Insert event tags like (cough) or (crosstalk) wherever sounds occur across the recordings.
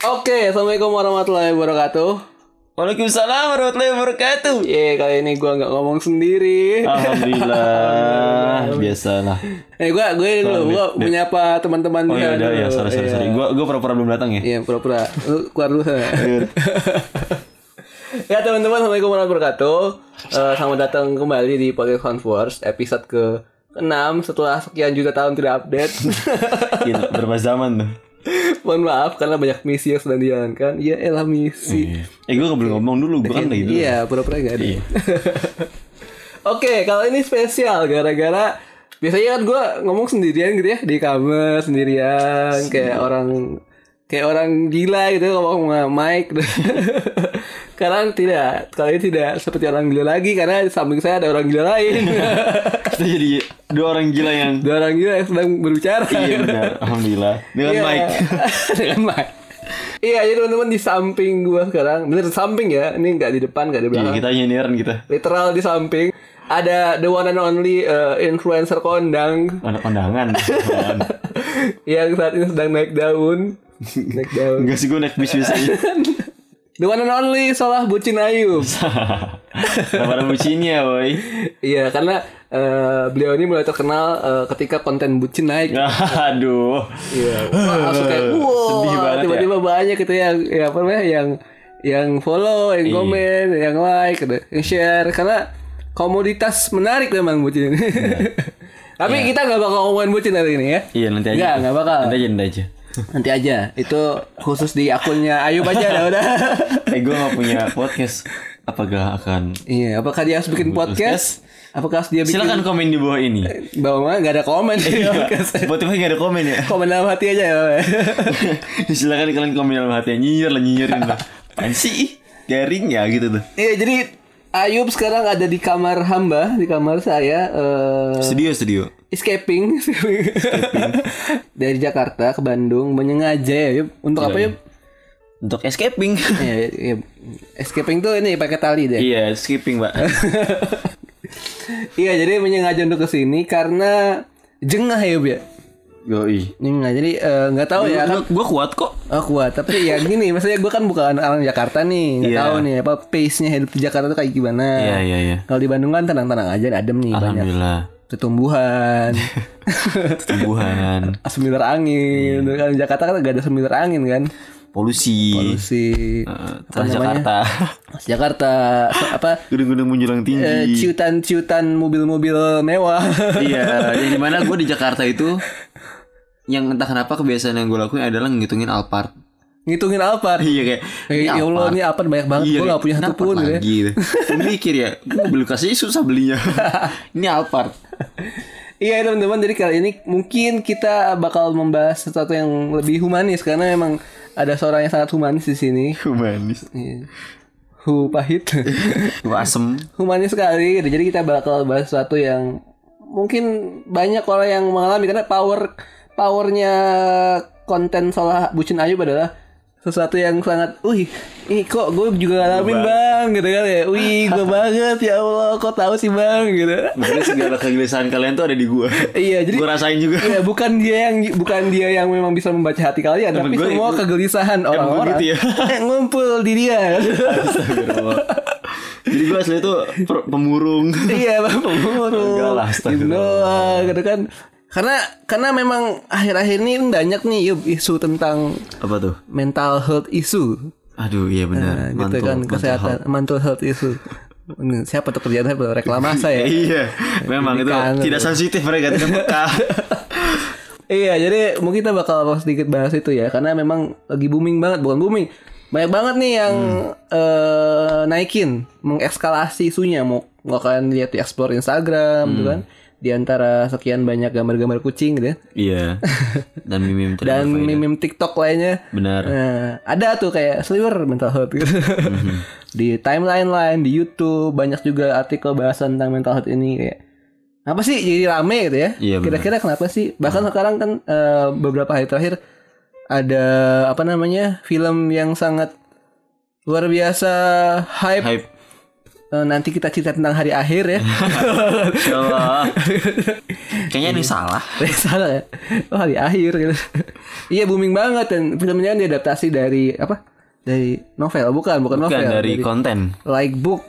Oke, assalamualaikum warahmatullahi wabarakatuh. Waalaikumsalam warahmatullahi wabarakatuh. Ye, kali ini gua nggak ngomong sendiri. Alhamdulillah, (laughs) biasalah. Eh, gua gue ini dulu, gua menyapa teman-teman Oh iya udah dulu. ya, sorry sorry Iya. sorry. Gua gua pura-pura belum datang ya. Iya, pura-pura. Lu keluar dulu sana. (laughs) ya, teman-teman, assalamualaikum warahmatullahi wabarakatuh. Eh, selamat datang kembali di Podcast Converse episode ke 6 setelah sekian juta tahun tidak update. Gila, berapa zaman tuh? (laughs) Mohon maaf karena banyak misi yang sedang dijalankan. Ya elah misi. Iya. Eh gua nggak boleh ngomong dulu, gua kan lagi dulu. Iya, pura-pura gak ada. (laughs) Oke, kalau ini spesial gara-gara biasanya kan gue ngomong sendirian gitu ya di kamar sendirian kayak orang kayak orang gila gitu ngomong sama mic. (laughs) Sekarang tidak, kali ini tidak seperti orang gila lagi karena di samping saya ada orang gila lain. (laughs) Kita jadi dua orang gila yang Dua orang gila yang sedang berbicara. Iya benar, alhamdulillah. Dengan Iya. mic. (laughs) Dengan mic. Iya, jadi teman-teman di samping gua sekarang, bener di samping ya, ini nggak di depan, nggak di Iya, belakang. kita nyindiran kita. literal di samping ada the one and only uh, influencer kondang Anak (laughs) kondangan. Yang saat ini sedang naik daun naik daun Enggak sih gua naik bis biasa aja. The one and only salah bucin Ayub (laughs) pada bucinnya, boy. iya karena uh, beliau ini mulai terkenal uh, ketika konten bucin naik (laughs) Aduh. iya langsung kayak wow Sedih banget ya. tiba-tiba banyak gitu yang ya apa namanya yang yang follow yang Iya. komen yang like gitu, yang share karena komoditas menarik memang bucin ini (laughs) tapi kita nggak bakal ngomongin bucin hari ini ya Iya nanti aja. Nggak, nggak bakal. Nanti aja, nanti aja. Nanti aja. Itu khusus di akunnya Ayub aja dah udah. (laughs) Eh gue gak punya podcast. Apakah akan iya, apakah dia harus bikin podcast? Apakah harus dia bikin Silakan komen di bawah ini. bawah mana nggak ada komen di podcast. (laughs) Spotify gak ada komen ya. Komen dalam hati aja ya. (laughs) Silakan kalian komen dalam hati nyinyir lah nyinyirin lah. Apaan sih? Garing ya gitu tuh. Iya, jadi Ayub sekarang ada di kamar hamba, di kamar saya eh Studio studio. escaping, (laughs) dari Jakarta ke Bandung menyengaja ya Yub. Untuk apa Yub? Untuk escaping. Iya, iya. escaping tuh ini pakai tali deh. Iya, skipping, Pak. (laughs) Iya, jadi menyengaja untuk ke sini karena jengah ya, Yub ya. Yoi. Jengah. Jadi eh, nggak tahu ya kan. Gue kuat kok. Oh kuat, tapi ya gini, maksudnya gue kan bukan orang Jakarta nih, nggak Iya. tahu nih apa pace-nya hidup di Jakarta tuh kayak gimana. Iya, iya, iya. Kalau di Bandung kan tenang-tenang aja, adem nih banyak Alhamdulillah. tumbuhan, (laughs) Tumbuhan, semilir (laughs) angin. Kan di Jakarta kan gak ada semilir angin kan, polusi, polusi. eh, Transjakarta, Jakarta so- apa gunung-gunung menjulang eh, tinggi. ciutan-ciutan mobil-mobil mewah. Iya, yang di mana gue di Jakarta itu yang entah kenapa kebiasaan yang gue lakuin adalah ngitungin Alphard. Ngitungin Alphard. Iya kayak Eh, ya Allah ini Alphard banyak banget, Iya, gue gak punya satu pun ya. lagi gitu. Gue mikir ya, gue beli kasih susah belinya. (laughs) Ini Alphard. Iya teman-teman, jadi kali ini mungkin kita bakal membahas sesuatu yang lebih humanis karena memang ada seorang yang sangat humanis di sini. Humanis. Iya. Hu pahit. (laughs) Gue asem. humanis sekali. gitu. Jadi kita bakal bahas sesuatu yang mungkin banyak orang yang mengalami karena power powernya konten soal bucin Ayub adalah sesuatu yang sangat, wih, ini kok gue juga ngalamin bang, gitu kan ya, wih, gue (laughs) banget ya Allah, kok tahu sih bang, gitu. Berarti segala kegelisahan kalian tuh ada di gue. Iya, jadi Gue rasain juga. Iya, bukan dia yang bukan dia yang memang bisa membaca hati kalian, tapi gue- semua kegelisahan orang-orang gitu ya? (laughs) ngumpul di dia. Jadi gue asli per- pemurung. iya, pemurung. Enggak lah, astagfirullah. gitu kan. Karena karena memang akhir-akhir ini banyak nih Yub, isu tentang Apa tuh? mental health issue. Aduh iya Nah, benar. gitu Mantul, kan mantul kesehatan health. mental health issue. Ini Siapa tuh kerjaan saya reklamasa ya? (laughs) Iya, memang itu Kangen. tidak sensitif mereka tidak peka. (laughs) Iya, jadi mungkin kita bakal sedikit bahas itu ya, karena memang lagi booming banget, bukan booming, banyak banget nih yang eh, naikin, mengekskalasi isunya. Mau mau kalian lihat di explore Instagram, gitu kan? Di antara sekian banyak gambar-gambar kucing, gitu ya. iya. (laughs) Dan mimim Dan meme TikTok lainnya. Benar. Nah, ada tuh kayak sliver mental health gitu. (laughs) di timeline lain di YouTube banyak juga artikel bahasan tentang mental health ini kayak apa sih jadi rame gitu ya? Iya. Kira-kira kenapa sih? Bahkan sekarang kan eh, beberapa hari terakhir ada apa namanya film yang sangat luar biasa hype, Hype. Eh, nanti kita cerita tentang hari akhir ya. (laughs) Allah. (laughs) Kayaknya ini salah. (laughs) Eh, Salah ya. Oh, hari akhir gitu. Iya booming banget dan filmnya diadaptasi dari apa? Dari novel, bukan, bukan, Bukan novel. dari konten. like book.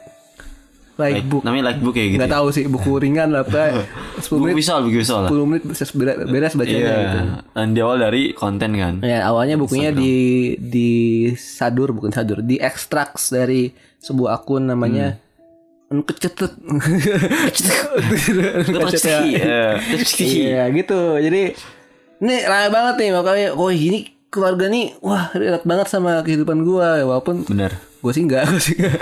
Like, book. Namanya like book ya gitu. Nggak tahu sih buku ringan lah. 10 Buku menit, visual, buku visual lah. 10 menit beres, beres bacanya Iya. gitu. Dan di awal dari konten kan. Ya, awalnya bukunya di di sadur bukan sadur, di extracts dari sebuah akun namanya Hmm. Nkecetut. Iya. Iya gitu. Jadi ini rame banget nih makanya oh ini keluarga nih wah relate banget sama kehidupan gua walaupun Bener. gue sih enggak, (laughs) gue sih enggak.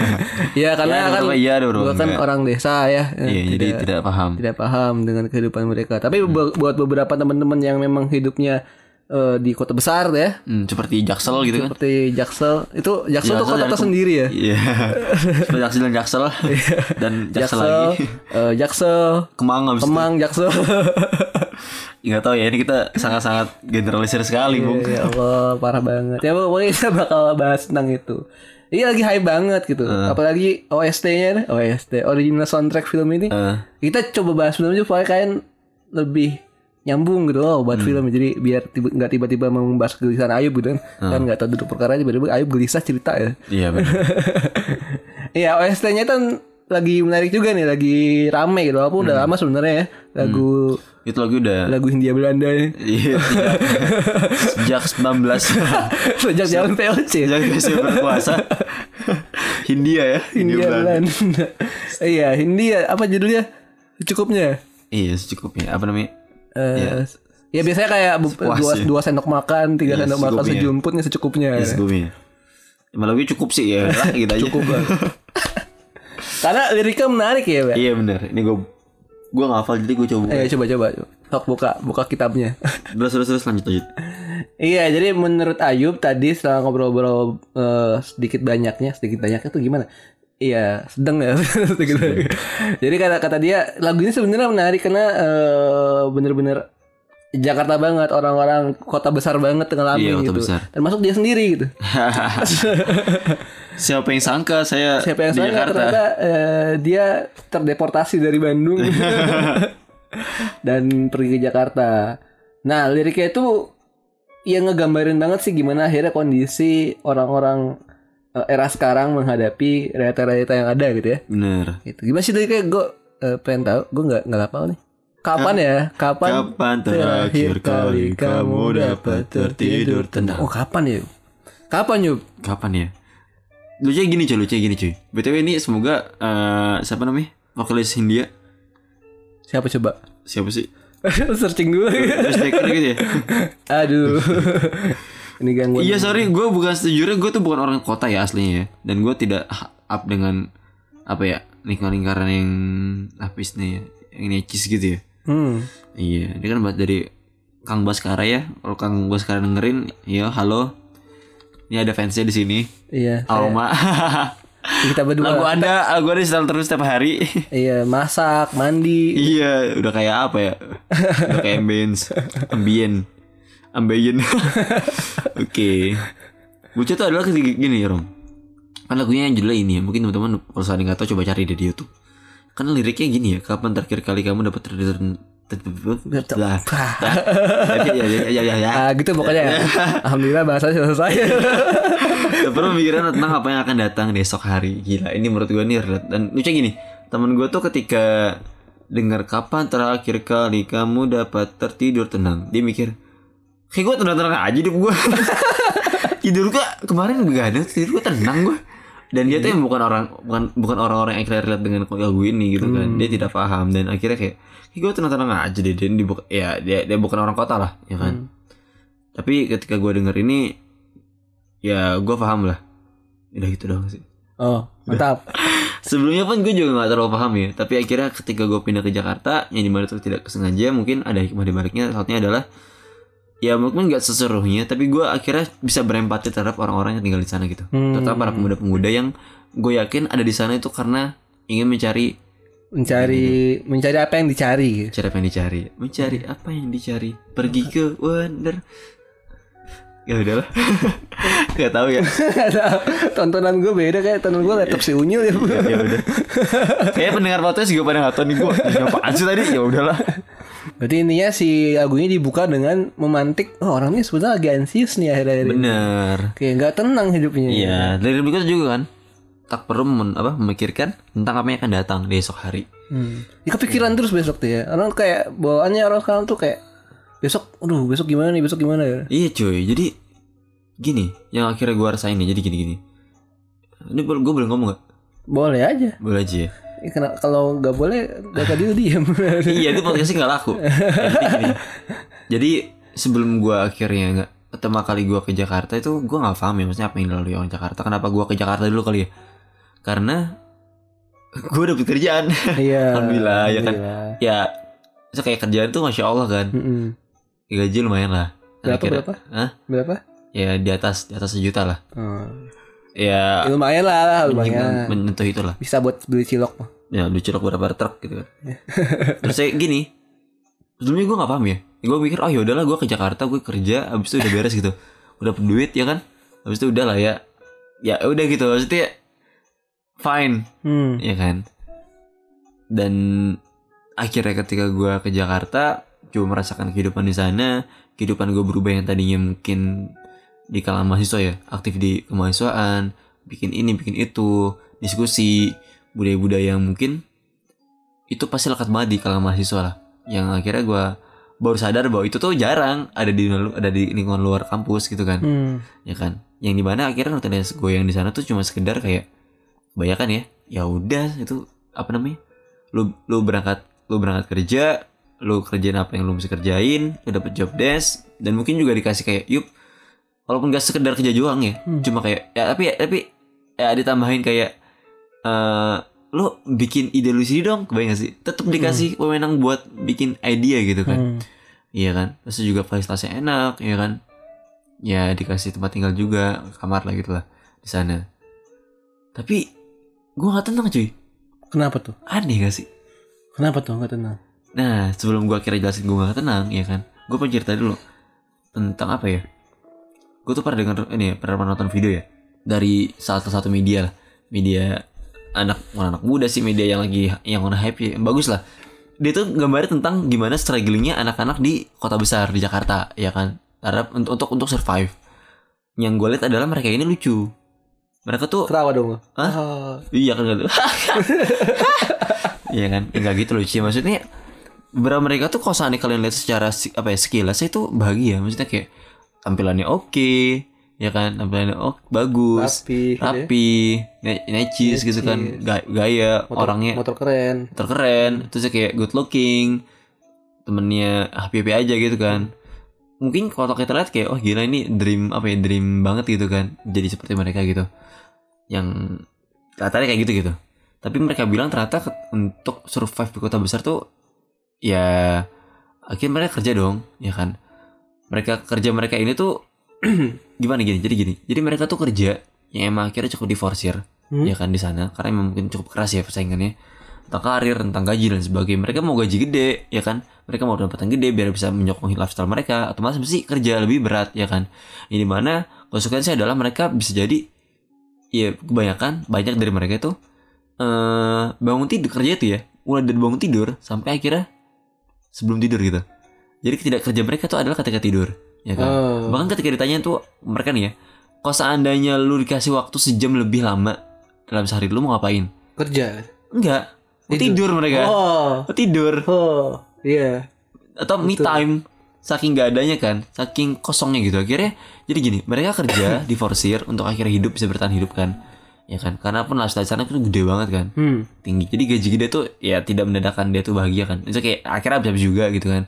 ya karena Ya, kan iya gua kan enggak. orang desa ya. Iya, jadi tidak paham. tidak paham dengan kehidupan mereka. Tapi bu- buat beberapa teman-teman yang memang hidupnya eh, di kota besar ya, Hmm, seperti Jaksel gitu kan. seperti Jaksel, itu Jaksel tuh kota tersendiri ya. Iya. (laughs) Seperti Jaksel dan Jaksel. dan Jaksel, Jaksel, lagi. eh, Jaksel, Kemang habis itu. Kemang, Jaksel. (laughs) Nggak tahu ya ini kita sangat-sangat generalisir sekali, Bung. ya Allah, parah banget. Ya pokoknya kita bakal bahas tentang itu. Ini lagi hype banget gitu. Apalagi OST-nya OST, original soundtrack film ini. Eh, Kita coba bahas film itu supaya kalian lebih nyambung gitu loh buat film. Jadi biar tiba, nggak tiba-tiba membahas kegelisahan Ayub gitu kan. Kan nggak tahu duduk perkara tiba-tiba Ayub gelisah cerita ya. Iya benar. (laughs) Iya OST-nya kan lagi menarik juga nih lagi rame gitu. Walaupun udah lama sebenarnya ya lagu Itu lagu udah lagu Hindia Belanda ini Iya, (laughs) sejak 19 sejak jalan POC sejak saya berpuasa Hindia ya Hindia Belanda. Belanda. Iya Hindia apa judulnya? Cukupnya iya secukupnya. Apa namanya Eh, ya biasanya kayak dua, dua sendok makan tiga Iya, sendok makan sejumputnya secukupnya ya secukupnya. Emang lagunya cukup sih ya. Lah, gitu aja. Cukup (laughs) karena liriknya menarik ya Pak? iya benar ini gue gue nggak hafal jadi gue coba. Ayo coba coba. Sok buka buka kitabnya. (laughs) Terus terus terus lanjut lanjut. Iya, jadi menurut Ayub tadi setelah ngobrol-ngobrol eh, sedikit banyaknya, sedikit banyaknya tuh gimana? Iya, sedang ya. (laughs) banyak. jadi kata kata dia lagu ini sebenarnya menarik karena eh, bener-bener Jakarta banget, orang-orang kota besar banget tengah Iya, gitu. besar. Termasuk dia sendiri gitu. (laughs) siapa yang sangka saya Siapa yang di sangka Jakarta ternyata eh, dia terdeportasi dari Bandung (laughs) dan pergi ke Jakarta. Nah, liriknya itu yang ngegambarin banget sih gimana akhirnya kondisi orang-orang era sekarang menghadapi realita-realita yang ada gitu ya. bener Gitu. Gimana sih liriknya gue eh, pengen tahu, gue nggak nggak hafal nih. Kapan ya? Kapan? Kapan terakhir kali kamu dapat tertidur tenang? Oh kapan ya? Kapan yuk? Kapan ya? Lucunya gini cuy, lucunya gini cuy. BTW ini semoga eh, siapa namanya? Vokalis Hindia. Siapa coba? Siapa sih? (laughs) Searching dulu. Backer gitu ya. (laughs) Aduh. (laughs) Ini gangguan. Iya sorry, gue bukan sejujurnya gue tuh bukan orang kota ya aslinya ya. Dan gue tidak up dengan apa ya lingkaran-lingkaran yang lapisnya ya, yang necis gitu ya. Hmm. Iya, ini kan buat dari Kang Baskara ya. Kalau Kang Baskara dengerin, ya halo. Ini ada fansnya di sini. Iya. Aroma. (laughs) Kita berdua. lagu ada, lagu ada setel terus setiap hari. (laughs) Iya, masak, mandi. iya, udah kayak apa ya? Udah kayak ambience, (laughs) ambien, ambien. (laughs) Oke. Lucu tuh adalah ketika gini ya, Rom. Kan lagunya yang judulnya ini ya. Mungkin teman-teman kalau saya nggak tahu coba cari deh di YouTube. Kan liriknya gini ya. Kapan terakhir kali kamu dapat tertidur lah. Ya, ya, ya, ya, ya. Ah, gitu pokoknya. (laughs) Alhamdulillah bahasanya selesai. (laughs) Gak perlu mikirin tentang apa yang akan datang di esok hari Gila ini menurut gue nih Dan lucu gini Temen gue tuh ketika Dengar kapan terakhir kali kamu dapat tertidur tenang Dia mikir Kayak gue tenang-tenang aja hidup gue (laughs) Tidur gue kemarin gak ada Tidur gue tenang gue dan dia tuh yang bukan orang bukan bukan orang-orang yang akhirnya relate dengan lagu ini gitu kan. Dia tidak paham dan akhirnya kayak kayak gue tenang-tenang aja deh dia, dia bukan ya dia dia bukan orang kota lah ya kan. Tapi ketika gue denger ini ya gue paham lah. Udah gitu doang sih. Oh, mantap. (laughs) sebelumnya pun gue juga gak terlalu paham ya. Tapi akhirnya ketika gue pindah ke Jakarta yang di mana itu tidak kesengaja mungkin ada hikmah di baliknya. Satunya adalah ya mungkin gak seseruhnya tapi gue akhirnya bisa berempati terhadap orang-orang yang tinggal di sana gitu. Hmm. terutama para pemuda-pemuda yang gue yakin ada di sana itu karena ingin mencari Mencari mencari apa yang dicari. mencari apa yang dicari. Mencari apa yang dicari. Pergi ke Wonder. Ya udahlah. (laughs) Nggak tahu ya. Tontonan gue beda kayak tonton gue laptop si Unyil ya. ya udah. Kayak pendengar podcast juga pada nggak tahu nih gue ini apaan sih tadi? Ya udahlah Berarti intinya si lagunya dibuka dengan memantik oh orang ini sebenarnya lagi anxious nih akhir-akhir ini. bener Kayak nggak tenang hidupnya. iya dari berikutnya juga kan tak perlu men- apa memikirkan tentang apa yang akan datang di esok hari Hmm. Ya kepikiran terus besok tuh ya. Orang kayak bawaannya orang sekarang tuh kayak besok, aduh besok gimana nih, besok gimana ya? iya cuy jadi gini yang akhirnya gue rasain nih jadi gini gini ini gue boleh ngomong gak? Boleh aja. boleh aja ya Ya, kena- kalau nggak boleh, gak tadi lu diem. (laughs) iya itu podcastnya nggak laku Jadi gini. jadi sebelum gua akhirnya nggak pertama kali gua ke Jakarta itu gua nggak paham ya maksudnya apa yang dilalui orang Jakarta kenapa gua ke Jakarta dulu kali ya karena (laughs) gua dapet kerjaan Iya. (laughs) Alhamdulillah, ya kan? Ya so, kayak kerjaan tuh masya Allah kan Mm-mm. gaji lumayan lah Berapa, berapa? Hah? Berapa? ya di atas di atas sejuta lah Oh. Ya. Ya, lumayan lah, lumayan. menyentuh itulah Bisa buat beli cilok mah. ya lu cilok berapa truk gitu kan. (laughs) Terus saya gini. Sebelumnya gue nggak paham ya. Gue mikir oh ya udahlah gue ke Jakarta gue kerja abis itu udah beres gitu. Udah dapet duit ya kan? Abis itu udah lah ya. Ya udah gitu. Maksudnya fine. Hmm. ya kan? Dan akhirnya ketika gue ke Jakarta coba merasakan kehidupan di sana kehidupan gue berubah yang tadinya mungkin di kalangan mahasiswa ya. Aktif di kemahasiswaan bikin ini bikin itu diskusi budaya-budaya yang mungkin itu pasti lekat banget di kalangan mahasiswa lah. Yang akhirnya gue baru sadar bahwa itu tuh jarang ada di ada di lingkungan luar kampus gitu kan. Hmm. ya kan? Yang di mana akhirnya rutinitas gue yang di sana tuh cuma sekedar kayak kebanyakan ya ya udah itu apa namanya? Lu lu berangkat lu berangkat kerja lu kerjain apa yang lu mesti kerjain lu dapet job desk dan mungkin juga dikasih kayak yuk walaupun gak sekedar kerja doang ya Hmm. cuma kayak ya tapi tapi ya ditambahin kayak eh lu bikin ide lu sendiri dong kebayang gak sih tetap dikasih wewenang buat bikin idea gitu kan Hmm. Iya kan, terus juga fasilitasnya enak, ya kan. Ya dikasih tempat tinggal juga, kamar lah gitu lah di sana. Tapi gua nggak tenang cuy, Kenapa tuh? aneh gak sih? Kenapa tuh nggak tenang? Nah sebelum gua kira jelasin gua nggak tenang, ya kan. Gue pengen cerita dulu tentang apa ya? Gue tuh pernah denger ini, ya, pernah nonton video ya dari salah satu media lah, media anak anak muda sih media yang lagi yang on hype ya, bagus lah. Dia tuh gambarnya tentang gimana strugglingnya anak-anak di kota besar di Jakarta, ya kan. Karena untuk untuk untuk survive. Yang gue lihat adalah mereka ini lucu. Mereka tuh Kerawa dong. Hah? Oh. Iya kan gitu. (laughs) Iya kan, enggak gitu sih maksudnya. Beberapa mereka tuh kalau seandainya kalian lihat secara apa ya sekilas itu bahagia, maksudnya kayak tampilannya oke, ya kan, tampilannya oke, bagus, Rapi, gitu ya. rapi, ne- necis gitu kan, Ga- gaya Motor, orangnya motor keren. terkeren, terus kayak good looking, temennya happy happy aja gitu kan. Mungkin kalau kita lihat kayak oh gila ini dream apa ya dream banget gitu kan, jadi seperti mereka gitu. Yang katanya kayak gitu gitu. Tapi mereka bilang ternyata untuk survive di kota besar tuh ya akhirnya mereka kerja dong, ya kan. Mereka kerja mereka ini tuh (clears throat) gimana gini? Jadi gini. Jadi mereka tuh kerja yang emang akhirnya cukup diforsir Hmm? ya kan di sana. Karena emang mungkin cukup keras ya persaingannya. Tentang karir tentang gaji dan sebagainya. Mereka mau gaji gede ya kan? Mereka mau pendapatan gede biar bisa menyokong lifestyle mereka. Otomatis mesti kerja lebih berat ya kan? Ini mana konsekuensinya adalah mereka bisa jadi ya kebanyakan banyak dari mereka itu eh bangun tidur kerja itu ya. Mulai dari bangun tidur sampai akhirnya sebelum tidur gitu jadi tidak kerja mereka tuh adalah ketika tidur ya kan? Oh. bahkan ketika ditanya tuh mereka nih ya kalau seandainya lu dikasih waktu sejam lebih lama dalam sehari lu mau ngapain? Kerja. enggak. Mau tidur, mereka. Oh. tidur. Oh. Iya. atau me time saking gak adanya kan saking kosongnya gitu. Akhirnya jadi gini mereka kerja (laughs) diforsir untuk akhirnya hidup bisa bertahan hidup kan? Ya kan? Karena pun lifestyle sana itu gede banget kan? Hmm. tinggi. Jadi gaji gede tuh ya tidak menandakan dia tuh bahagia kan? Itu kayak akhirnya habis juga gitu kan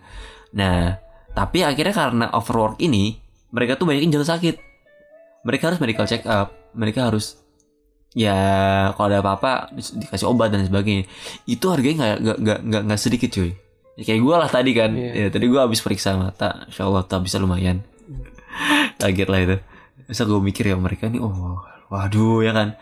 nah tapi akhirnya karena overwork ini mereka tuh banyak yang jatuh sakit. Mereka harus medical check up mereka harus ya kalau ada apa-apa di- dikasih obat dan sebagainya. Itu harganya nggak nggak nggak nggak sedikit cuy. Ya, kayak gue lah tadi kan. Iya. ya tadi gue habis periksa mata. Insya Allah tak bisa lumayan. (laughs) Kaget lah itu. Bisa gue mikir ya mereka nih oh waduh ya kan.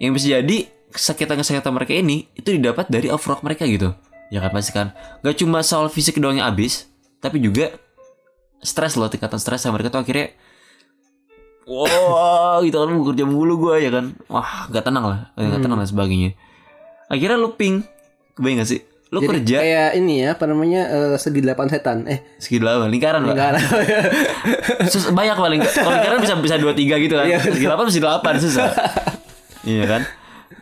Yang bisa jadi kesakitan kesehatan mereka ini itu didapat dari overwork mereka gitu. Ya kan pasti kan. Gak cuma soal fisik doang yang habis tapi juga stres loh tingkatan stres yang mereka tuh akhirnya wow gitu kan kerja mulu gue ya kan. Wah gak tenang lah gak tenang dan sebagainya. Akhirnya lu ping kebayang gak sih? Lu Jadi kerja kayak ini ya, apa namanya eh, segi delapan setan. Eh, segi delapan lingkaran lah. (laughs) Sus, banyak paling kalau lingkaran bisa bisa dua tiga gitu kan. Iya. segi delapan bisa delapan susah (laughs) iya kan?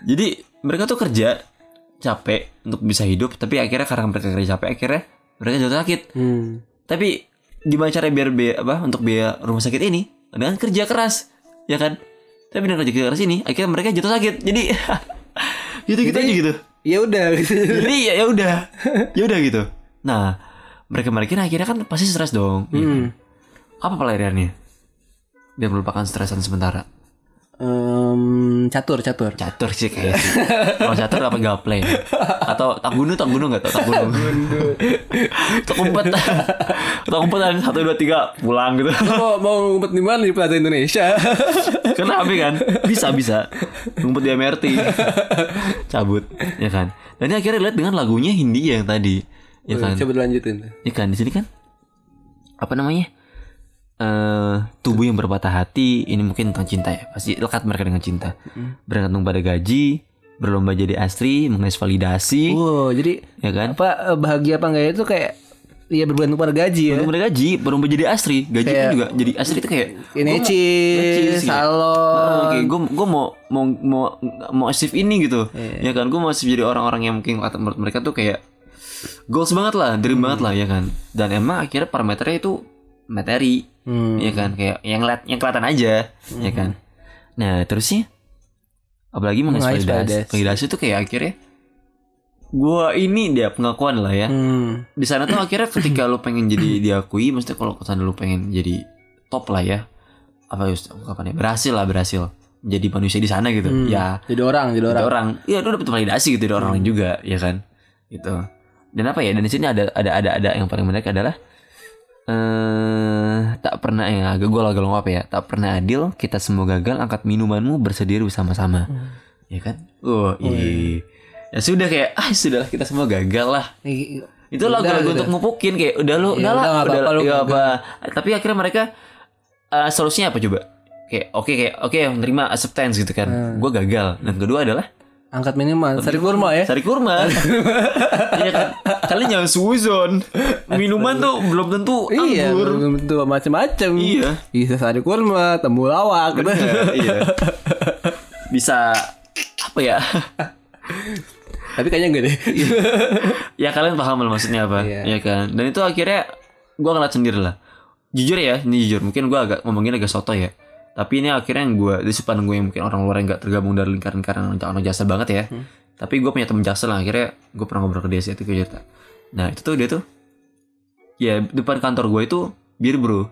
Jadi mereka tuh kerja capek untuk bisa hidup tapi akhirnya karena mereka kerja capek akhirnya mereka jatuh sakit. Hmm. tapi gimana cara biar biaya apa untuk biaya rumah sakit ini? Dengan kerja keras ya kan? Tapi dengan kerja keras ini akhirnya mereka jatuh sakit. Jadi (laughs) gitu gitu aja gitu? Ya udah. Gitu. jadi ya ya udah. (laughs) Ya udah gitu. Nah mereka mereka akhirnya kan pasti stres dong. Ya kan? Hmm. apa pelariannya? Biar melupakan stresan sementara Em, catur, catur. catur sih kayak sih kalau catur apa gaple atau tak gunung tak gunung nggak tak gunung tak umpet tak umpet dan satu dua tiga pulang gitu mau mau ngumpet di mana di Plaza Indonesia? Karena apa kan? Bisa bisa. Ngumpet di MRT. Cabut, ya kan? Dan ini akhirnya lihat dengan lagunya Hindia yang tadi, ya kan? Coba dilanjutin. Ya kan di sini kan apa namanya? Eh tubuh yang berpatah hati ini mungkin tentang cinta ya pasti lekat mereka dengan cinta bergantung pada gaji berlomba jadi astri mengais validasi Wow, jadi ya kan apa eh, bahagia apa enggak itu kayak ya bergantung pada gaji ya. berlomba pada gaji berlomba jadi astri gaji Kayak- kan juga jadi astri itu kayak Ini ya. salon. Oke, gue gue mau mau mau mau achieve ini gitu, Iya. ya kan? Gue mau achieve jadi orang-orang yang mungkin menurut mereka tuh kayak goals banget lah, dream banget lah, ya kan? Dan emang akhirnya parameternya itu materi, Hmm. ya kan? Kayak yang liat, yang kelihatan aja, ya kan? Nah terusnya, apalagi validasi. validasi tuh kayak akhirnya gue ini dia pengakuan lah ya. Hmm. Di sana tuh akhirnya ketika lu pengen jadi (clears throat) diakui, maksudnya kalau ke sana lu pengen jadi top lah ya, apa just kapan ya berhasil lah berhasil jadi manusia di sana gitu Hmm. ya Jadi orang, jadi orang. orang iya lu dapet validasi gitu dari orang lain juga ya kan gitu dan apa ya dan di sini ada ada ada ada yang paling menarik adalah eh tak pernah ya agak gue agak apa ya. Tak pernah adil kita semua gagal angkat minumanmu bersedia bersama-sama. Ya kan? Oh iya. ya sudah kayak ah sudah kita semua gagal lah. Itu Udah, lagu-lagu udah. untuk ngupukin kayak udah lu Ya udah lah udah, udah apa-apa, lu nggak gagal. apa tapi akhirnya mereka eh, solusinya apa coba? Kayak oke kayak oke menerima acceptance gitu kan. Hmm. gue gagal. Dan kedua adalah Angkat minimal, sari kurma ya. sari kurma (laughs) iya kan kalian jangan suzon minuman tuh belum tentu Iya, anggur belum tentu macam-macam. Iya. Bisa sari kurma, temulawak. Bener, iya bisa apa ya Tapi kayaknya enggak deh. (laughs) ya kalian paham lah maksudnya apa Iya. ya kan dan itu akhirnya gue ngeliat sendiri lah jujur ya ini jujur mungkin gue agak ngomongin agak soto ya tapi ini akhirnya yang gue di depan gue yang mungkin orang luar yang gak tergabung dari lingkaran lingkaran orang jasa banget ya Hmm. tapi gue punya temen jasa lah akhirnya gue pernah ngobrol ke dia sih itu gue cerita nah itu tuh dia tuh ya depan kantor gue itu bir bro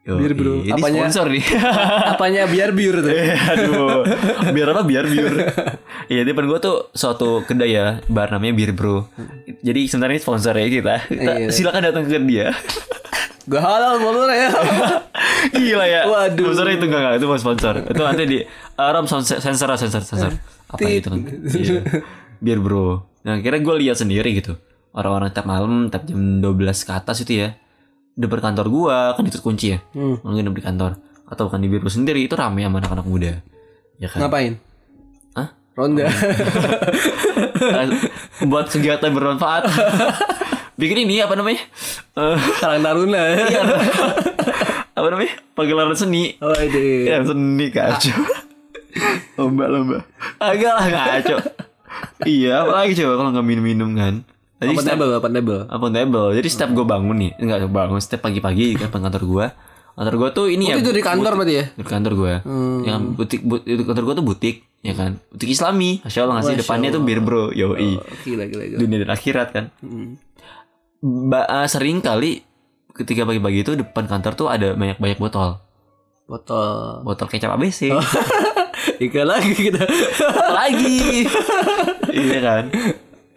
Yo, Bir, bro. ini Apanya? sponsor nih (laughs) Apanya biar biur tuh. Eh, Aduh, biar apa? Biar biur. Iya, di depan gua tuh suatu kedai ya, bar namanya Bir Bro. Jadi sebenarnya ini sponsor ya kita. Kita Iya. silakan datang ke dia. (laughs) Gak halal sponsor ya. (laughs) Gila ya. Waduh. Sponsor itu enggak enggak, itu bukan sponsor. Itu nanti di uh, Rom sensor sensor sensor sensor. Apa itu kan? Iya. Bir Bro. Nah, kira gue lihat sendiri gitu. Orang-orang tiap malam, tiap jam 12 ke atas itu ya. Depan kantor gua kan itu kunci ya. Hmm. Mungkin di kantor atau kan di Bir Bro sendiri itu rame sama anak-anak muda. Ya kan? Ngapain? Hah? Ronda. Eh, (laughs) buat kegiatan bermanfaat. (laughs) Bikin ini apa namanya? Eh, Karang Taruna. iya, apa namanya? Pagelaran seni. Oh, ini. Ya seni kacau. Lomba-lomba. Agak lah kacau. iya, apalagi coba kalau nggak minum-minum kan. Tadi Open setiap, table, open table. apa table. Jadi setiap gue bangun nih, enggak bangun setiap pagi-pagi kan kantor gue. Kantor gue tuh ini ya. Itu di kantor berarti ya? Di kantor gue. Hmm. Yang butik, but, itu kantor gue tuh butik, ya kan. Butik Islami. Masya Allah ngasih depannya tuh bir bro, yoi. Oh, gila, gila, gila. dunia dan akhirat kan. Hmm. Ba eh, sering kali ketika pagi-pagi itu depan kantor tuh ada banyak-banyak botol. Botol. Botol kecap ABC. (laughs) Ikan lagi kita. Lagi. (laughs) iya kan.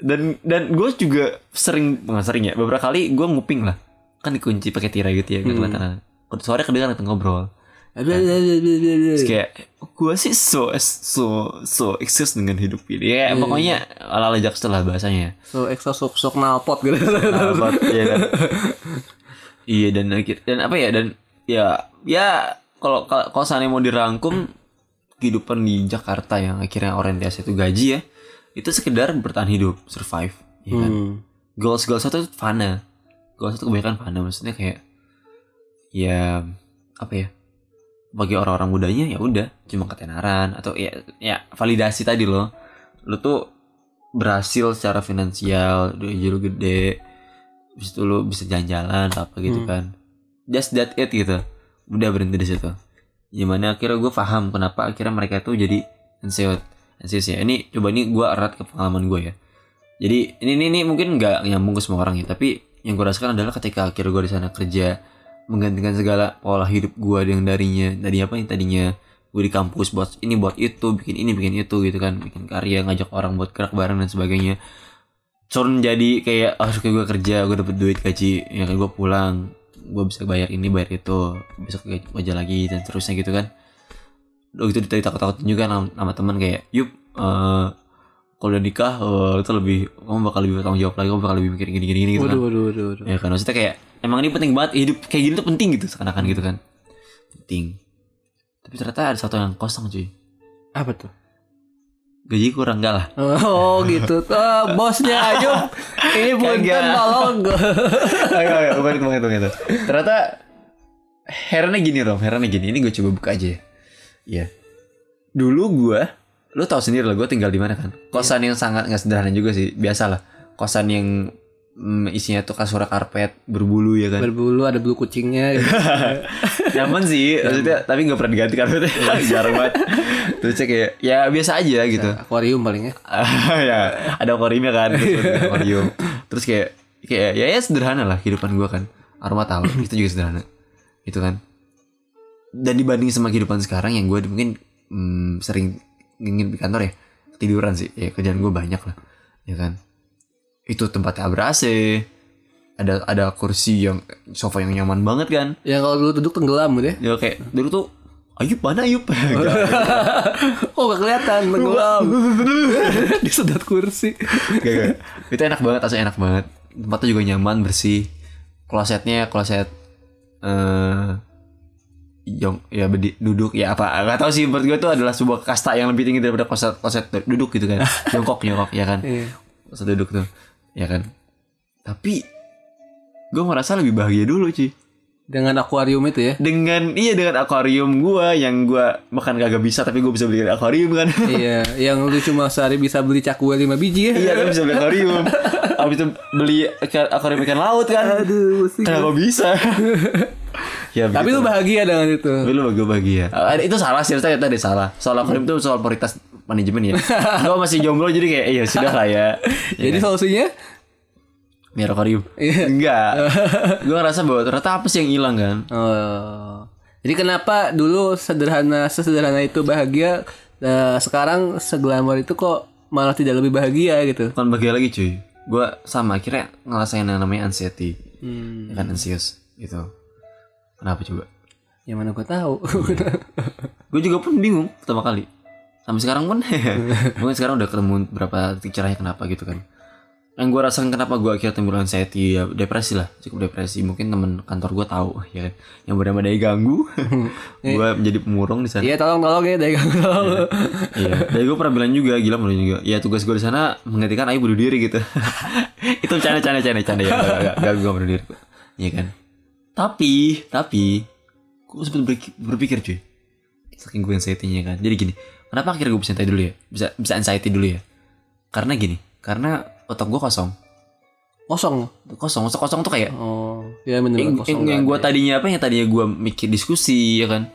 Dan dan gue juga sering nggak sering ya beberapa kali gue nguping lah kan dikunci pakai tirai gitu ya nggak kelihatan sore kedengaran ngobrol Terus kayak gue sih so so so eksis dengan hidup ini ya pokoknya ala ala jaksa lah bahasanya So extra sok sok nalpot gitu. Sahabat, iya kan. (laughs) Iya dan akhir dan apa ya dan ya ya kalau kalau seandainya mau dirangkum kehidupan di Jakarta yang akhirnya orientasi itu gaji ya itu sekedar bertahan hidup survive ya kan Hmm. goals goals itu fana goals itu kebanyakan fana maksudnya kayak ya apa ya bagi orang-orang mudanya ya udah cuma ketenaran atau ya ya validasi tadi loh. Lu tuh berhasil secara finansial gaji lu gede habis itu lu bisa jalan-jalan apa gitu Hmm. kan. Just that it gitu. Udah berhenti di situ. Gimana akhirnya gue paham kenapa akhirnya mereka tuh jadi anxious anxious ya. Ini coba ini gue erat ke pengalaman gue ya. Jadi ini ini, ini mungkin nggak nyambung ke semua orang ya tapi yang gue rasakan adalah ketika akhirnya gue di sana kerja menggantikan segala pola hidup gue yang darinya. Tadi apa yang tadinya gue di kampus buat ini buat itu bikin ini bikin itu gitu kan. Bikin karya ngajak orang buat gerak bareng dan sebagainya. Turun jadi kayak oh suka gue kerja gue dapet duit gaji ya kan gue pulang. Gue bisa bayar ini bayar itu. Besok aja lagi dan terusnya gitu kan. Udah gitu ditanya takut-takutin juga sama, sama teman kayak yup eh kalau udah nikah eh, itu lebih kamu bakal lebih bertanggung jawab lagi kamu bakal lebih mikir gini gini gini gitu kan Waduh, waduh, waduh, waduh. ya kan maksudnya kayak emang ini penting banget hidup kayak gini tuh penting gitu seakan-akan gitu kan penting tapi ternyata ada satu yang kosong cuy Apa tuh? gaji kurang enggak lah Oh gitu. (laughs) Ah, bosnya Ayub. Ini punten tolong. (laughs) ayo ayo bukan itu bukan itu, bukan itu. ternyata herannya gini Rom herannya gini ini gue coba buka aja ya Iya. dulu gue lu tahu sendiri lah gue tinggal di mana kan? Kosan yang sangat nggak sederhana juga sih biasa lah. Kosan yang mm, isinya tuh kasur karpet berbulu ya kan? Berbulu ada bulu kucingnya. (laughs) gitu. nyaman sih maksudnya tapi nggak pernah diganti karpetnya. (laughs) Jarang banget. Terus kayak ya biasa aja gitu. Akuarium paling ya. (laughs) ya ada akuariumnya kan terus akuarium. Terus kayak kayak ya ya sederhana lah kehidupan gua kan. Aroma tahu (clears throat) itu juga sederhana. Itu kan. Dan dibanding sama kehidupan sekarang yang gue mungkin hmm, sering ingin di kantor ya tiduran sih ya kerjaan gue banyak lah ya kan itu tempatnya ber AC ada ada kursi yang sofa yang nyaman banget kan Yang kalau dulu duduk tenggelam gitu ya. ya kayak dulu tuh Ayub mana Ayub (laughs) Nggak. Oh gak kelihatan tenggelam. (laughs) Disedot kursi. Gak, gak. Itu enak banget, asli enak banget. Tempatnya juga nyaman, bersih. Klosetnya kloset eh jong ya bedi, duduk ya apa nggak tahu sih menurut gue itu adalah sebuah kasta yang lebih tinggi daripada kloset kloset duduk gitu kan (laughs) jongkok jongkok ya kan Iya. kloset duduk tuh ya kan tapi gue merasa lebih bahagia dulu cuy Dengan akuarium itu ya. dengan iya dengan akuarium gue yang gue makan kagak bisa tapi gue bisa beli akuarium kan (laughs) iya, yang lu cuma sehari bisa beli cakwe 5 biji ya. iya kan bisa beli akuarium abis itu beli akuarium ikan laut kan Aduh. Kenapa bisa? (laughs) ya, Tapi lu bahagia dengan itu. Tapi lu gue bahagia. Ah, itu salah sih, ternyata tadi salah. Soal akuarium itu soal prioritas manajemen ya. gue masih jomblo jadi kayak iya sudah lah ya. (laughs) ya Jadi kan? solusinya Biar akuarium. Iya. Enggak. (laughs) gue ngerasa bahwa ternyata apa sih yang hilang kan? Oh. Jadi kenapa dulu sederhana sesederhana itu bahagia eh, sekarang seglamor itu kok malah tidak lebih bahagia gitu. Bukan bahagia lagi cuy. Gue sama akhirnya ngerasain yang namanya anxiety. Hmm. Ya kan anxious gitu. Kenapa coba? Yang mana gua tahu. Gue juga pun bingung pertama kali. Sampai sekarang pun (laughs) mungkin sekarang udah ketemu berapa cerahnya kenapa gitu kan. Yang gue rasakan kenapa gue akhirnya timbul anxiety ya depresi lah. Cukup depresi. Mungkin temen kantor gue tahu ya. Kan yang bernama Dai ganggu. (laughs) Gue menjadi pemurung di sana. Iya tolong tolong ya dagang tolong. iya. Dai gue pernah bilang juga gila menurut juga ya tugas gue di sana menghentikan ayo bunuh diri gitu. (laughs) Itu canda canda canda canda ya gak, gue bunuh diri. Iya kan tapi tapi gue sempet berpikir, cuy. Saking gue anxiety-nya kan. Jadi gini kenapa akhirnya gue bisa anxiety dulu ya? Bisa bisa anxiety dulu ya? Karena gini karena otak gue kosong. Kosong. kosong kosong, kosong tuh kayak Oh, ya bener yang, kosong. yang, yang gue ada. tadinya apa yang tadinya gue mikir diskusi ya kan?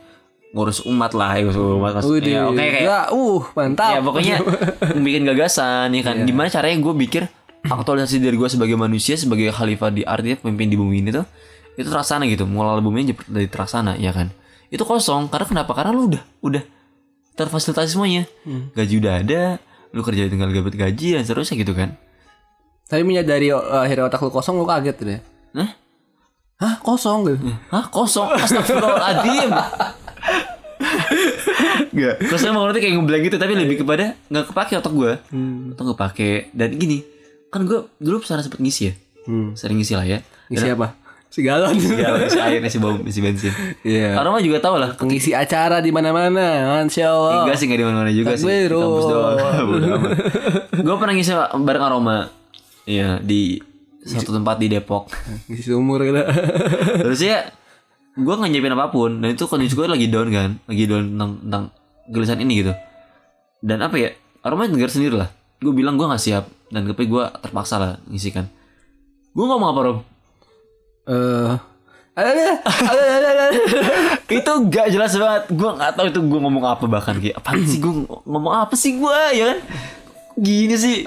Ngurus umat lah ya ngurus umat. Wih, maksudnya oke kayak ya, uh, mantap. ya pokoknya (laughs) bikin gagasan ya kan? Gimana caranya gue pikir aktualisasi diri gue sebagai manusia sebagai khalifah di artinya pemimpin di bumi ini tuh itu terlaksana gitu mulai bumi dari terlaksana ya kan? Itu kosong karena kenapa? Karena lu udah udah terfasilitasi semuanya. Gaji udah ada lu kerja tinggal dapat gaji dan seterusnya gitu kan? Tapi menyadari uh, akhirnya otak lu kosong lu kaget tuh deh. Hah? Hah, kosong gitu. Hah? Kosong? Astagfirullahaladzim. Gak Terus emang nanti kayak ngeblank gitu Tapi lebih kepada Gak kepake otak gue Otak gak kepake. Dan gini Kan gue dulu pernah sempet ngisi ya? Hmm. Sering ngisi lah ya. Ngisi apa? Si galon. (laughs) ya isi air isi bom isi bensin Iya. orang mah juga tahu lah Pengisi acara di mana-mana, Masya Allah. enggak sih enggak di mana-mana juga sih di Takbiru. kampus doang (laughs) (laughs) gue pernah ngisi bareng aroma iya di satu tempat di Depok Ngisi sumur gitu. terus ya gue nggak nyiapin apa pun dan itu kondisi gue lagi down kan lagi down tentang tentang gelisahan ini gitu dan apa ya aroma negara sendiri lah gue bilang gue nggak siap dan tapi gue terpaksa lah ngisi kan gue ngomong apa Rom Eh, (laughs) itu gak jelas banget. Gue nggak tahu itu gue ngomong apa bahkan kayak apa sih gue ngomong apa sih gue ya kan? Gini sih.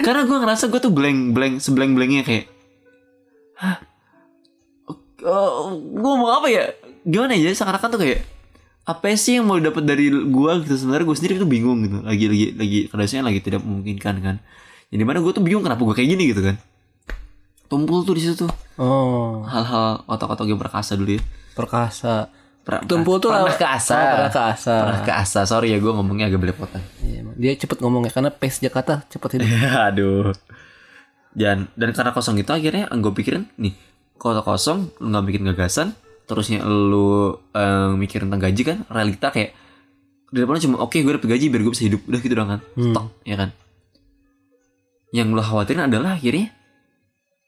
Karena gue ngerasa gue tuh blank blank seblank blanknya kayak hah? Oh, gue ngomong apa ya? Gimana ya? Seakan-akan tuh kayak apa sih yang mau dapat dari gue gitu? Sebenarnya gue sendiri tuh bingung gitu. Lagi lagi lagi kondisinya lagi tidak memungkinkan kan. Jadi mana gue tuh bingung kenapa gue kayak gini gitu kan tumpul tuh di situ tuh Oh, hal-hal otak-otak yang perkasa dulu ya perkasa. Pra- Tumpul tuh pernah ke asa. Oh, pernah ke asa. Pernah ke asa. Sorry ya gue ngomongnya agak belepotan. Iya, dia cepet ngomongnya karena pace Jakarta cepet hidup. (laughs) Aduh. Dan dan karena kosong itu akhirnya gue pikirin nih kalau kosong lu nggak bikin gagasan terusnya lu eh, mikirin tentang gaji kan realita kayak di depannya cuma oke gue dapet gaji biar gue bisa hidup udah gitu doang kan stok ya kan yang lo khawatirin adalah akhirnya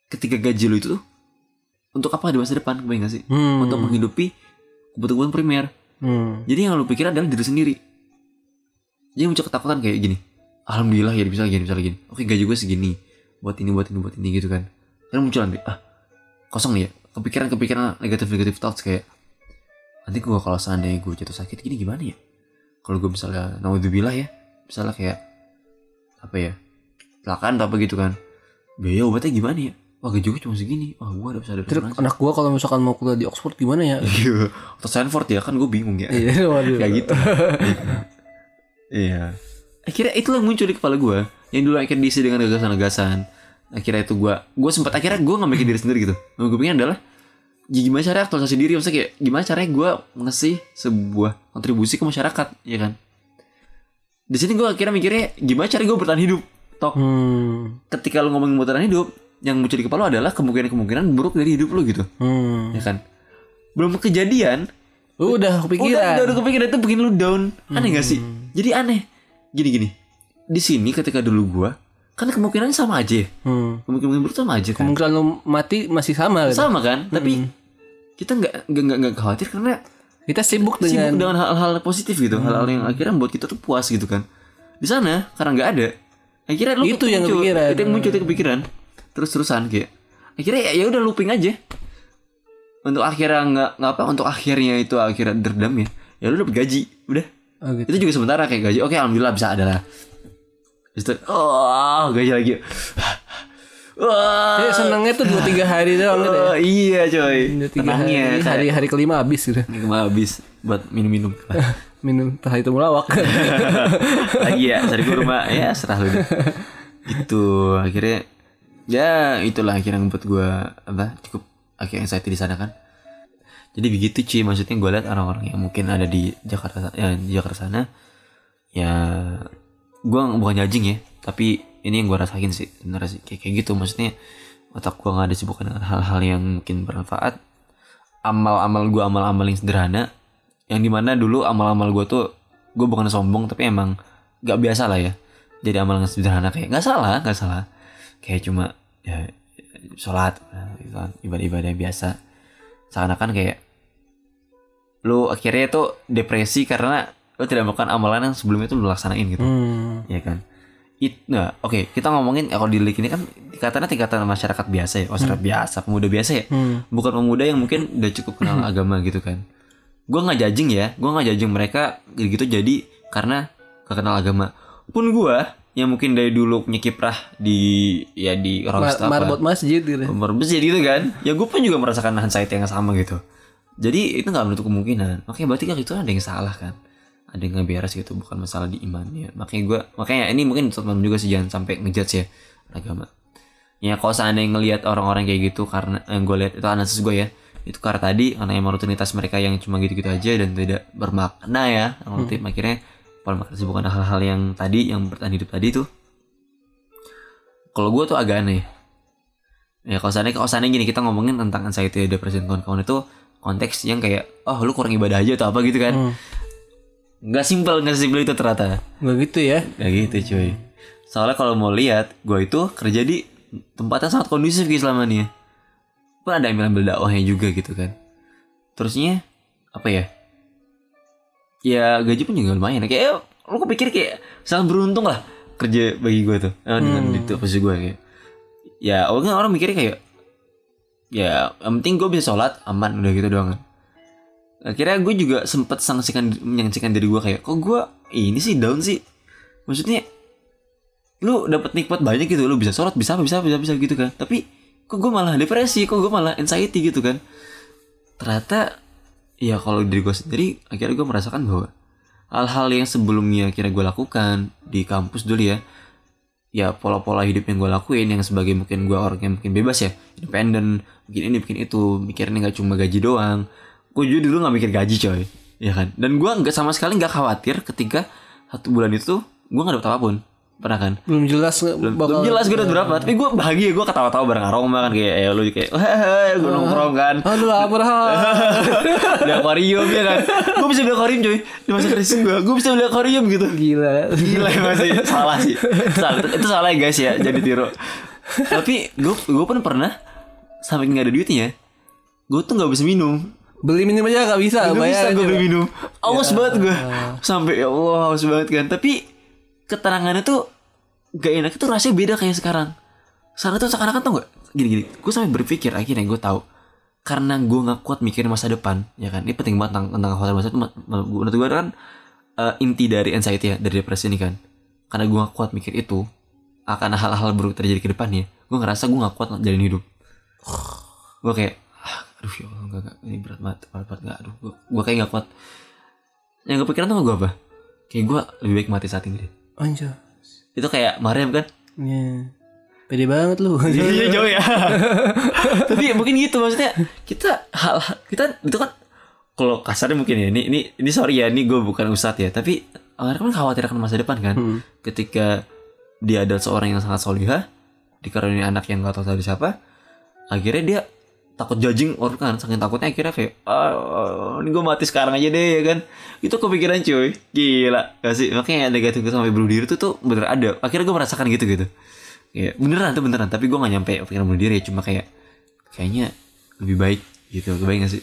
ketika gaji lu itu tuh untuk apa di masa depan kebayang gak sih Hmm. untuk menghidupi kebutuhan primer Hmm. Jadi yang lu pikir adalah diri sendiri. Jadi muncul ketakutan kayak gini. Alhamdulillah ya bisa gini, bisa gini. Oke gaji gue segini. Buat ini, buat ini, buat ini gitu kan. Kan muncul nanti, ah kosong nih ya. Kepikiran-kepikiran negatif-negatif thoughts kayak nanti gue kalau seandainya gue jatuh sakit gini gimana ya? Kalau gue misalnya naudzubillah ya, misalnya kayak apa ya? Kecelakaan atau apa gitu kan. Biaya obatnya gimana ya? Wah gaji gue cuma segini. Wah gue ada Terus anak gua kalau misalkan mau kuliah di Oxford gimana ya? (laughs) Iya. Atau Stanford ya kan gue bingung ya. Iya, waduh. Kayak gitu. (laughs) Iya. Akhirnya itu yang muncul di kepala gue. Yang dulu akhirnya diisi dengan gagasan-gagasan. Akhirnya itu gue, gue sempat akhirnya gue nggak mikir diri sendiri gitu. Yang gue pikir adalah, ya gimana cara aktualisasi diri? Maksudnya kayak gimana caranya gue ngasih sebuah kontribusi ke masyarakat, ya kan? Di sini gue akhirnya mikirnya gimana cara gue bertahan hidup. Tok, Hmm. ketika lu ngomongin bertahan hidup, yang muncul di kepala adalah kemungkinan-kemungkinan buruk dari hidup lu gitu, Hmm. ya kan? Belum kejadian, Lu udah Udah, kepikiran. udah, udah kepikiran itu bikin lu down. Aneh gak sih? Jadi aneh. Gini gini. Di sini ketika dulu gua kan kemungkinannya sama aja. ya. Hmm. Kemungkinan buruk sama aja kan. Kemungkinan lu mati masih sama gitu. Sama kan? Tapi kita nggak nggak nggak khawatir karena Kita sibuk sibuk dengan hal-hal positif gitu, hal-hal yang akhirnya membuat kita tuh puas gitu kan. Di sana karena nggak ada, akhirnya lu Itu yang kepikiran. Itu yang muncul itu kepikiran. Terus terusan kayak akhirnya ya, ya udah looping aja. Untuk akhirnya nggak nggak apa untuk akhirnya itu akhirnya derdam ya. Ya lu dapet gaji, udah. Oh, gitu. Itu juga sementara kayak gaji. Oke, alhamdulillah bisa ada lah. Itu, oh, gaji lagi. Wah. Ya, senengnya tuh 2 3 hari doang gitu ya. Oh, iya coy. 2 3 hari. Tenangnya Hari hari kelima habis gitu. Ke mana habis buat minum-minum. (laughs) Minum teh itu melawak. (laughs) Lagi ya, cari kurma ya serah lu. Gitu akhirnya ya itulah akhirnya membuat gue apa cukup akhirnya anxiety di sana kan. Jadi begitu cuy maksudnya gue lihat orang-orang yang mungkin ada di Jakarta ya, di Jakarta sana ya gue bukan judging ya tapi ini yang gue rasain sih bener sih. Kayak, kayak gitu maksudnya otak gue nggak ada sibuk dengan hal-hal yang mungkin bermanfaat. Amal-amal gue amal-amal yang sederhana yang di mana dulu amal-amal gue tuh gue bukan sombong tapi emang gak biasa lah ya jadi amal yang sederhana kayak nggak salah nggak salah kayak cuma ya sholat nah, gitu kan, ibadah-ibadah biasa. Seakan-akan kayak lu akhirnya tuh depresi karena lu tidak melakukan amalan yang sebelumnya tuh lu laksanain gitu. Hmm. ya kan? It, nah, oke kita ngomongin kalau di Lik ini kan tingkatannya tingkatan masyarakat biasa ya masyarakat biasa pemuda biasa ya. Hmm. bukan pemuda yang mungkin udah cukup kenal (laughs) agama gitu kan. Gue nggak judging ya gue nggak judging mereka gitu jadi karena gak kenal agama. Pun gue yang mungkin dari dulu punya kiprah di ya di Mar- Rosta apa marbot masjid gitu. berbesar gitu kan? Ya gue pun juga merasakan anxiety yang sama gitu. Jadi itu nggak menutup kemungkinan. Makanya berarti kan itu ada yang salah kan? Ada yang nggak beres gitu bukan masalah di imannya makanya gue makanya ini mungkin teman juga sih jangan sampai ngejudge ya agama. Ya kalau seandainya ngelihat orang-orang kayak gitu karena yang gue lihat itu analisis gue ya itu karena tadi karena emang rutinitas mereka yang cuma gitu-gitu aja dan tidak bermakna ya yang rutin akhirnya pola makan bukan hal-hal yang tadi yang bertahan hidup tadi tuh kalau gue tuh agak aneh Ya kalau seandainya, kalau seandainya gini kita ngomongin tentang anxiety depresi dan kawan-kawan itu konteks yang kayak oh lu kurang ibadah aja atau apa gitu kan. Hmm. Nggak simpel, nggak simpel itu ternyata. Nggak gitu ya. Kayak gitu cuy. Soalnya kalau mau lihat, gue itu kerja di tempat yang sangat kondusif guys selama ini. Pun ada yang ambil dakwahnya juga gitu kan. Terusnya apa ya? Ya gaji pun juga lumayan. Kayak eh, lu kepikir kayak sangat beruntung lah kerja bagi gue tuh eh, dengan itu posisi gue kayak. Ya orang orang mikirnya kayak ya yang penting gue bisa sholat aman udah gitu doang. Akhirnya gue juga sempet sanksikan menyaksikan diri gue kayak kok gue ini sih down sih. Maksudnya lu dapat nikmat banyak gitu lu bisa sholat bisa apa bisa apa, bisa bisa gitu kan tapi kok gue malah depresi kok gue malah anxiety gitu kan ternyata ya kalau diri gue sendiri akhirnya gue merasakan bahwa hal-hal yang sebelumnya kira gue lakukan di kampus dulu ya ya pola-pola hidup yang gue lakuin yang sebagai mungkin gue orang yang mungkin bebas ya independen bikin ini bikin itu mikirnya nggak cuma gaji doang. Gue juga dulu nggak mikir gaji coy ya kan? Dan gue nggak sama sekali nggak khawatir ketika satu bulan itu gue nggak dapat apa pun pernah kan? Belum jelas belum, bakal belum jelas gue udah berapa tapi gue bahagia gue ketawa-tawa bareng aroma kan kayak ya lu kayak gue nongkrong kan. Aduh lapar (laughs) di akuarium ya kan? Gue bisa beli akuarium coy di masa krisis gue gue bisa beli akuarium gitu. Gila. gila ya masih. Salah sih. Salah. Itu, salah ya guys ya. Jadi tiru. Tapi gue gue pun pernah sampai nggak ada duitnya gue tuh nggak bisa minum. Beli minum aja gak bisa. Gak bisa gue beli minum. Awas banget gue Sampai ya Allah haus banget kan. Tapi Keterangannya tuh Gak enak itu rasanya beda kayak sekarang. Sekarang tuh sekarang kan tau gak? Gini-gini Gue sampai berpikir akhirnya gue tahu Karena gue gak kuat mikirin masa depan Ya kan? Ini penting banget tentang, tentang khawatir masa depan. Menurut gue kan eh, Inti dari anxiety ya Dari depresi ini kan. Karena gue gak kuat mikir itu Akan hal-hal buruk terjadi ke depannya Gue ngerasa gue gak kuat jalin hidup. Gue kayak ah, Aduh ya Allah gak, gak, Ini berat banget Berat banget gak Aduh gue, gue kayak gak kuat. Yang kepikiran tuh gue apa? Kayak gue lebih baik mati saat ini deh Anjir. Itu kayak Mariam kan Iya. Pede banget lu. Iya (laughs) jauh ya (laughs) Tapi mungkin gitu maksudnya Kita hal Kita itu kan Kalau kasarnya mungkin ya Ini ini, ini sorry ya Ini gue bukan ustadz ya Tapi Orang kan khawatir akan masa depan kan Hmm. Ketika Dia adalah seorang yang sangat solihah Dikaruniai anak yang gak tahu tadi siapa Akhirnya dia Takut judging orang kan Saking takutnya akhirnya kayak ah, Ini gue mati sekarang aja deh ya kan. Itu kepikiran cuy. Gila. Gak sih? Makanya negatif sampai bunuh diri itu tuh bener ada. Akhirnya gue merasakan gitu gitu. Ya beneran tuh beneran. Tapi gue gak nyampe pikiran bunuh diri Cuma kayak Kayaknya lebih baik gitu. Lebih baik gak sih?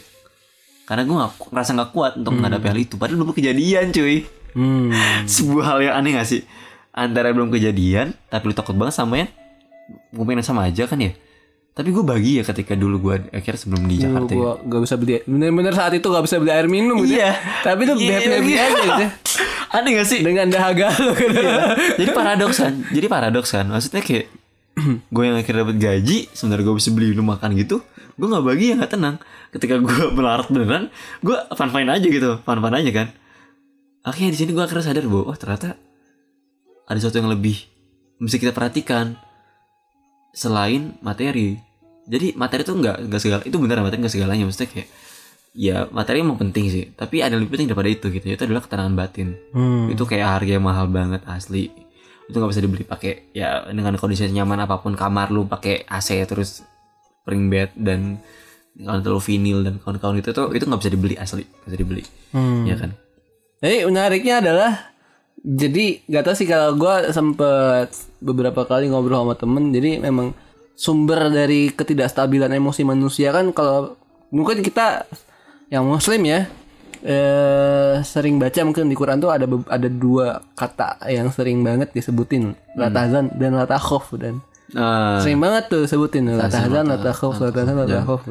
Karena gue gak, ngerasa gak kuat Untuk menghadapi hal itu. Padahal belum kejadian cuy. Hmm. (laughs) Sebuah hal yang aneh gak sih? Antara belum kejadian Tapi lu takut banget sama yang Gue pengen sama aja kan ya Tapi gue bahagia ketika dulu gue Akhirnya sebelum di Jakarta ya. gua gak bisa beli Bener-bener saat itu gak bisa beli air minum gitu Iya. ya. Tapi tuh Iya, happy-happy iya. aja gitu ya. (laughs) Aneh gak sih Dengan dahaga lu gitu. Jadi paradoks kan Jadi paradoks kan Maksudnya kayak (clears throat) Gue yang akhirnya dapat gaji Sebenarnya gue bisa beli minum makan gitu Gue gak bahagia gak tenang Ketika gue (laughs) melarat beneran Gue fun-fun aja gitu Fun-fun aja kan Akhirnya di sini gue akhirnya sadar bahwa Oh ternyata Ada sesuatu yang lebih Mesti kita perhatikan Selain materi. Jadi materi itu nggak nggak segala Itu benar materi nggak segalanya. Maksudnya kayak Ya materi emang penting sih. Tapi ada yang lebih penting daripada itu gitu. Itu adalah ketenangan batin. Hmm. itu kayak harga yang mahal banget asli. Itu nggak bisa dibeli pakai ya dengan kondisi nyaman apa pun. Kamar lu pakai AC terus spring bed dan kalau terlalu vinil dan kawan-kawan itu tuh itu nggak bisa dibeli asli. Nggak bisa dibeli. Hmm. ya kan? Jadi menariknya adalah jadi gak tau sih kalau gue sempet beberapa kali ngobrol sama temen jadi memang sumber dari ketidakstabilan emosi manusia kan kalau mungkin kita yang muslim ya eh, sering baca mungkin di Quran tuh ada ada dua kata yang sering banget disebutin latahzan dan latakhof dan nah sering banget tuh sebutin latahzan latakhof latahzan latakhof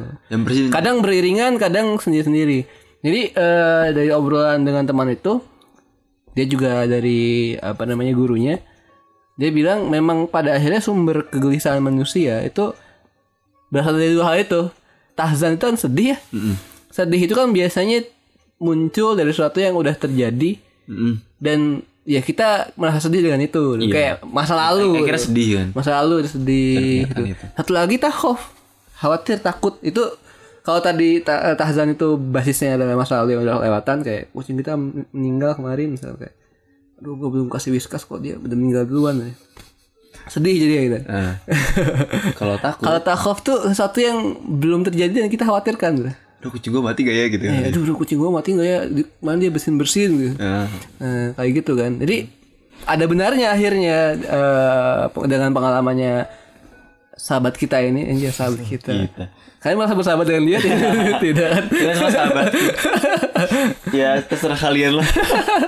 kadang beriringan kadang sendiri-sendiri. Jadi eh, dari obrolan dengan teman itu dia juga dari apa namanya gurunya dia bilang memang pada akhirnya sumber kegelisahan manusia itu berasal dari dua hal itu tahzan itu kan sedih ya Mm-mm. sedih itu kan biasanya muncul dari sesuatu yang udah terjadi Mm-mm. dan ya kita merasa sedih dengan itu Iya. kayak masa lalu gitu. sedih kan masa lalu sedih gitu. itu. satu lagi takhof khawatir takut itu kalau tadi ta- eh, tahzan itu basisnya adalah masa lalu yang udah lewatan kayak kucing kita meninggal kemarin misalnya kayak aduh gue belum kasih whiskas kok dia udah meninggal duluan ya. sedih jadi gitu. Ah. (laughs) Kalau takut, Kalau takhaf tuh sesuatu yang belum terjadi dan kita khawatirkan gitu. aduh kucing gue mati gak ya gitu. Eh, aduh, aduh, kucing gua mati nggak ya? Di- Mana dia bersin bersin gitu. Ah. Nah, kayak gitu kan. Jadi ada benarnya akhirnya eh, dengan pengalamannya sahabat kita ini, anjir sahabat kita. Kita. Kalian merasa bersahabat dengan dia tidak? (laughs) (laughs) tidak kan? Kita sama sahabat. ya terserah kalian lah.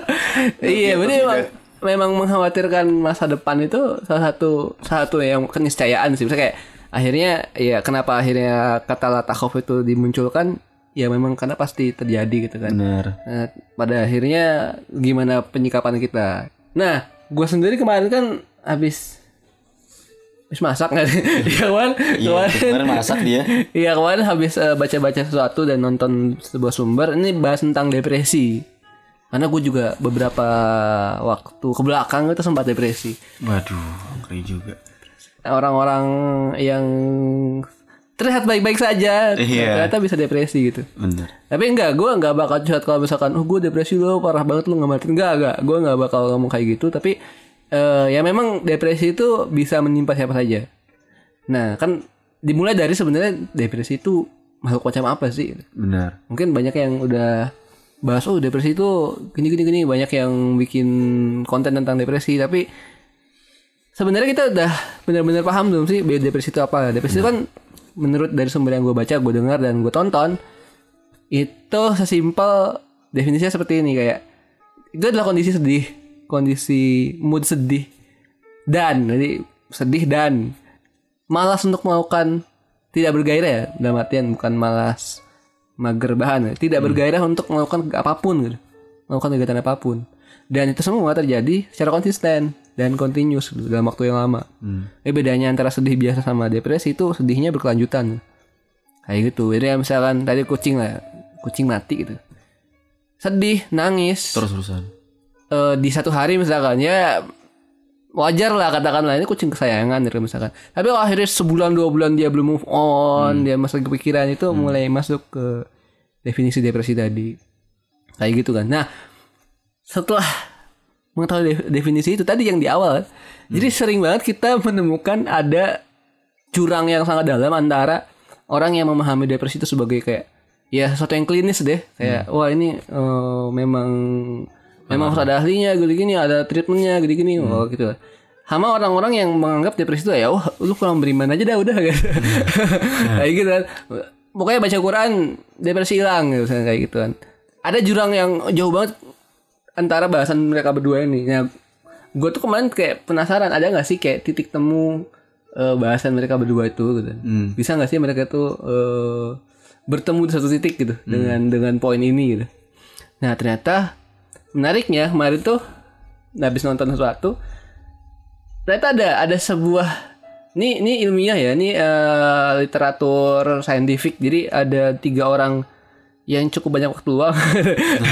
(laughs) iya, berarti memang, memang mengkhawatirkan masa depan itu salah satu salah satu yang keniscayaan sih. Misalnya kayak akhirnya ya kenapa akhirnya kata latakhov itu dimunculkan ya memang karena pasti terjadi gitu kan. Benar. Nah, pada akhirnya gimana penyikapan kita? Nah, gue sendiri kemarin kan habis habis masak nggak sih? (laughs) Iya kemarin, Iya, kemarin, masak dia. iya kemarin habis eh, baca-baca sesuatu dan nonton sebuah sumber ini bahas tentang depresi. Karena gue juga beberapa waktu ke belakang itu sempat depresi. Waduh, ngeri juga. Orang-orang yang terlihat baik-baik saja, Iya. ternyata bisa depresi gitu. Bener. Tapi enggak, gue enggak bakal curhat kalau misalkan, oh gue depresi lo parah banget lo nggak mati. Enggak, enggak, gue enggak bakal ngomong kayak gitu. Tapi eh, ya memang depresi itu bisa menimpa siapa saja. Nah kan dimulai dari sebenarnya depresi itu makhluk macam apa sih? Benar. Mungkin banyak yang udah bahas, oh depresi itu gini gini gini. Banyak yang bikin konten tentang depresi. Tapi sebenarnya kita udah benar-benar paham belum sih depresi itu apa? Depresi itu kan menurut dari sumber yang gue baca, gue dengar dan gue tonton itu sesimpel definisinya seperti ini kayak itu adalah kondisi sedih, kondisi mood sedih dan jadi sedih dan malas untuk melakukan tidak bergairah ya dalam artian bukan malas mager bahan ya. tidak bergairah untuk melakukan apa pun gitu melakukan kegiatan apa pun dan itu semua terjadi secara konsisten dan continuous gitu, dalam waktu yang lama Hmm. Eh bedanya antara sedih biasa sama depresi itu sedihnya berkelanjutan. Kayak gitu. Jadi misalkan tadi kucing lah, kucing mati gitu. Sedih, nangis. Terus terusan. Eh, di satu hari misalkan ya wajar lah katakanlah ini kucing kesayangan gitu misalkan. Tapi kalau akhirnya sebulan dua bulan dia belum move on, dia masih kepikiran itu mulai masuk ke definisi depresi tadi. Kayak gitu kan. Nah, setelah mengetahui de- definisi itu tadi yang di awal kan. Jadi sering banget kita menemukan ada jurang yang sangat dalam antara orang yang memahami depresi itu sebagai kayak ya sesuatu yang klinis deh kayak wah ini eh, memang memang harus ada ahlinya gini-gini ada treatmentnya gini-gini. Oh gitu. Sama orang-orang yang menganggap depresi itu ya wah lu kurang beriman aja dah udah. Gitu (laughs) kayak gitu kan. Pokoknya baca Quran depresi hilang gitu misalnya kayak gitu kan. Ada jurang yang jauh banget antara bahasan mereka berdua ini. Nah, gue tuh kemarin kayak penasaran ada nggak sih kayak titik temu eh, bahasan mereka berdua itu gitu. Hmm. Bisa nggak sih mereka tuh eh, bertemu di satu titik gitu dengan dengan poin ini gitu. Nah ternyata menariknya kemarin tuh habis nonton sesuatu ternyata ada ada sebuah ini ini ilmiah ya ini eh, literatur saintifik. Jadi ada tiga orang yang cukup banyak waktu luang.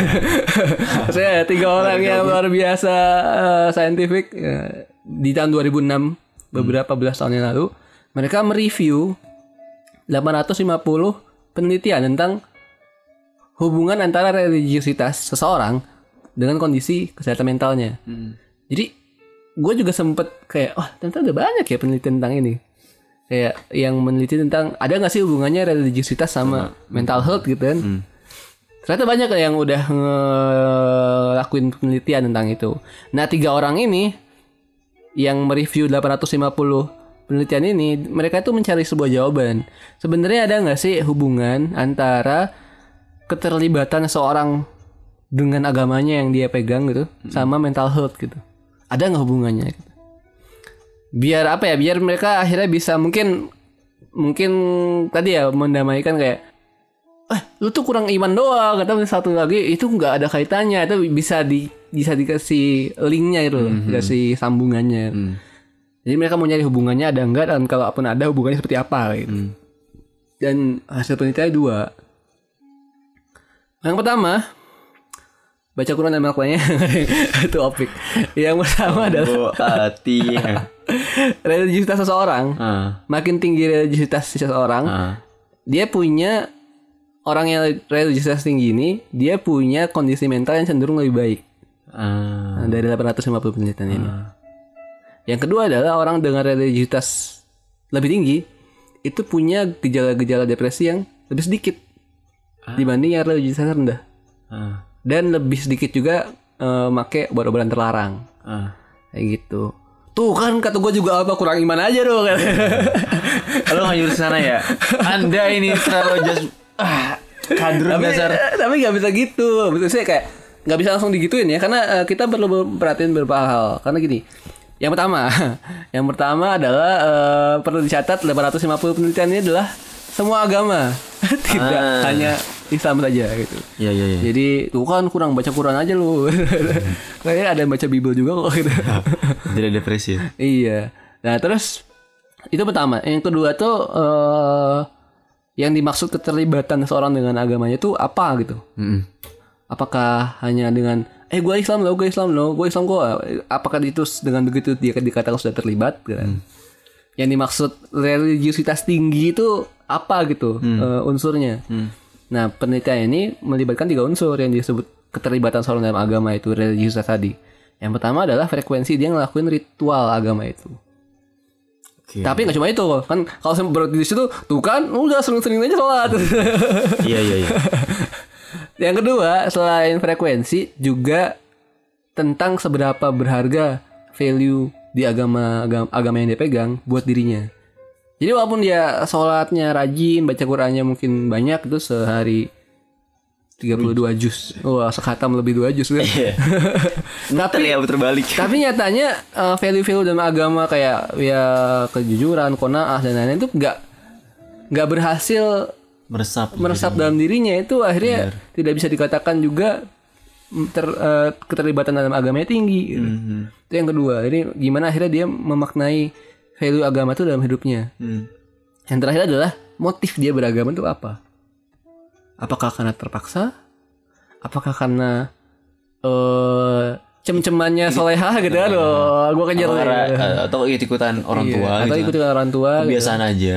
(laughs) Saya tiga orang yang luar biasa eh, saintifik eh, di tahun 2006 beberapa belas tahun yang lalu. Mereka mereview 850 penelitian tentang hubungan antara religiusitas seseorang dengan kondisi kesehatan mentalnya. Hmm. Jadi gue juga sempet kayak, wah ternyata ada banyak ya penelitian tentang ini. Kayak yang meneliti tentang ada nggak sih hubungannya religiusitas sama mental health gitu kan? Hmm. Ternyata banyak yang udah ngelakuin penelitian tentang itu. Nah tiga orang ini yang mereview 850 penelitian ini, mereka itu mencari sebuah jawaban. Sebenarnya ada nggak sih hubungan antara keterlibatan seorang dengan agamanya yang dia pegang gitu, sama mental health gitu? Ada nggak hubungannya? Gitu? Biar apa ya? Biar mereka akhirnya bisa mungkin mungkin tadi ya mendamaikan kayak eh lu tuh kurang iman doang kata satu lagi itu nggak ada kaitannya itu bisa di bisa dikasih linknya itu loh, dikasih sambungannya Hmm. jadi mereka mau nyari hubungannya ada enggak dan kalaupun ada hubungannya seperti apa gitu Hmm. dan hasil penelitiannya dua yang pertama baca Quran dan melakukannya (laughs) itu opik yang pertama adalah hati. (laughs) religiusitas seseorang ah. makin tinggi religiusitas seseorang Ah. dia punya orang yang religiusitas tinggi ini dia punya kondisi mental yang cenderung lebih baik. Nah, dari 850 penelitian ini. Yang kedua adalah orang dengan religiusitas lebih tinggi itu punya gejala-gejala depresi yang lebih sedikit dibanding yang religiusitas rendah. Ah, Dan lebih sedikit juga eh, make obat-obatan terlarang. ah. Kayak gitu. Tuh kan kata gue juga apa kurang iman aja dong. (laughs) Lo nggak nyuruh sana ya? Anda ini terlalu just ah kadrun tapi dasar. tapi nggak bisa gitu. Maksudnya kayak nggak bisa langsung digituin ya karena eh, kita perlu perhatiin beberapa hal. Karena gini. Yang pertama, (laughs) yang pertama adalah eh, perlu dicatat 850 penelitian ini adalah semua agama, (laughs) tidak Ah. hanya Islam saja gitu. Iya iya iya. Jadi tuh kan kurang baca Quran aja lu. (laughs) Kayaknya ada yang baca Bible juga kok gitu. Tidak depresi. ya? iya. Nah, terus itu pertama. Yang kedua tuh eh yang dimaksud keterlibatan seorang dengan agamanya itu apa gitu. Mm-mm. Apakah hanya dengan eh gue Islam loh, gue Islam loh, gue Islam kok. Apakah itu dengan begitu dia dikatakan sudah terlibat gitu kan? Yang dimaksud religiusitas tinggi itu apa gitu eh, unsurnya. Nah, penelitian ini melibatkan tiga unsur yang disebut keterlibatan seorang dalam agama itu religiusitas tadi. Yang pertama adalah frekuensi dia ngelakuin ritual agama itu. Oke. Tapi nggak cuma itu kan kalau saya berarti di situ tuh kan udah sering-sering aja sholat. (laughs) Iya iya iya. (laughs) yang kedua selain frekuensi juga tentang seberapa berharga value di agama agama, agama yang dia pegang buat dirinya. Jadi walaupun dia sholatnya rajin, baca Qurannya mungkin banyak itu sehari 32 juz. Wah, sekhatam lebih dua juz kan. Iya. (laughs) Tapi ya terbalik. Tapi nyatanya eh, value-value dalam agama kayak ya kejujuran, konaah dan lain-lain itu nggak nggak berhasil Meresap. meresap dalam dirinya itu akhirnya tidak bisa dikatakan juga mm, ter, eh, keterlibatan dalam agamanya tinggi. gitu. Mhm. Itu yang kedua. Jadi gimana akhirnya dia memaknai value agama itu dalam hidupnya. Hmm. Yang terakhir adalah motif dia beragama itu apa? Apakah karena terpaksa? Apakah karena eh cem-cemannya solehah gitu aduh gue kejar Atau, karena- atau ikut-ikutan orang Iya, tua atau gitu. ikut orang tua gitu. Kebiasaan aja.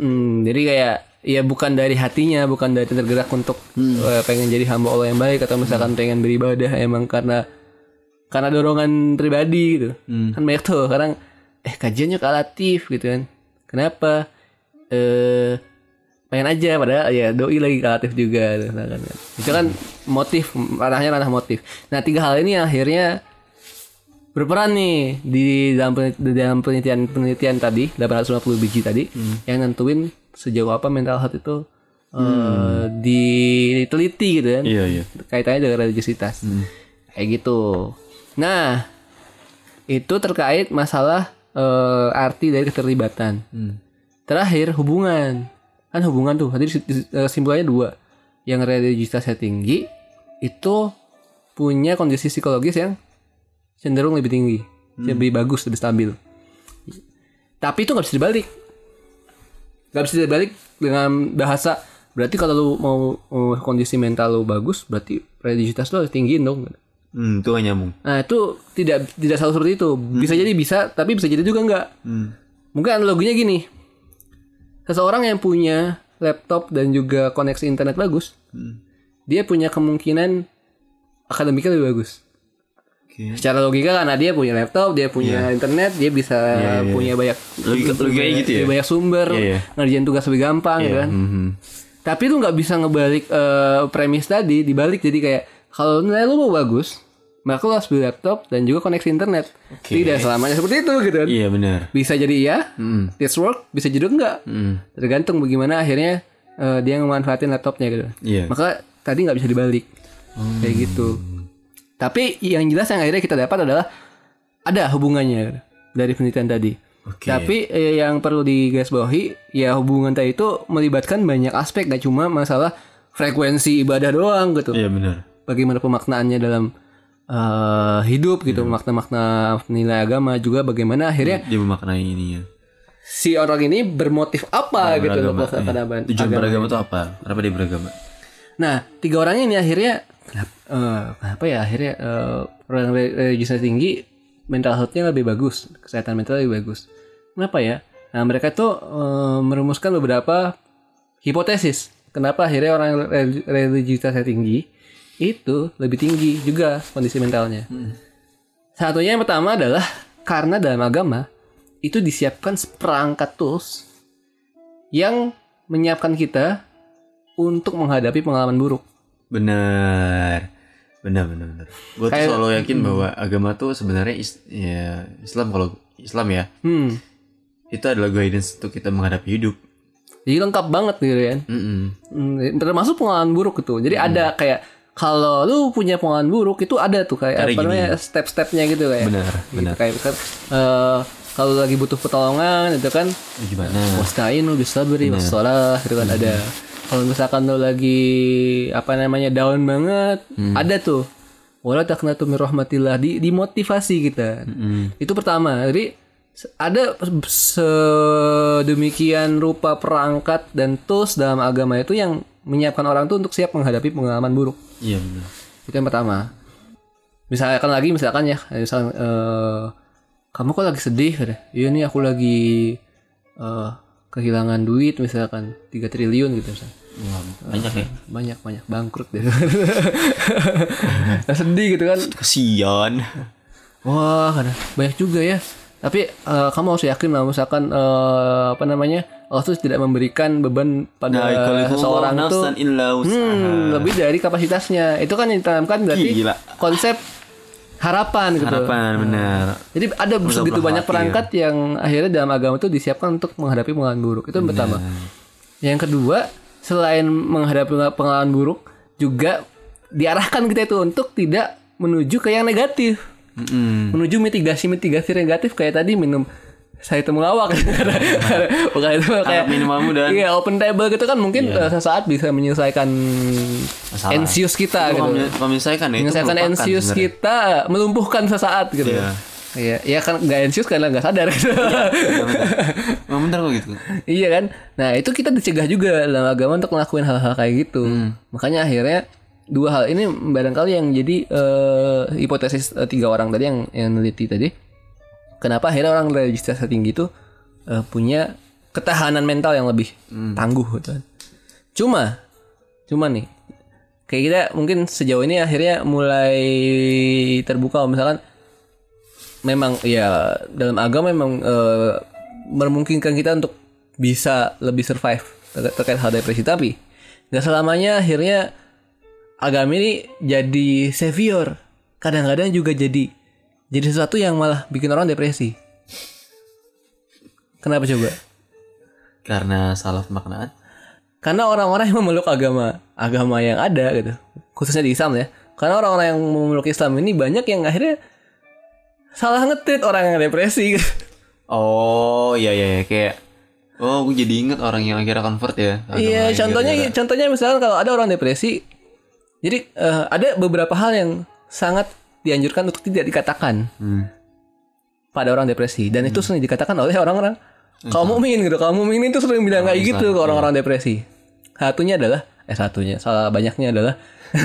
Hmm, jadi kayak ya bukan dari hatinya, bukan dari tergerak untuk eh, pengen jadi hamba Allah yang baik atau misalkan pengen beribadah emang karena karena dorongan pribadi gitu. Kan banyak tuh sekarang eh kajiannya kalatif gitu kan. Kenapa? Eh pengen aja padahal ya doi lagi kreatif juga gitu, kan. itu kan motif ranahnya ranah motif nah tiga hal ini akhirnya berperan nih di dalam di dalam penelitian penelitian tadi 850 biji tadi yang nentuin sejauh apa mental health itu eh, diteliti gitu kan Iya iya. kaitannya dengan religiositas kayak gitu nah itu terkait masalah eh, arti dari keterlibatan. Hmm. terakhir hubungan. Kan hubungan tuh tadi eh, kesimpulannya dua. Yang religiositasnya tinggi itu punya kondisi psikologis yang cenderung lebih tinggi. Lebih bagus lebih stabil. Tapi itu nggak bisa dibalik. Nggak bisa dibalik dengan bahasa berarti kalau lu mau mau kondisi mental lu bagus berarti religiositas lu harus tinggiin dong Hmm, itu gak nyambung. nah itu tidak tidak selalu seperti itu bisa jadi bisa tapi bisa jadi juga enggak Hmm. Mungkin analoginya gini. Seseorang yang punya laptop dan juga koneksi internet bagus, dia punya kemungkinan akademiknya lebih bagus. Oke. Secara logika karena dia punya laptop, dia punya internet, dia bisa punya banyak Logika- logikanya gitu ya? lebih banyak sumber, Iya, iya. ngerjain tugas lebih gampang gitu kan. Mhm. Tapi lu nggak bisa ngebalik eh, premis tadi, dibalik jadi kayak kalau nilai lu mau bagus, maka lu harus beli laptop dan juga koneksi internet. Tidak selamanya seperti itu gitu kan. Iya benar. Bisa jadi iya, Hmm. this work, bisa jadi enggak. Hmm. Tergantung bagaimana akhirnya eh, dia memanfaatin laptopnya gitu. Iya. Maka tadi nggak bisa dibalik. Kayak gitu. Tapi yang jelas yang akhirnya kita dapat adalah ada hubungannya gitu, dari penelitian tadi. Oke. Tapi eh, yang perlu digarisbawahi ya hubungan tadi itu melibatkan banyak aspek gak cuma masalah frekuensi ibadah doang gitu. Iya benar. Bagaimana pemaknaannya dalam eh, hidup gitu, makna-makna nilai agama juga bagaimana akhirnya Dia memaknai ini ya. si orang ini bermotif apa gitu loh Iya. agama- Tujuan agama. beragama itu apa? Kenapa dia beragama? Nah, tiga orang ini akhirnya kenapa, eh, kenapa ya akhirnya eh, orang re- religiusnya tinggi mental health-nya lebih bagus, kesehatan mental lebih bagus. Kenapa ya? Nah, mereka tuh eh, merumuskan beberapa hipotesis. Kenapa akhirnya orang rel- religiusitasnya tinggi itu lebih tinggi juga kondisi mentalnya. Satunya yang pertama adalah Karena dalam agama itu disiapkan seperangkat tools yang menyiapkan kita untuk menghadapi pengalaman buruk. Benar. Benar benar benar. Gue tuh selalu yakin bahwa agama tuh sebenarnya is- ya Islam kalau Islam ya Hmm. itu adalah guidance untuk kita menghadapi hidup. Jadi lengkap banget gitu kan. Mm-mm. Hmm, termasuk pengalaman buruk gitu. Jadi ada kayak kalau lu punya pengalaman buruk itu ada tuh kayak Kayak apa namanya step-stepnya gitu kayak. Benar Gitu, benar. kayak kan eh, kalau lagi butuh pertolongan itu kan Gimana? wastain lu bisa beri wassalah gitu kan ada. Kalau misalkan lu lagi apa namanya down banget, ada tuh. Wala taqnatu min rahmatillah di dimotivasi kita. Mm-mm. Itu pertama. Jadi ada sedemikian rupa perangkat dan tools dalam agama itu yang menyiapkan orang tuh untuk siap menghadapi pengalaman buruk. Iya benar. Itu yang pertama. Misalkan lagi misalkan ya, misal eh, kamu kok lagi sedih. Iya nih aku lagi eh, kehilangan duit misalkan 3 triliun gitu misalkan. Wah, banyak ya. Banyak banyak bangkrut deh. Nah, (laughs) sedih gitu kan. Kesian. Wah, ada banyak juga ya. Tapi eh, kamu harus yakin lah, misalkan eh, apa namanya, Allah tuh tidak memberikan beban pada Nah, itu seseorang usaha. hmm, lebih dari kapasitasnya. Itu kan yang ditanamkan berarti Gila. konsep harapan gitu. Harapan benar. Jadi ada segitu banyak perangkat yang akhirnya dalam agama itu disiapkan untuk menghadapi pengalaman buruk. Itu yang pertama. Yang kedua, selain menghadapi pengalaman buruk, juga diarahkan kita itu untuk tidak menuju ke yang negatif Mm-mm. menuju mitigasi mitigasi negatif kayak tadi minum saya itu melawak bukan itu kayak minumanmu dan- iya open table gitu kan mungkin eh, sesaat bisa menyelesaikan Masalah. anxious kita Kalau gitu menyelesaikan ya itu menyelesaikan sebenarnya. kita melumpuhkan sesaat gitu Iya. iya iya kan nggak anxious karena nggak sadar gitu Iya. (laughs) Emang benar kok gitu. iya kan nah itu kita dicegah juga dalam agama untuk ngelakuin hal-hal kayak gitu Hmm. makanya akhirnya dua hal ini barangkali yang jadi eh, hipotesis eh, tiga orang tadi yang yang neliti tadi kenapa akhirnya orang religius tinggi itu eh, punya ketahanan mental yang lebih Hmm. tangguh gitu kan. cuma cuma nih kayak kita mungkin sejauh ini akhirnya mulai terbuka misalkan memang ya dalam agama memang eh, memungkinkan kita untuk bisa lebih survive ter- terkait hal depresi tapi nggak selamanya akhirnya agama ini jadi savior kadang-kadang juga jadi jadi sesuatu yang malah bikin orang depresi kenapa coba Karena salah pemaknaan. karena orang-orang yang memeluk agama agama yang ada gitu khususnya di Islam ya karena orang-orang yang memeluk Islam ini banyak yang akhirnya salah ngetrit orang yang depresi gitu. Oh iya iya iya. kayak Oh, gue jadi inget orang yang akhirnya convert ya. Iya, contohnya gara-gara- contohnya misalkan kalau ada orang depresi, jadi eh, ada beberapa hal yang sangat dianjurkan untuk tidak dikatakan Hmm. pada orang depresi dan itu sering dikatakan oleh orang-orang kaum mukmin gitu. Kaum mukmin itu sering bilang kayak gitu ke orang-orang depresi. Satunya adalah eh satunya salah banyaknya adalah (laughs)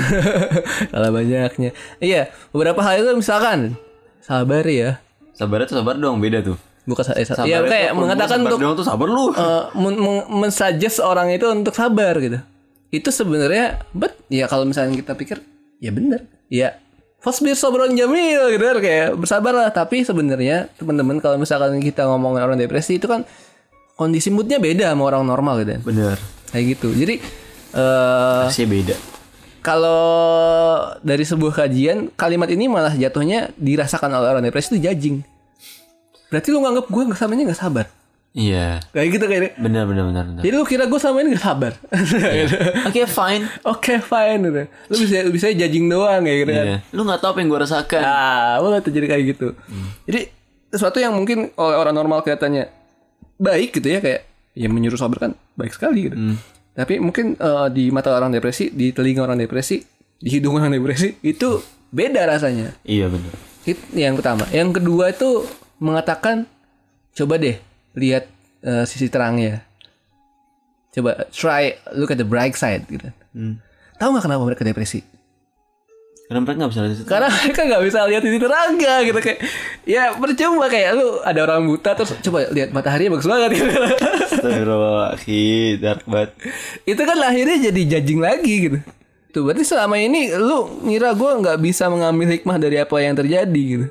salah banyaknya. Iya, beberapa hal itu misalkan sabar ya. Sabar tuh sabar dong, beda tuh. Bukan eh, sa- Sabar iya itu kayak mengatakan sabar untuk dong tuh sabar lu. eh, men- men- mensuggest orang itu untuk sabar gitu. Itu sebenarnya bet ya kalau misalnya kita pikir ya bener. Ya Fasbir sabron jamil gitu kan kayak bersabarlah tapi sebenarnya teman-teman kalau misalkan kita ngomongin orang depresi itu kan kondisi moodnya beda sama orang normal gitu kan. Bener. Kayak gitu. Jadi eh Rasanya beda. kalau dari sebuah kajian kalimat ini malah jatuhnya dirasakan oleh orang depresi itu judging. Berarti lu nganggap gue nggak samanya nggak sabar. Iya. Kayak gitu kayak Bener bener bener bener. Jadi lu kira gue sama ini gak sabar? (laughs) Oke fine. Oke fine gitu. Lu bisa bisa judging doang kayak gitu kan. Iya. Lu nggak tahu apa yang gue rasakan. Ah, boleh terjadi kayak gitu. Jadi sesuatu yang mungkin oleh orang normal kelihatannya baik gitu ya kayak ya menyuruh sabar kan baik sekali gitu. Tapi mungkin eh, di mata orang depresi, di telinga orang depresi, di hidung orang depresi itu beda rasanya. Iya bener. Yang pertama. Yang kedua itu mengatakan coba deh lihat eh, sisi terangnya. Coba try look at the bright side gitu. Hmm. Tahu nggak kenapa mereka depresi? Karena mereka nggak bisa lihat itu. Karena mereka nggak bisa lihat sisi terangnya gitu kayak ya percuma kayak lu ada orang buta terus coba lihat matahari bagus banget gitu. Astagfirullahaladzim, dark banget. Itu kan akhirnya jadi judging lagi gitu. Tuh berarti selama ini lu ngira gue nggak bisa mengambil hikmah dari apa yang terjadi gitu.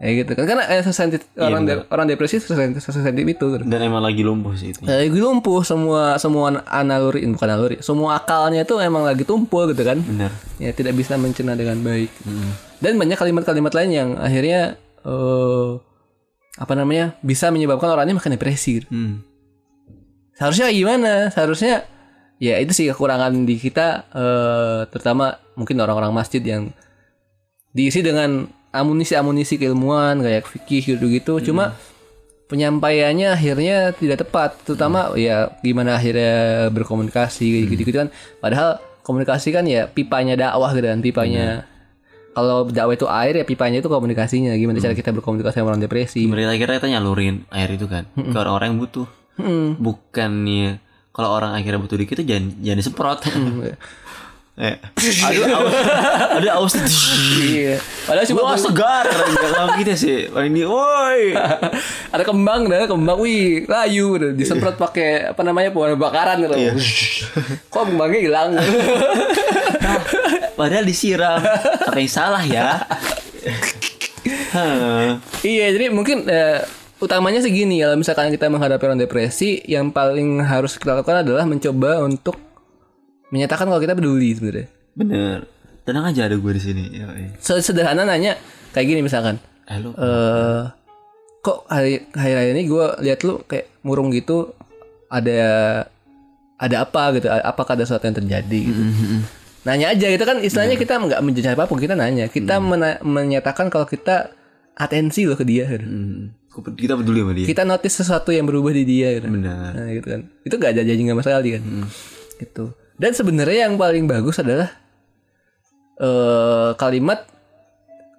Kayak gitu kan karena eh, sesensitif orang bener. de- orang depresi sesensitif itu gitu. dan emang lagi lumpuh sih itu Lagi lumpuh semua semua analuri bukan analuri semua akalnya itu emang lagi tumpul gitu kan bener ya tidak bisa mencerna dengan baik dan banyak kalimat-kalimat lain yang akhirnya eh apa namanya bisa menyebabkan orangnya makin depresi gitu. hmm. seharusnya gimana seharusnya ya itu sih kekurangan di kita eh terutama mungkin orang-orang masjid yang diisi dengan amunisi-amunisi keilmuan kayak fikih gitu-gitu. Cuma penyampaiannya akhirnya tidak tepat. Terutama ya gimana akhirnya berkomunikasi gitu-gitu kan. Padahal komunikasi kan ya pipanya dakwah gitu kan pipanya. Kalau dakwah itu air ya pipanya itu komunikasinya. Gimana cara kita berkomunikasi sama orang depresi? Sebenarnya akhirnya kita nyalurin air itu kan ke orang-orang yang butuh. Hmm. bukannya kalau orang akhirnya butuh dikit itu jangan jangan disemprot eh, (laughs) aduh aus, aduh aus iya. Padahal cuma Wah segar. Tahu kita sih Wah, ini woi. (laughs) Ada kembang dah kembang. Wih layu. Disemprot pakai apa namanya pewarna bakaran. Gitu kok kembangnya hilang? (laughs) Padahal disiram. Apa yang salah ya? Iya jadi mungkin eh, utamanya segini. Kalau misalkan kita menghadapi orang depresi yang paling harus kita lakukan adalah mencoba untuk menyatakan kalau kita peduli sebenarnya. Bener. Tenang aja ada gue di sini sederhana nanya kayak gini misalkan. Eh lu eh kok hari hari ini gue lihat lu kayak murung gitu ada ada apa gitu apakah ada sesuatu yang terjadi gitu. Nanya aja gitu kan istilahnya kita nggak menjadi apa pun kita nanya. Kita mena- menyatakan kalau kita atensi loh ke dia. Gitu. Hmm. Kita peduli sama dia. Kita notice sesuatu yang berubah di dia gitu. Benar Nah, gitu kan. Itu gak ada janji sama sekali kan. Gitu dan sebenarnya yang paling bagus adalah eh kalimat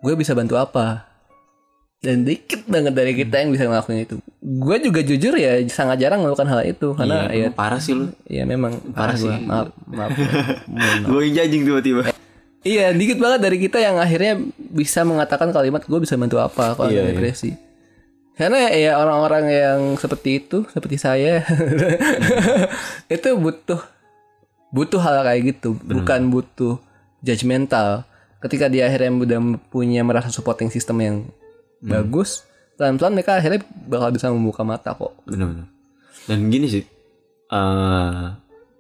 gue bisa bantu apa? Dan dikit banget dari kita yang bisa ngelakuin itu. Gue juga jujur ya sangat jarang melakukan hal itu karena Iya, ya Parah sih lu. Ya memang. Parah sih. gua. maaf maaf. (laughs) Gue jajing tiba-tiba. Iya dikit banget dari kita yang akhirnya bisa mengatakan kalimat gue bisa bantu apa kalau Iya, ada iya. depresi? Karena ya orang-orang yang seperti itu seperti saya (laughs) itu butuh butuh hal kayak gitu bukan butuh judgmental. Ketika dia akhirnya udah punya merasa supporting system yang bagus pelan-pelan mereka akhirnya bakal bisa membuka mata kok. Bener-bener Dan gini sih eh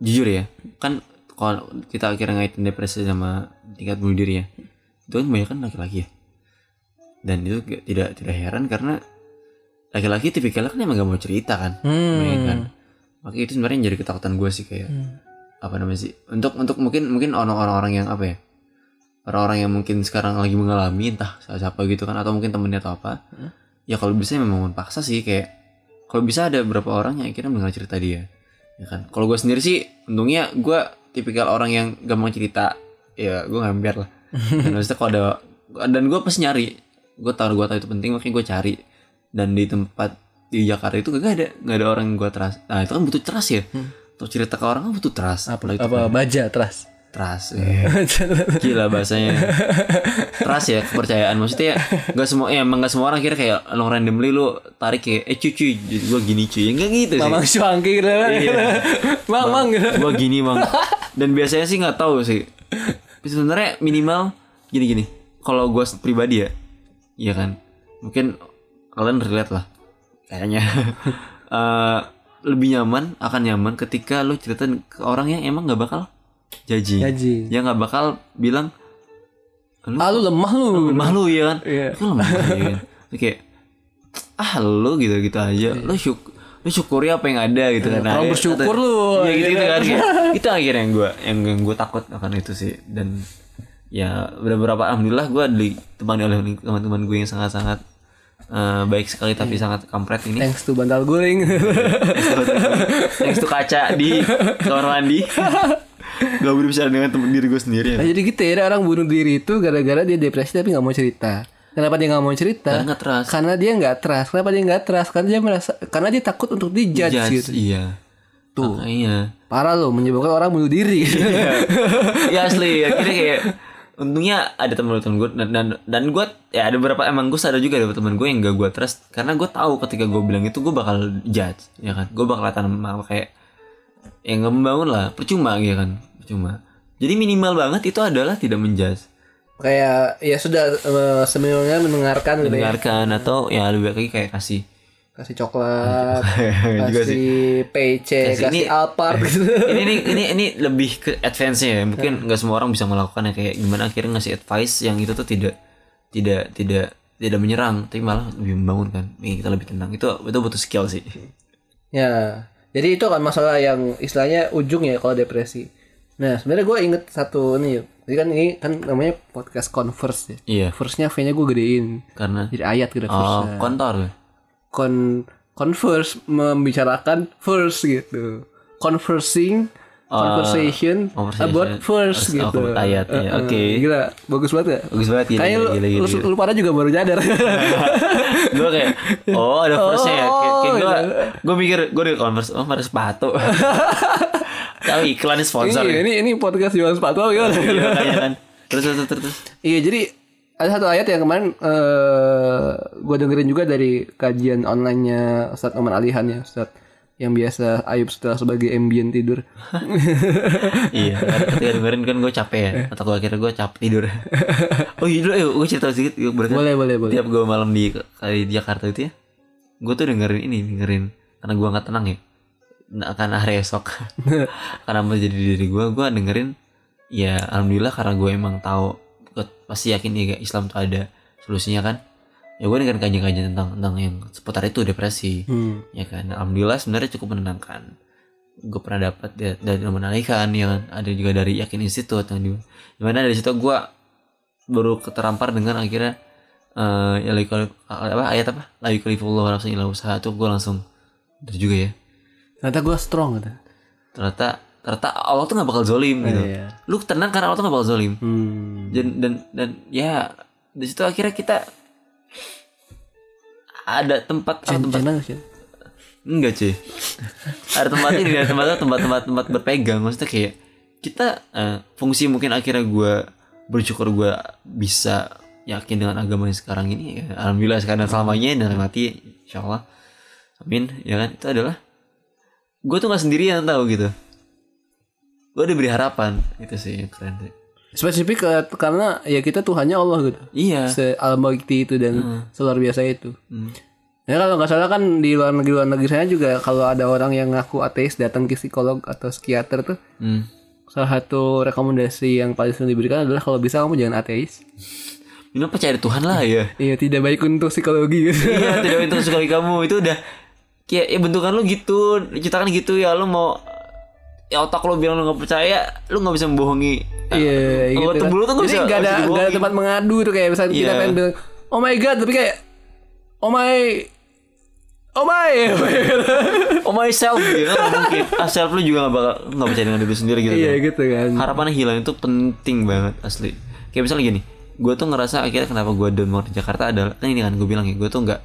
Jujur ya Kan kalau kita akhirnya ngaitin depresi sama tingkat bunuh diri ya Itu kan banyak kan laki-laki ya. Dan itu tidak tidak heran karena Laki-laki tipikalnya kan emang gak mau cerita kan Hmm. Kan. Makanya itu sebenarnya jadi ketakutan gue sih kayak Apa namanya sih? Untuk untuk mungkin mungkin orang-orang yang apa ya? Orang-orang yang mungkin sekarang lagi mengalami entah siapa gitu kan Atau mungkin temennya atau apa Ya kalau bisa memang paksa sih kayak kalau bisa ada beberapa orang yang akhirnya mendengar cerita dia ya kan? Kalau gue sendiri sih untungnya gue tipikal orang yang gampang cerita ya gue ngambil lah. (laughs) Dan maksudnya kalau ada dan gue pasti nyari. Gue tahu gue tahu itu penting makanya gue cari. Dan di tempat di Jakarta itu gak ada gak ada orang yang gue trust nah itu kan butuh trust ya untuk cerita ke orang kan butuh trust. Apalagi itu apa? baja trust? Trust (laughs) ya. gila bahasanya. (laughs) Trust ya kepercayaan. Maksudnya nggak semua ya emang nggak semua orang kira kayak lo randomly lu tarik kayak eh cuy cuy gue gini cuy. Ya nggak gitu sih. Mamang Shuangki gitu Iya. (laughs) Mang mang gitu. gue gini bang dan biasanya sih nggak tahu sih. Tapi sebenarnya minimal gini gini. Kalau gue pribadi ya iya kan? Mungkin kalian relate lah kayaknya. Eh, lebih nyaman akan nyaman ketika lo cerita ke orang yang emang nggak bakal jaji Jaji. yang nggak bakal bilang lu Ah lu lemah lu lemah lu ya kan Iya. lu lemah ya kan Terus kayak ah lu gitu gitu aja lu syuk lu syukuri apa yang ada gitu kan Iya. Kurang Nah, bersyukur atau- lu. iya gitu, gitu Iya. kan (laughs) itu akhirnya yang gue yang, yang gue takut akan itu sih dan ya beberapa alhamdulillah gue ditemani oleh teman-teman gue yang sangat-sangat eh, baik sekali tapi Iya. sangat kampret ini Thanks to bantal guling thanks to kaca di kamar mandi gak boleh bicara dengan temen diri gue sendiri ya Nah, jadi gitu ya ada orang bunuh diri itu gara-gara dia depresi tapi nggak mau cerita Kenapa dia nggak mau cerita? Karena trust. Karena dia nggak trust. Kenapa dia nggak trust? Karena dia merasa karena dia takut untuk dijudge Judge, gitu. iya Tuh. makanya Parah loh menyebabkan orang bunuh diri. ya asli akhirnya kayak untungnya ada teman-teman gue dan dan, dan gue ya ada beberapa emang gue sadar juga ada teman gue yang gak gue trust. Karena gue tahu ketika gue bilang itu gue bakal judge ya kan? Gue bakal sama kayak yang nggak membangun lah. Percuma gitu kan? Percuma. Jadi minimal banget itu adalah tidak menjudge. Kayak ya sudah uh, seminimalnya mendengarkan gitu ya. atau ya lebih baik lagi kayak kasih kasih coklat (laughs) juga sih. Kasih PC Kasih- kasih ini- Alphard. Gitu (laughs) ini, (laughs) ini ini ini lebih ke advance ya. Mungkin nggak semua orang bisa melakukannya. Kayak gimana akhirnya ngasih advice yang itu tuh tidak tidak tidak tidak menyerang. Tapi malah lebih membangunkan Nih, kita lebih tenang. Itu itu butuh skill sih. Ya, jadi itu kan masalah yang istilahnya ujung ya kalau depresi. Nah, sebenarnya gue inget satu nih, jadi kan ini kan namanya podcast converse ya. iya. Verse-nya V-nya gue gedein, karena jadi ayat gitu oh verse kontor Con converse membicarakan verse gitu, conversing, conversation, conversation. about verse Oh, gitu. ayat, ya. Eh, Oke. Gila, bagus banget ya. bagus banget gila Kayaknya gila, lu, gila, lu, gila, lu pada juga baru nyadar. (laughs) gue kayak oh ada verse ya kayak, kayak gue Oh, gue mikir gue di converse oh ada sepatu (laughs) tahu iklan sponsor ini, ya ini, ini podcast jualan sepatu gimana? Iya, kan terus terus, terus. Iya jadi ada satu ayat yang kemarin eh gue dengerin juga dari kajian online-nya Ustadz Oman Alihan ya Ustadz yang biasa Ayub setelah sebagai ambient tidur. (laughs) iya ketika dengerin kan gue capek ya atau gue akhirnya gue capek tidur oh iya dulu gue cerita sedikit berarti boleh boleh boleh. tiap gue malam di di Jakarta itu ya gue tuh dengerin ini dengerin karena gue nggak tenang ya nah, akan hari esok (laughs) karena menjadi diri gue gue dengerin ya alhamdulillah karena gue emang tahu pasti yakin ya Islam tuh ada solusinya kan. Ya gue dengerin kajian-kajian tentang tentang yang seputar itu depresi. Hmm. ya kan? Alhamdulillah sebenarnya cukup menenangkan. Gue pernah dapat ya, dari menalihkan ya kan? Ada juga dari yakin institut yang di di mana dari situ gue baru keterampar dengan akhirnya eh ya apa ayat apa? Lagi kalifullah nafsan illa usaha tuh gue langsung itu juga ya. Ternyata gue strong gitu. ternyata ternyata Allah tuh gak bakal zolim gitu. Iya. lu tenang karena Allah tuh gak bakal zolim. Hmm. dan dan dan ya di situ akhirnya kita ada tempat ada tempat Jangan sih. Enggak cuy. Ada tempat ini Ada tempat tempat-tempat tempat berpegang. Maksudnya kayak Kita eh, Fungsi mungkin akhirnya gue Bersyukur gue Bisa Yakin dengan agama yang sekarang ini ya, Alhamdulillah sekarang selamanya Dan mati Insya Allah. Amin Ya kan? Itu adalah Gue tuh gak sendirian tahu gitu Gue diberi harapan Itu sih yang keren sih Spesifik ke- karena ya kita Tuhannya Allah gitu. Iya Se almighty itu dan seluar biasa itu. Hmm. Ya kalau nggak salah kan di luar negeri luar negeri saya juga kalau ada orang yang ngaku ateis datang ke psikolog atau psikiater tuh hmm. salah satu rekomendasi yang paling sering diberikan adalah kalau bisa kamu jangan ateis. Ini percaya Tuhan lah ya (laughs) Iya tidak baik untuk psikologi gitu. iya tidak itu sekali kamu itu udah kayak ya bentukan lu gitu diciptakan gitu ya lu mau ya otak lu bilang lu nggak percaya lu nggak bisa membohongi. Iya kalau gitu. tembulu tuh nggak Jadi bisa nggak ada nggak nggak ada tempat mengadu tuh kayak misalnya kita Iya. pengen bilang oh my god tapi kayak oh my oh my. (laughs) Oh myself gitu. Kan mungkin. Ah self lu juga nggak bakal nggak percaya dengan diri sendiri gitu iya kan. gitu kan. harapannya hilang itu penting banget asli. Kayak misalnya gini gue tuh ngerasa akhirnya kenapa gue down banget di Jakarta adalah kan ini kan gue bilang ya gue tuh nggak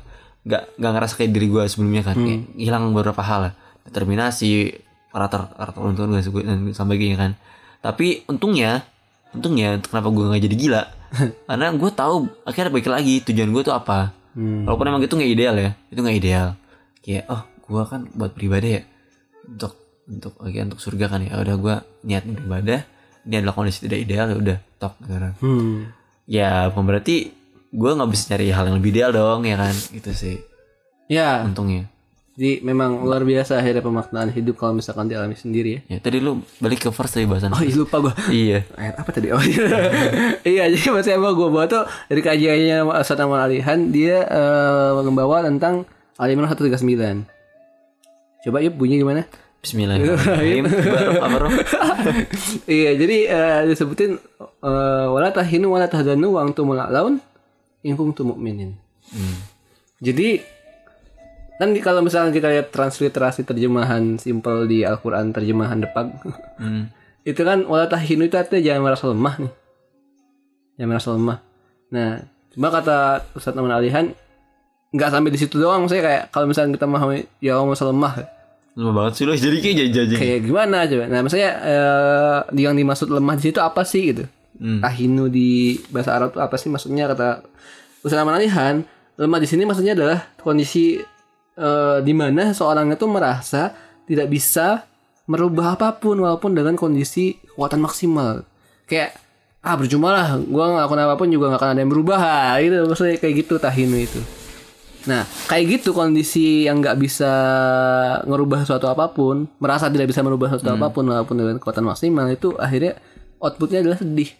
nggak nggak ngerasa kayak diri gue sebelumnya kan. Kayak hilang beberapa hal lah. Determinasi karakter karakter orang tua gue dan sebagainya kan. Tapi untungnya untungnya kenapa gue nggak jadi gila? (laughs) Karena gue tahu akhirnya balik lagi tujuan gue tuh apa. Hmm. walaupun emang itu nggak ideal ya itu nggak ideal. Kayak oh gue kan buat beribadah ya untuk untuk oke untuk surga kan ya. Udah gue niat beribadah ini adalah kondisi tidak ideal ya udah tok gitu kan. Hmm. ya berarti gue nggak bisa cari hal yang lebih ideal dong ya kan? Gitu sih. Ya, untungnya jadi memang luar biasa akhirnya pemaknaan hidup kalau misalkan dialami sendiri ya. ya tadi lu balik ke first tadi bahasan Oh iya lupa gua. iya Ayat apa tadi? Oh iya. (laughs) iya, jadi maksudnya yang gue bawa tuh dari kajiannya Ustaz Amal Alihan dia eh, membawa tentang Al-Imran 139. Coba yuk bunyi gimana? Bismillahirrahmanirrahim (laughs) (laughs) iya, jadi eh, disebutin eh, wala tahinu wala tahzanu wa antumul a'laun in kuntum mu'minin. Hmm. Jadi kan di- kalau misalnya kita lihat transliterasi terjemahan simpel di Al-Qur'an terjemahan Depag Hmm. (laughs) itu kan wala tahinu itu artinya jangan merasa lemah nih. Jangan merasa lemah. Nah, cuma kata Ustadz Aman Alihan nggak sampai di situ doang saya kayak kalau misalnya kita memahami ya Allah merasa lemah Lama banget sih lu jadi kayak jajah kayak gimana coba nah maksudnya eh, yang dimaksud lemah di situ apa sih gitu Hmm. tahinu di bahasa Arab itu apa sih maksudnya kata Ustaz Aman Alihan lemah di sini maksudnya adalah kondisi eh, di mana seorang itu merasa tidak bisa merubah apa pun walaupun dengan kondisi kekuatan maksimal. Kayak ah percuma lah gue ngelakuin apa pun juga gak akan ada yang berubah. Ah, gitu maksudnya kayak gitu tahinu itu. Nah kayak gitu kondisi yang nggak bisa ngerubah suatu apa pun merasa tidak bisa merubah suatu apa pun walaupun dengan kekuatan maksimal itu akhirnya outputnya adalah sedih.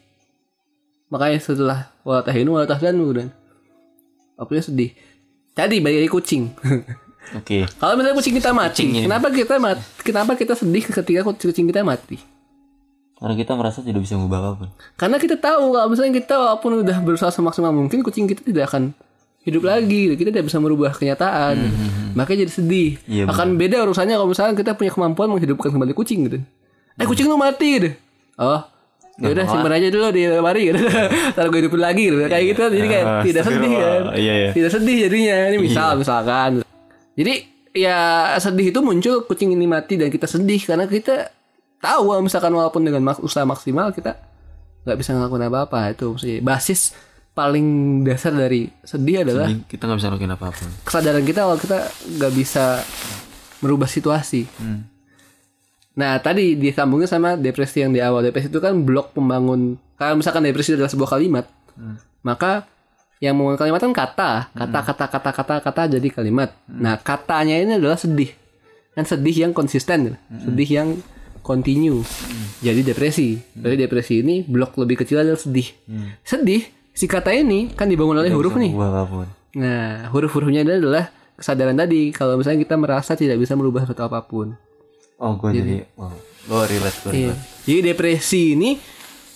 Makanya setelah wala tahinu wala tahzanu dan outputnya sedih. Jadi balik lagi kucing (laughs) Oke. kalau misalnya kucing kita mati Kucing kenapa kita mati kenapa kita sedih ketika kucing kita mati Karena kita merasa tidak bisa mengubah apa pun. Karena kita tahu kalau misalnya kita walaupun udah berusaha semaksimal mungkin kucing kita tidak akan hidup lagi, kita tidak bisa merubah kenyataan, makanya jadi sedih. Hmm, Iya, akan beda urusannya kalau misalnya kita punya kemampuan menghidupkan kembali kucing gitu. Eh kucing lu mati gitu. Oh, ya udah simpan aja dulu di lemari gitu. (laughs) Ntar gue hidupin lagi gitu. Kayak gitu jadi kayak Ah, tidak (laughs) sedih kan. Iya, iya. Tidak sedih jadinya. Ini misal misalkan. Jadi ya sedih itu muncul kucing ini mati dan kita sedih karena kita tahu misalkan walaupun dengan usaha maksimal kita nggak bisa ngelakuin apa-apa itu sih basis paling dasar dari sedih adalah Jadi kita nggak bisa lakuin apa pun. kesadaran kita kalau kita nggak bisa merubah situasi. Hmm. Nah tadi disambungnya sama depresi yang di awal depresi itu kan blok pembangun kalau misalkan depresi adalah sebuah kalimat maka yang membangun kalimat kan kata kata kata kata kata kata jadi kalimat. Nah katanya ini adalah sedih kan sedih yang konsisten sedih yang continue jadi depresi. Jadi depresi ini blok lebih kecil adalah sedih. Sedih si kata ini kan dibangun oleh huruf nih. Nah, huruf-hurufnya ini adalah kesadaran tadi. Kalau misalnya kita merasa tidak bisa merubah suatu apa pun. Oh, gue jadi, wow. Gue relate, gue Iya. relate. Jadi depresi ini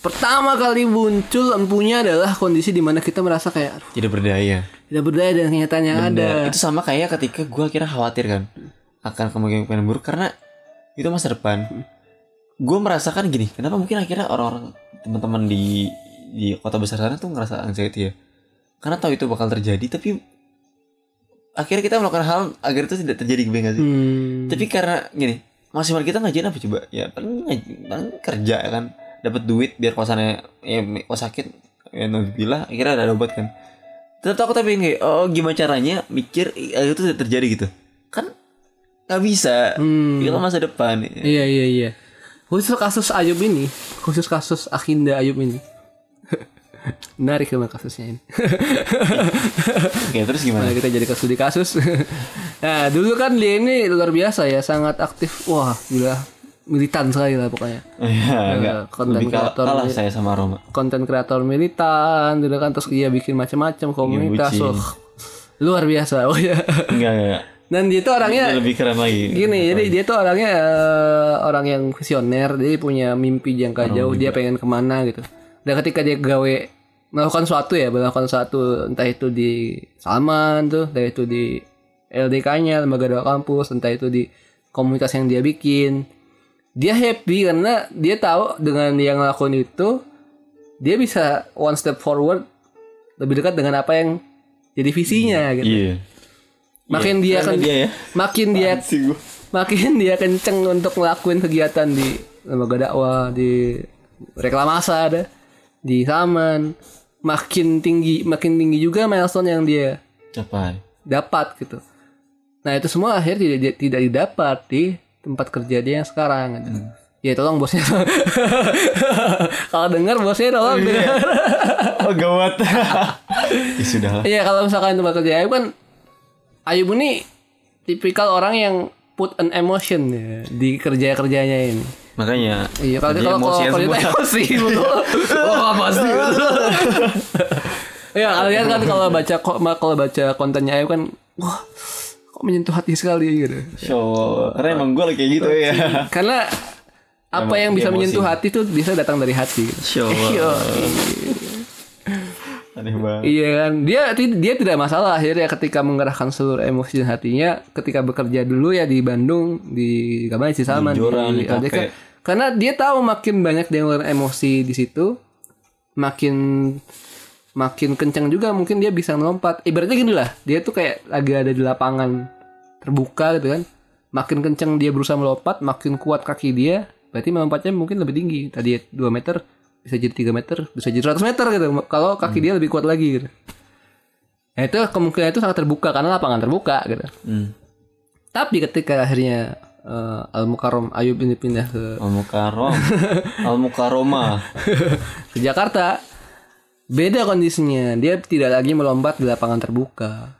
pertama kali muncul empunya adalah kondisi di mana kita merasa kayak aduh, Tidak berdaya. tidak berdaya dengan kenyataan yang ada. Benar. Itu sama kayak ketika gue kira khawatir kan akan kemungkinan buruk karena itu masa depan. Gue merasakan gini, kenapa mungkin akhirnya orang-orang teman-teman di di kota besar sana tuh ngerasa anxiety ya? Karena tahu itu bakal terjadi, tapi akhirnya kita melakukan hal agar itu tidak terjadi gue sih? Hmm. Tapi karena gini, maksimal kita ngajain apa coba? Ya paling, paling kerja kan, dapat duit biar kosannya ya kos sakit ya naudzubillah akhirnya ada obat kan. Tetap aku tapi kayak oh gimana caranya mikir eh, itu terjadi gitu. Kan nggak bisa. Hmm. Itu masa depan. Iya iya iya. Khusus kasus Ayub ini, khusus kasus Akinda Ayub ini. (laughs) Menarik memang kasusnya ini. (laughs) Oke, terus gimana? Nah, kita jadi kasus di kasus. (laughs) nah, dulu kan dia ini luar biasa ya, sangat aktif. Wah, gila. Militan sekali lah pokoknya. Iya, enggak. konten kreator kalah saya sama Roma. Konten kreator militan, gitu kan terus dia bikin macam-macam komunitas. bucin. Wah, luar biasa. Oh ya. Enggak, enggak. Dan dia tuh orangnya Dia lebih keren lagi. gini, jadi dia tuh orangnya eh, orang yang visioner, dia punya mimpi jangka jauh, dia pengen ke mana gitu. Dan ketika dia gawe melakukan sesuatu ya, melakukan sesuatu entah itu di Salman tuh, entah itu di LDK-nya, lembaga kampus, entah itu di komunitas yang dia bikin. Dia happy karena dia tahu dengan dia ngelakuin itu, dia bisa one step forward lebih dekat dengan apa yang jadi visinya gitu. Iya. Makin dia Karena akan dia ya. makin dia makin dia kenceng untuk ngelakuin kegiatan di lembaga dakwah di reklamasa ada di Saman makin tinggi makin tinggi juga milestone yang dia Capai. dapat gitu nah itu semua akhirnya tidak tidak didapat di tempat kerja dia yang sekarang gitu. ya tolong bosnya (laughs) kalau dengar bosnya tolong dengar Oh, gawat. (laughs) ya sudah lah. Iya kalau misalkan tempat kerja Ayub kan Ayub ini tipikal orang yang put an emotion ya, di kerja kerjanya ini. Makanya Iya kalau kalau kalau kita emosi betul. (laughs) Oh apa sih? Iya kalian kan kalau baca kok kalau baca kontennya Ayub kan wah menyentuh hati sekali gitu. Show. Karena emang gue kayak gitu ya. Karena apa Emang yang bisa emosi. menyentuh hati tuh bisa datang dari hati. Gitu. Show. (laughs) Iya. Aneh banget. Iya kan dia dia tidak masalah akhirnya ketika mengerahkan seluruh emosi dan hatinya ketika bekerja dulu ya di Bandung di Gamai di Salman Di Joran, di LDK. kafe. karena dia tahu makin banyak dia ngeluarin emosi di situ makin makin kencang juga mungkin dia bisa melompat. Ibaratnya gini lah dia tuh kayak lagi ada di lapangan terbuka gitu kan. Makin kencang dia berusaha melompat makin kuat kaki dia berarti melompatnya mungkin lebih tinggi. Tadi 2 meter bisa jadi 3 meter bisa jadi 100 meter gitu. Kalau kaki dia lebih kuat lagi gitu. Nah itu kemungkinan itu sangat terbuka karena lapangan terbuka gitu. Hmm. tapi ketika akhirnya eh, Al Mukarrom Ayub ini pindah ke Al Mukarrom, (laughs) Al Mukarroma. ke Jakarta beda kondisinya. Dia tidak lagi melompat di lapangan terbuka.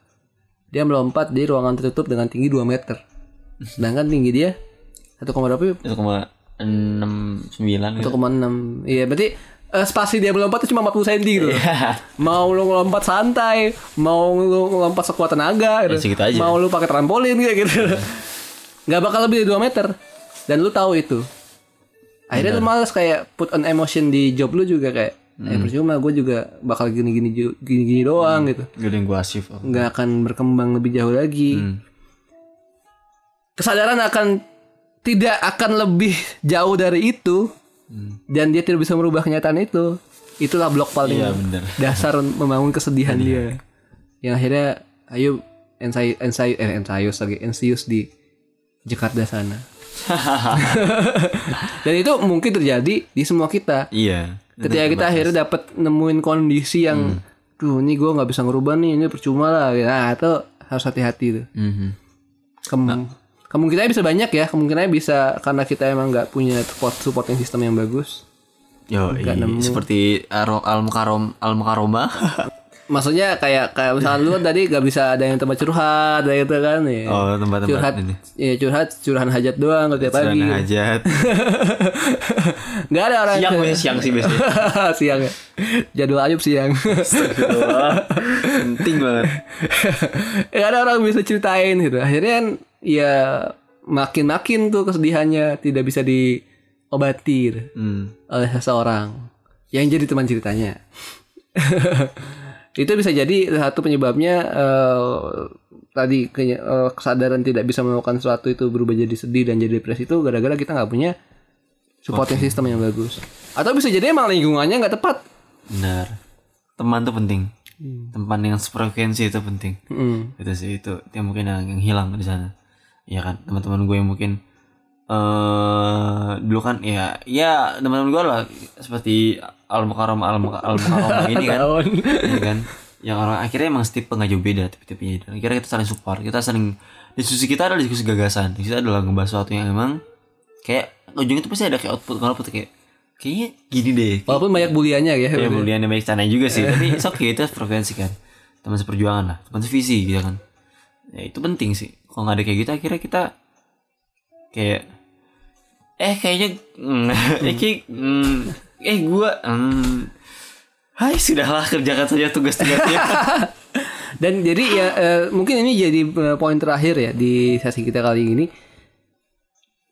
Dia melompat di ruangan tertutup dengan tinggi 2 meter. Sedangkan tinggi dia 1, berapa ya? Itu koma enam sembilan. 1,6 iya berarti eh, spasi dia melompat itu cuma 40 cm gitu mau lu ngelompat santai mau lu ngelompat sekuat tenaga gitu. Ya, aja. mau lu pakai trampolin kayak gitu. Nggak bakal lebih dari 2 meter. Dan lu tahu itu. Akhirnya lu males kayak put on emotion di job lu juga kayak eh percuma gue juga bakal gini-gini gini-gini doang gitu. Gak ada yang gue asif. oh. nggak akan berkembang lebih jauh lagi. Hmm. kesadaran akan tidak akan lebih jauh dari itu. Hmm. dan dia tidak bisa merubah kenyataan itu. Itulah blok paling Iya dasar (laughs) membangun kesedihan dia. Yang akhirnya ayo ensai ensai eh ensayus lagi ensius di Jakarta sana (laughs) dan itu mungkin terjadi di semua kita. Iya. ketika kita akhirnya dapat nemuin kondisi yang tuh ini gue nggak bisa ngerubah nih ini percuma lah nah itu harus hati-hati tuh. Mhm. Kem- kemungkinannya bisa banyak ya. Kemungkinannya bisa karena kita emang nggak punya support supporting system yang bagus. Yo, iya. seperti Al Mukarrom Al Mukarroma. (laughs) maksudnya kayak kayak misalnya lu kan tadi gak bisa ada yang tempat curhat ada gitu kan ya Oh tempat-tempat curhat ini. ya curhat curahan hajat doang tiap pagi Celana hajat. (laughs) nggak ada orang siang biasanya, siang sih biasanya. (laughs) siang ya jadwal ayub siang Penting banget. (laughs) ya ada orang bisa ceritain gitu akhirnya kan ya makin makin tuh kesedihannya tidak bisa diobati Hmm. oleh seseorang yang jadi teman ceritanya itu bisa jadi satu penyebabnya eh, tadi ke- eh, kesadaran tidak bisa melakukan sesuatu itu berubah jadi sedih dan jadi depresi itu gara-gara kita nggak punya supporting system yang bagus atau bisa jadi emang lingkungannya nggak tepat Benar. Teman tuh penting. Teman yang sefrekuensi itu penting. Mm. Itu sih itu yang mungkin yang, yang hilang di sana. Iya kan teman-teman gue yang mungkin eh dulu kan ya ya teman-teman gue lah seperti al mukarram al mukarram (laughs) ini kan. Tahun. Iya kan? Yang orang akhirnya emang tipe nggak jauh beda tipe-tipenya dan akhirnya kita saling support kita saling diskusi kita adalah diskusi gagasan. Diskusi adalah ngebahas sesuatu yang emang kayak ujungnya itu pasti ada kayak output output kayak kayaknya gini deh walaupun banyak buliannya ya. Ya kemudian baik sana juga sih tapi it's okay itu frekuensi kan. Teman seperjuangan lah teman sevisi gitu kan. Ya itu penting sih. Kalau nggak ada kayak gitu akhirnya kita kayak eh kayaknya (laughs) mm, eh kayak mm, eh gua mm, Hai sudahlah kerjakan saja tugas-tugasnya. (laughs) Dan jadi ya eh, mungkin ini jadi eh, poin terakhir ya di sesi kita kali ini.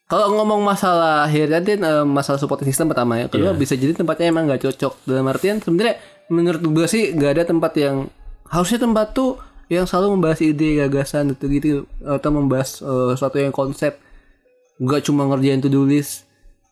Kalau ngomong masalah akhir tadi eh, masalah support system pertama ya, kedua bisa jadi tempatnya emang nggak cocok. Dalam artian sebenarnya menurut gue sih nggak ada tempat yang harusnya tempat tuh yang selalu membahas ide gagasan gitu gitu atau membahas eh, sesuatu yang konsep nggak cuma ngerjain to do list.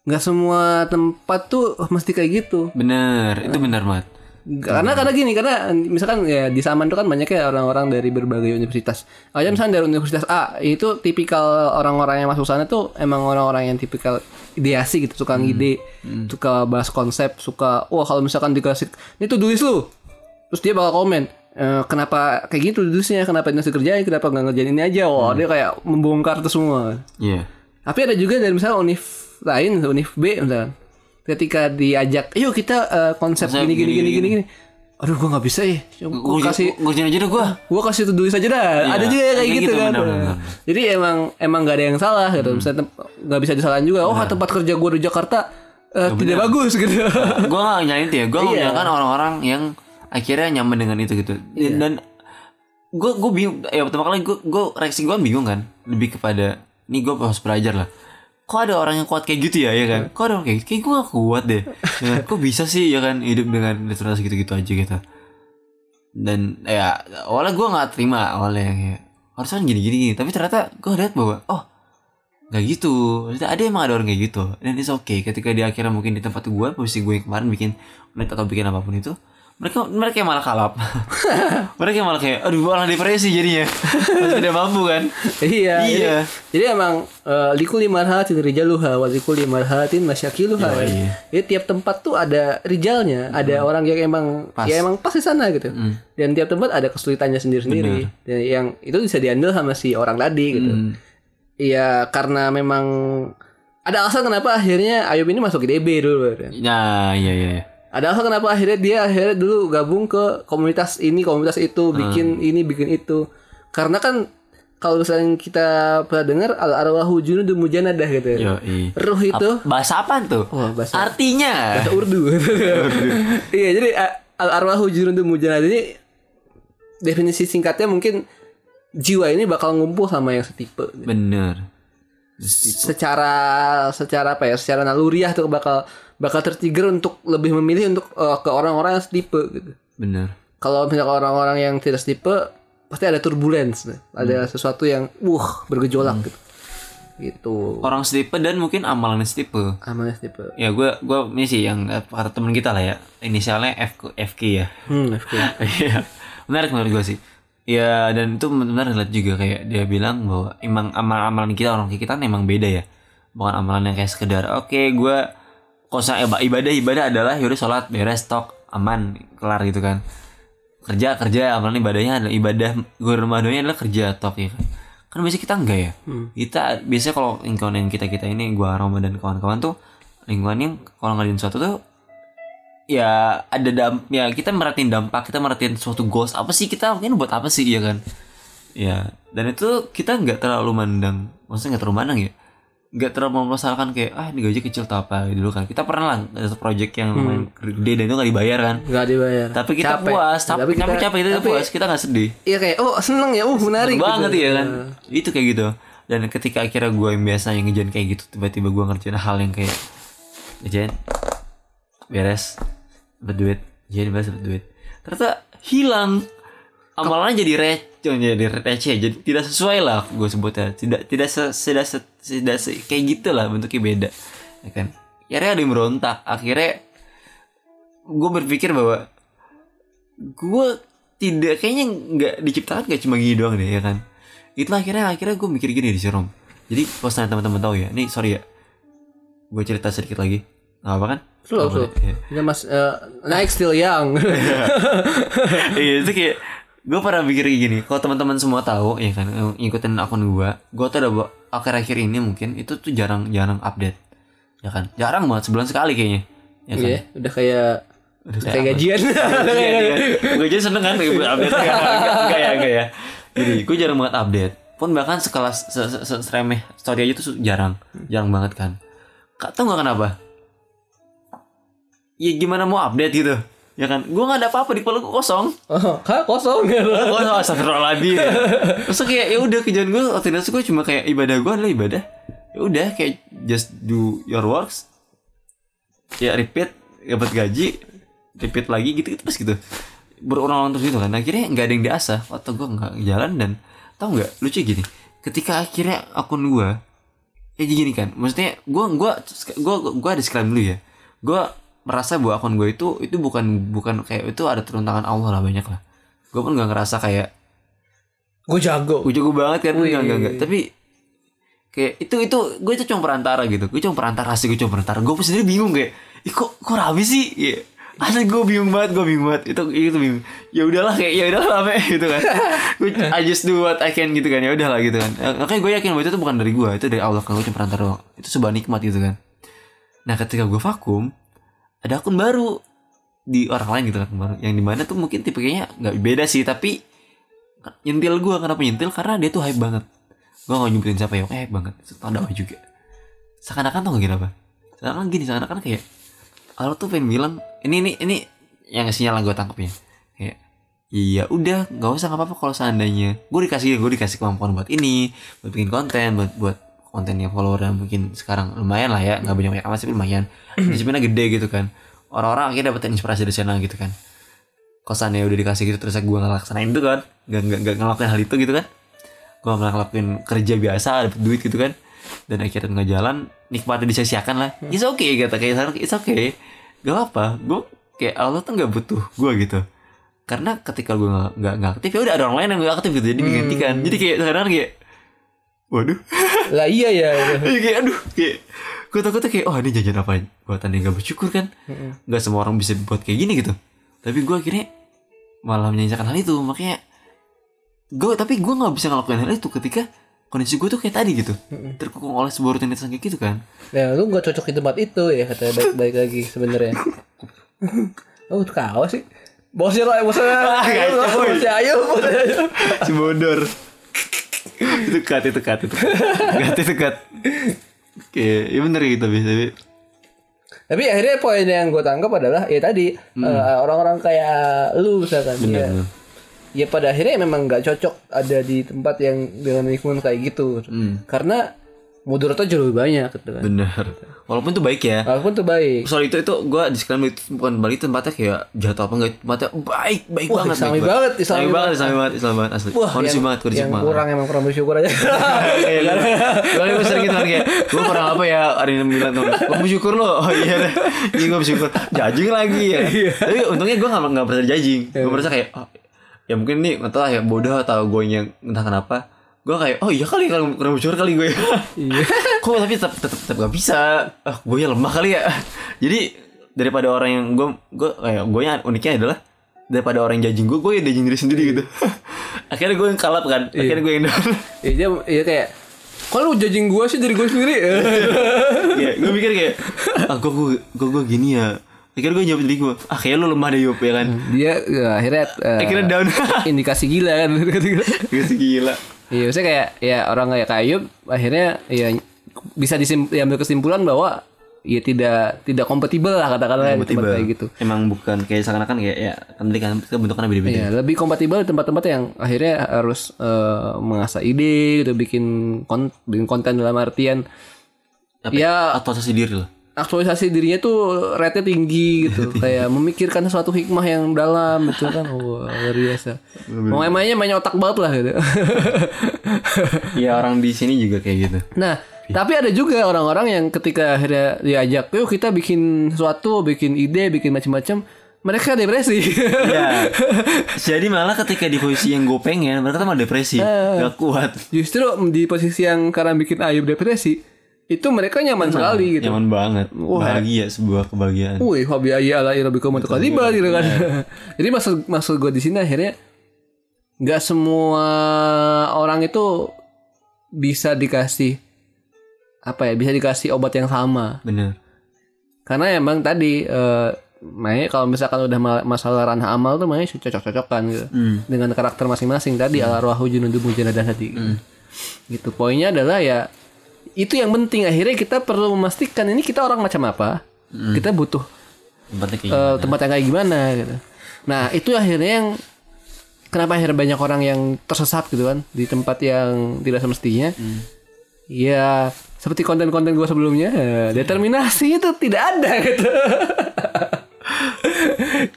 Nggak semua tempat tuh mesti kayak gitu. Bener itu benar banget. Karena karena gini karena misalkan ya di Saman itu kan banyaknya orang-orang dari berbagai universitas. Aja misalnya dari universitas A itu tipikal orang-orang yang masuk sana tuh emang orang-orang yang tipikal ideasi gitu, suka ngide, suka bahas konsep, suka wah kalau misalkan dikasih ini tuh tulis lu. Terus dia bakal komen "Eh, kenapa kayak gitu tulisnya, kenapa ini harus dikerjain, kenapa nggak ngerjain ini aja. Wah, dia kayak membongkar itu semua. iya Tapi ada juga dari misalnya univ lain, univ B misalnya. Ketika diajak, yuk kita eh, konsep gini gini gini, gini gini gini. Aduh gua nggak bisa ya. Gua kasih ngerjain aja deh gua gua kasih tulis aja dah. ada juga yang kayak gitu, gitu, kan. benar, benar. Jadi emang emang nggak ada yang salah gitu. Misalnya tem- nggak bisa disalahin juga. Oh, tempat kerja gua di Jakarta eh, tidak bagus gitu. (laughs) gue gak nyalain itu ya gue Iya. menyalahkan orang-orang yang akhirnya nyaman dengan itu gitu Iya. dan gue gue bingung ya pertama kali gue gue reaksi gue bingung kan lebih kepada ini gue harus belajar lah. Kok ada orang yang kuat kayak gitu ya ya kan? Kok ada orang kayak gitu? Kayak gue gak kuat deh. Ya kan? kok bisa sih ya kan hidup dengan rutinitas gitu-gitu aja gitu. Dan ya awalnya gue nggak terima awalnya kayak harusnya gini-gini gini. Tapi ternyata gue lihat bahwa oh nggak gitu. Maksudnya ada emang ada orang kayak gitu. Dan it's okay ketika di akhirnya mungkin di tempat gue posisi gue kemarin bikin net atau bikin apa pun itu mereka mereka yang malah kalap (laughs) mereka yang malah kayak aduh malah depresi jadinya (laughs) Masih tidak mampu kan iya. Iya. Jadi, jadi emang eh, likuli marhatin rijaluha wa likuli marhatin masyakiluha. Iya, iya. Jadi tiap tempat tuh ada rijalnya, ada orang yang emang Pas. ya emang pas di sana gitu. Dan tiap tempat ada kesulitannya sendiri-sendiri. Dan yang itu bisa diambil sama si orang tadi gitu. Hmm. Iya karena memang ada alasan kenapa akhirnya Ayub ini masuk IDB dulu. kan. Nah, iya iya. Ada alasan kenapa akhirnya dia akhirnya dulu gabung ke komunitas ini, komunitas itu, bikin ini, bikin itu. Karena kan kalau misalnya kita pernah dengar al arwahu junudu mujanadah gitu. ya. Iya. Ruh itu Bahasa apa tuh? Wah, bahasa- Artinya. bahasa Urdu. (laughs) (laughs) iya, jadi al arwahu junudu mujanadah ini definisi singkatnya mungkin jiwa ini bakal ngumpul sama yang setipe. Bener. secara secara apa ya secara naluriah tuh bakal bakal tertrigger untuk lebih memilih untuk eh, ke orang-orang yang setipe gitu Bener. kalau misalnya orang-orang yang tidak setipe pasti ada turbulence ada sesuatu yang uh bergejolak gitu gitu Orang setipe dan mungkin amalannya setipe. amalnya setipe Ya gue gue ini sih yang eh, kata temen kita lah ya. Inisialnya F FK ya. hmm FK. (laughs) Iya. Menarik menurut gue sih. Ya dan itu benar lihat juga kayak dia bilang bahwa emang amalan-amalan kita orang kita kan emang beda ya. Bukan amalan yang kayak sekedar oke gue kosa ibadah ibadah adalah yaudah sholat beres tok aman kelar gitu kan. Kerja kerja amalan ibadahnya adalah ibadah gue rumah doanya adalah kerja tok ya kan. Kan biasanya kita enggak ya. Kita biasanya kalau lingkungan kita kita ini gua Roma dan kawan-kawan tuh lingkungan yang kalau ngadain sesuatu tuh ya ada damp ya kita merhatiin dampak kita merhatiin suatu goals apa sih kita mungkin buat apa sih ya kan ya dan itu kita nggak terlalu mandang maksudnya nggak terlalu mandang ya nggak terlalu mempermasalahkan kayak ah ini gaji kecil atau apa? Dulu kan. Kita pernah lah ada project yang lumayan gede dan itu nggak dibayar kan. Nggak dibayar. Tapi kita Capek. puas. Tapi, Tapi tapi kita- capek kita tapi- puas. Kita nggak sedih. Iya kayak oh seneng ya. Uh menarik banget gitu. ya kan. Itu kayak gitu. Dan ketika akhirnya gue yang biasa yang ngejain kayak gitu tiba-tiba gue ngerjain hal yang kayak ngejain beres berduit jadi beres berduit ternyata hilang amalannya jadi receh jadi receh jadi tidak sesuai lah gue sebutnya. Tidak tidak se, tidak se, tidak se- kayak gitu lah bentuknya beda ya kan? Akhirnya ada yang berontak akhirnya gue berpikir bahwa gue tidak kayaknya nggak diciptakan kayak cuma gini doang deh ya kan? Itulah akhirnya akhirnya gue mikir gini di Rom jadi kalau misalnya teman-teman tahu ya nih sorry ya. Gue cerita sedikit lagi. Nggak apa kan? Slow, slow. ya. Mas eh, naik still young. (laughs) iya itu kayak gue pernah pikir kayak gini kalau teman-teman semua tahu ya kan yang ngikutin akun gue gue tuh ada bu- akhir-akhir ini mungkin itu tuh jarang jarang update ya kan jarang banget sebulan sekali kayaknya ya kan Iya, udah kayak Udah kayak gajian. Iya. Gue jadi seneng kan gue update enggak, (laughs) enggak, ya, enggak ya. Jadi gue jarang banget update. Pun bahkan sekelas se, se, se, seremeh story aja tuh jarang, jarang banget kan. Kak tau nggak kenapa? Ya gimana mau update gitu, ya kan? Gue nggak ada apa-apa di kepala gue kosong. Oh, kak kosong ya. Oh, astagfirullahaladzim. (laughs) Terus kayak ya udah kerjaan gue rutinitas gue cuma kayak ibadah gue adalah ibadah. Ya udah kayak just do your works. Ya repeat, dapat gaji, repeat lagi gitu gitu terus gitu. Berulang-ulang terus gitu kan. Akhirnya nggak ada yang diasah. Atau gue nggak jalan dan tau nggak lucu gini. Ketika akhirnya akun gue ya gini kan maksudnya gue gua gua gua ada disclaimer dulu ya gue merasa bahwa akun gue itu itu bukan bukan kayak itu ada turun tangan Allah lah banyak lah. Gue pun nggak ngerasa kayak Gue jago. gue jago banget kan? Enggak enggak enggak tapi kayak itu itu gue itu cuma perantara gitu. Gue cuma perantara sih gue cuma perantara. Gue sendiri bingung kayak Ih, kok kok rapi sih? Ya asli gue bingung banget gue bingung banget. Itu itu bingung. Ya udahlah kayak ya udahlah rame (laughs) gitu kan. Gue (laughs) I just do what I can gitu kan. Ya udahlah gitu kan. Eh, makanya gue yakin bahwa itu tuh bukan dari gue itu dari Allah kan gue cuma perantara doang. Itu sebuah nikmat gitu kan. Nah ketika gue vakum ada akun baru. Di orang lain gitu kan akun baru. Yang di mana tuh mungkin tipe kayaknya nggak beda sih tapi nyentil gue kenapa nyentil? Karena dia tuh hype banget. Gue gak nyebutin siapa ya oke hype banget. Tau dakwah juga. Seakan-akan gak gini apa? Seakan-akan gini seakan-akan kayak Allah tuh pengen bilang ini ini ini yang sinyal gue tangkap ya kayak iya udah nggak usah nggak apa-apa kalau seandainya gue dikasih gue dikasih kemampuan buat ini buat bikin konten buat buat kontennya follower yang mungkin sekarang lumayan lah ya nggak banyak banyak amat sih lumayan. (clears throat) Disiplinnya gede gitu kan. Orang-orang akhirnya dapat inspirasi dari sana gitu kan. Kosannya udah dikasih gitu terus gue ngelaksanain itu kan. Gak, gak, gak ngelakuin hal itu gitu kan. Gue ngelakuin kerja biasa dapet duit gitu kan. Dan akhirnya nggak jalan nikmatnya disia-siakan lah. It's okay kata kayak sekarang it's okay. Gak apa gue kayak Allah tuh nggak butuh gue gitu. Karena ketika gue nggak nggak nggak aktif ya udah ada orang lain yang gak aktif gitu jadi digantikan. Jadi kayak sekarang kayak waduh (laughs) Lah iya ya. Iya, kayak aduh kayak gue takutnya kayak oh ini jajan apa buatan yang gak bersyukur kan nggak semua orang bisa buat kayak gini gitu tapi gue akhirnya malah menyanyikan hal itu makanya gue tapi gue nggak bisa ngelakuin hal itu ketika kondisi gue tuh kayak tadi gitu terkukung oleh sebuah rutinitas kayak gitu kan Ya lu gak cocok di tempat itu ya katanya baik-baik lagi sebenarnya. (laughs) oh kau sih. Bosnya lah, bosnya. boy. Bosnya ayo, bosnya ayo. (laughs) si bodor itu cut itu cut itu cut itu cut oke ya bener gitu tapi tapi Tapi akhirnya poin yang gue tangkap adalah ya tadi eh, orang-orang kayak lu misalkan bener, ya, bener. ya pada akhirnya memang nggak cocok ada di tempat yang dengan lingkungan kayak gitu. Karena mudaratnya jauh lebih banyak gitu kan. Bener. Walaupun itu baik ya. Walaupun tuh baik. Soal itu itu gue disclaimer itu bukan balik tempatnya kayak jatuh apa enggak tempatnya baik baik Wah, banget islami baik banget, islami islami banget banget. islami banget islami banget asli. Wah, kondisi yang, banget kondisi yang banget kurang emang kurang bersyukur aja. (laughs) Iya kan? (laughs) Gue sering gitu kan kayak Gue kurang apa ya Ada yang bilang tuh Gue bersyukur lo Oh iya deh Iya gue bersyukur. Jajing lagi ya. Tapi untungnya gue gak, gak merasa jajing. Gue merasa kayak oh, Ya mungkin nih lah ya bodoh Atau gue yang Entah kenapa Gue kayak Oh iya kali Kurang, kurang bersyukur kali gue Iya. (laughs) Kok tapi tetap, tetap, tetap gak bisa ah, Gue yang lemah kali ya (laughs) Jadi Daripada orang yang Gue Gue kayak Gue yang uniknya adalah Daripada orang yang jajing gue Gue yang jajing diri sendiri gitu (laughs) Akhirnya gue yang kalap kan Akhirnya gue yang down Iya dia iya kayak Kok lu judging gue sih dari gue sendiri Iya, gue mikir kayak, ah gue gue gue, gue gini ya. Akhirnya gue jawab diri gue, ah kayak lu lemah deh Yup ya kan. Dia ya, akhirnya eh, Akhirnya down. Indikasi gila kan Gue gila. Iya maksudnya kayak Ya orang kayak Kayub Akhirnya ya Bisa diambil kesimpulan bahwa Ya tidak Tidak kompatibel lah katakanlah di tempat kayak gitu Emang bukan kayak seakan-akan kayak ya kan tadi kan bentukannya beda-beda. Ya, lebih kompatibel di tempat-tempat yang akhirnya harus eh, mengasah ide gitu, bikin kon bikin konten dalam artian Apa ya Adaptasi diri lah. Aktualisasi dirinya tuh rate tinggi gitu, (laughs) kayak memikirkan suatu hikmah yang dalam gitu kan, wah luar biasa. Mau emangnya banyak otak banget lah gitu. (laughs) Iya orang di sini juga kayak gitu. nah, tapi ada juga orang-orang yang ketika akhirnya diajak, yuk kita bikin sesuatu, bikin ide, bikin macam-macam, mereka depresi. Ya. (laughs) Jadi malah ketika di posisi yang gue pengen, mereka tuh malah depresi, gak kuat. Justru di posisi yang karena bikin Ayub depresi, itu mereka nyaman sekali gitu. Nyaman banget. Bahagia sebuah kebahagiaan. Wih, hobi ayah ala irabikum untuk kaliba gitu kan. (laughs) Jadi maksud maksud gue di sini akhirnya nggak semua orang itu bisa dikasih apa ya bisa dikasih obat yang sama Bener. karena emang tadi eh makanya kalau misalkan udah ma- masalah ranah amal tuh makanya cocok-cocokan gitu Hmm. dengan karakter masing-masing tadi ala ruahu junudu mujanadah tadi gitu. gitu poinnya adalah ya itu yang penting akhirnya kita perlu memastikan ini kita orang macam apa kita butuh Tempatnya kayak eh, tempat yang kayak gimana gitu. Nah itu akhirnya yang kenapa akhirnya banyak orang yang tersesat gitu kan di tempat yang tidak semestinya. Ya seperti konten-konten gue sebelumnya eh, determinasi itu tidak ada gitu. (laughs)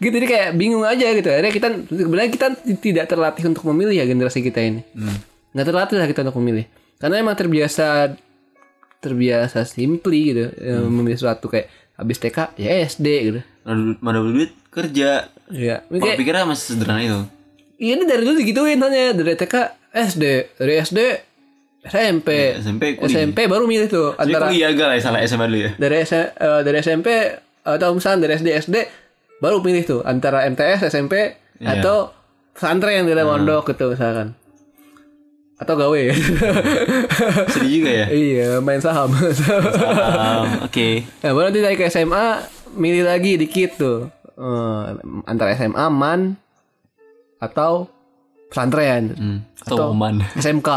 gitu jadi kayak bingung aja gitu. Akhirnya kita sebenarnya kita tidak terlatih untuk memilih ya generasi kita ini. Nggak terlatih lah kita untuk memilih. Karena emang terbiasa terbiasa simply gitu eh, memilih sesuatu kayak habis TK ya SD gitu. Mana duit kerja. Iya. Kalau pikirnya masih sederhana itu. Iya ini dari dulu digituin tanya dari TK SD dari SD SMP SMP kuliah. SMP baru milih tuh Jadi antara kuliah agak lah salah SMA dulu ya. dari S- eh, dari SMP atau misalnya dari SD SD baru pilih tuh antara MTS SMP Iya. atau pesantren dari pondok gitu misalkan atau gawe (laughs) Sedih juga ya. iya main saham Um, Oke. (laughs) nah baru nanti dari ke SMA milih lagi dikit tuh Eh, antara SMA man atau pesantren Hmm. Atau Oman. SMK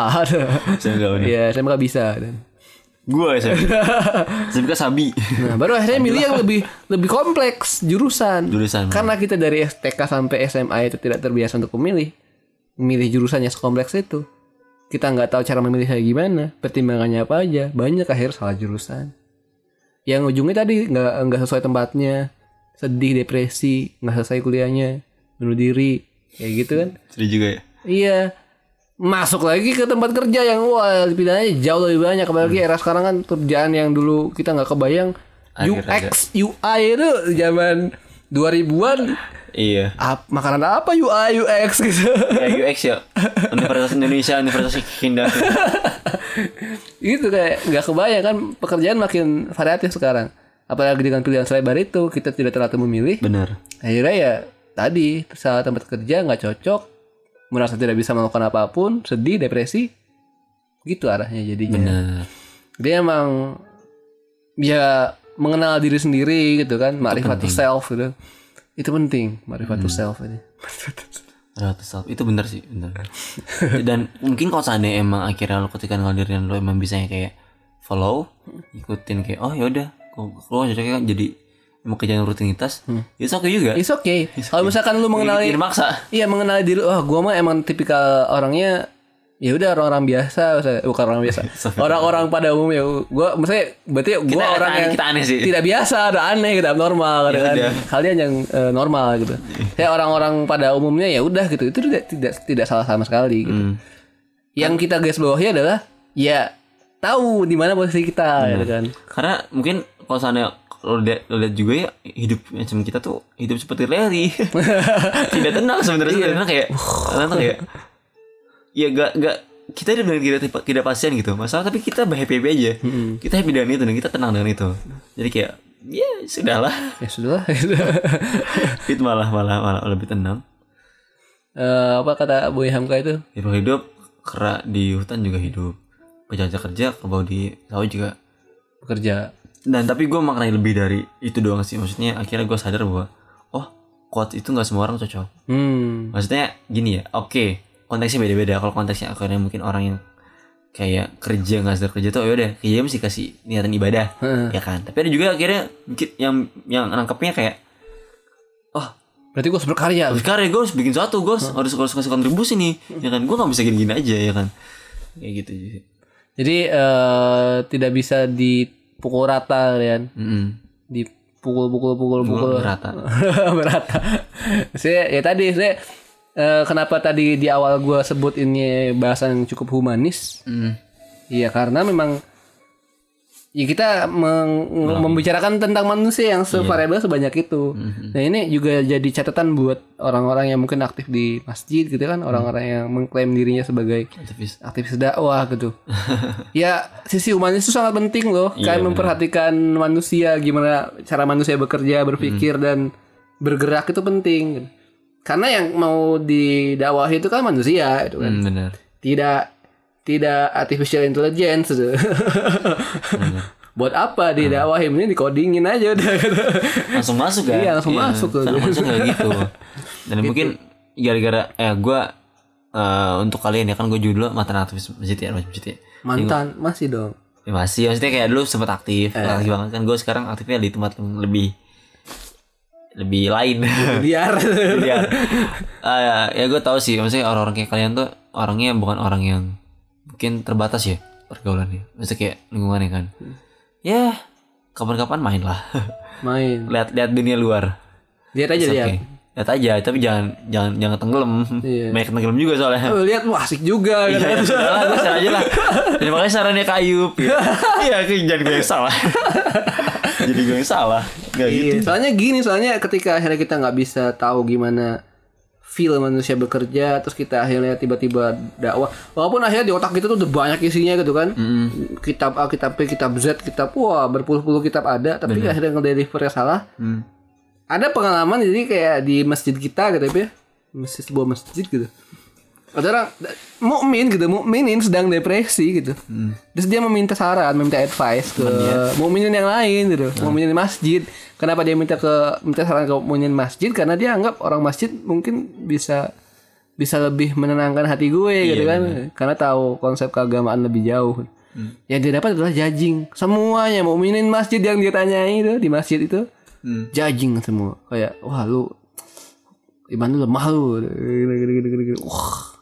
Saya enggak udah. Iya SMK bisa Gua SMP. (laughs) SMP Sabi. Nah baru akhirnya milih yang lebih lebih kompleks jurusan Jurusan. Karena kita dari TK sampai SMA itu tidak terbiasa untuk memilih Memilih jurusannya sekompleks itu Kita nggak tahu cara memilih kayak gimana Pertimbangannya apa aja Banyak akhirnya salah jurusan. Yang ujungnya tadi nggak nggak sesuai tempatnya Sedih, depresi nggak selesai kuliahnya Bunuh diri Kayak gitu kan. Sedih juga ya. Iya. Masuk lagi ke tempat kerja yang wah pilihannya jauh lebih banyak apalagi era sekarang kan kerjaan yang dulu kita nggak kebayang. Akhir UX UI itu zaman 2000-an Iya. ap, makanan apa UI UX gitu. Ya UX ya. Universitas Indonesia, Universitas Hindar. (laughs) itu kayak nggak kebayang kan pekerjaan makin variatif sekarang. Apalagi dengan pilihan selebar itu kita tidak terlalu memilih. Bener. Akhirnya ya tadi saat tempat kerja nggak cocok, merasa tidak bisa melakukan apa pun, sedih, depresi, gitu arahnya jadinya bener dia emang ya mengenal diri sendiri gitu kan ma'rifatus self gitu itu penting ma'rifatus self ini. Relatif self. Itu bener sih bener. (laughs) Dan mungkin kalau seandainya emang akhirnya lo ketika diri lo emang bisa kayak follow ikutin kayak oh yaudah lo cocoknya kan jadi emang kerjaan rutinitas ya oke juga. It's okay. Kalau misalkan lu mengenali maksa Iya mengenali diri, wah gua mah emang tipikal orangnya ya udah orang-orang biasa, bukan orang biasa, (laughs) orang-orang pada umum ya. Gua maksudnya berarti gua Kita orang aneh, yang kita aneh sih. tidak biasa, udah aneh, gitu, abnormal, Ya kan. udah. Kalian yang eh, normal gitu. Kayak orang-orang pada umumnya ya udah gitu, itu tidak tidak tidak salah sama sekali gitu. Hmm. Yang kita garis bawahi adalah ya tahu di mana posisi kita, gitu kan. karena mungkin kalau seandainya lo lihat, lo lihat juga ya hidup macam kita tuh hidup seperti Larry (laughs) tidak tenang sebenarnya karena kayak karena tuh kayak ya gak gak kita hidup dengan tidak tidak pasien gitu masalah tapi kita happy happy aja kita happy dengan itu dan kita tenang dengan itu. Jadi kayak ya sudahlah. Ya sudah. (laughs) (laughs) itu malah malah malah lebih tenang. Eh, apa kata Boy Hamka itu? hidup hidup kera di hutan juga hidup. Kerja kerja kerbau di sawah juga. Bekerja. dan tapi gue maknai lebih dari itu doang sih. Maksudnya akhirnya gue sadar bahwa oh quote itu nggak semua orang cocok. Hmm. maksudnya gini ya oke konteksnya beda-beda kalau konteksnya akhirnya mungkin orang yang kayak kerja nggak sadar kerja tuh ya udah kerja mesti kasih niatan ibadah ya kan tapi ada juga akhirnya mungkin yang yang nangkepnya kayak oh Berarti gue harus berkarya. harus karya gue harus bikin satu gue harus, harus harus kasih kontribusi nih ya kan gue nggak bisa gini-gini aja ya kan kayak gitu sih Jadi eh tidak bisa dipukul rata kan. Mm-mm. Dipukul pukul pukul pukul Rata. berata. saya ya tadi saya eh, kenapa tadi di awal gua sebut ini bahasan yang cukup humanis? Mm. Iya karena memang ya kita meng- membicarakan tentang manusia yang sevariabel sebanyak itu. Nah ini juga jadi catatan buat orang-orang yang mungkin aktif di masjid gitu kan, orang-orang yang mengklaim dirinya sebagai Aktivis. aktivis dakwah gitu. (laughs) ya sisi humanis itu sangat penting loh. Kayak memperhatikan manusia gimana cara manusia bekerja, berpikir dan bergerak itu penting. Karena yang mau didakwahi itu kan manusia itu kan. Mm, bener Tidak tidak artificial intelligence gitu. (laughs) Buat apa didakwahi ini dikodingin aja udah gitu. langsung masuk kan Iya, langsung masuk tuh. langsung masuk kayak gitu dan mungkin gara-gara eh gue eh, untuk kalian ya kan gue dulu mantan aktivis masjid ya masjid ya Mantan masih dong. Ya, masih maksudnya kayak dulu sempat aktif Eh. aktif banget kan gue sekarang aktifnya di tempat yang lebih lebih lain (laughs) Biar ya Ah, ya gue tahu sih maksudnya orang-orang kayak kalian tuh orangnya bukan orang yang mungkin terbatas ya pergaulannya maksudnya kayak lingkungannya kan ya kapan-kapan main lah (laughs) main. lihat lihat dunia luar Lihat aja lihat. Oke. Lihat aja, tapi jangan jangan jangan tenggelam. Iya. Banyak tenggelam juga soalnya. Oh, lihat wah asik juga Iya, kan. ya sudah lah, gue aja lah. (laughs) Jadi makanya sarannya Ayub. Gitu. Iya, jadi gue salah. Jadi gue yang salah. Gak gitu. Iya, soalnya gini, soalnya ketika akhirnya kita nggak bisa tahu gimana feel manusia bekerja, terus kita akhirnya tiba-tiba dakwah. Walaupun akhirnya di otak kita tuh udah banyak isinya gitu kan. Kitab A, kitab B, kitab Z, kitab wah berpuluh-puluh kitab ada, tapi akhirnya ngedelivernya salah. Hmm. Ada pengalaman jadi kayak di masjid kita gitu ya, masjid sebuah masjid gitu. Ada orang mukmin gitu, mukminin sedang depresi gitu. Terus dia meminta saran, meminta advice ke mukminin yang lain gitu, mukminin masjid. Kenapa dia minta ke minta saran ke mukminin masjid? Karena dia anggap orang masjid mungkin bisa bisa lebih menenangkan hati gue gitu kan. Karena tahu konsep keagamaan lebih jauh. Yang dia dapat adalah judging. Semuanya mukminin masjid yang dia tanyai itu di masjid itu Hmm. judging semua. Kayak wah lu iman lu lemah lu. Gini, gini, gini, gini, gini. Wah.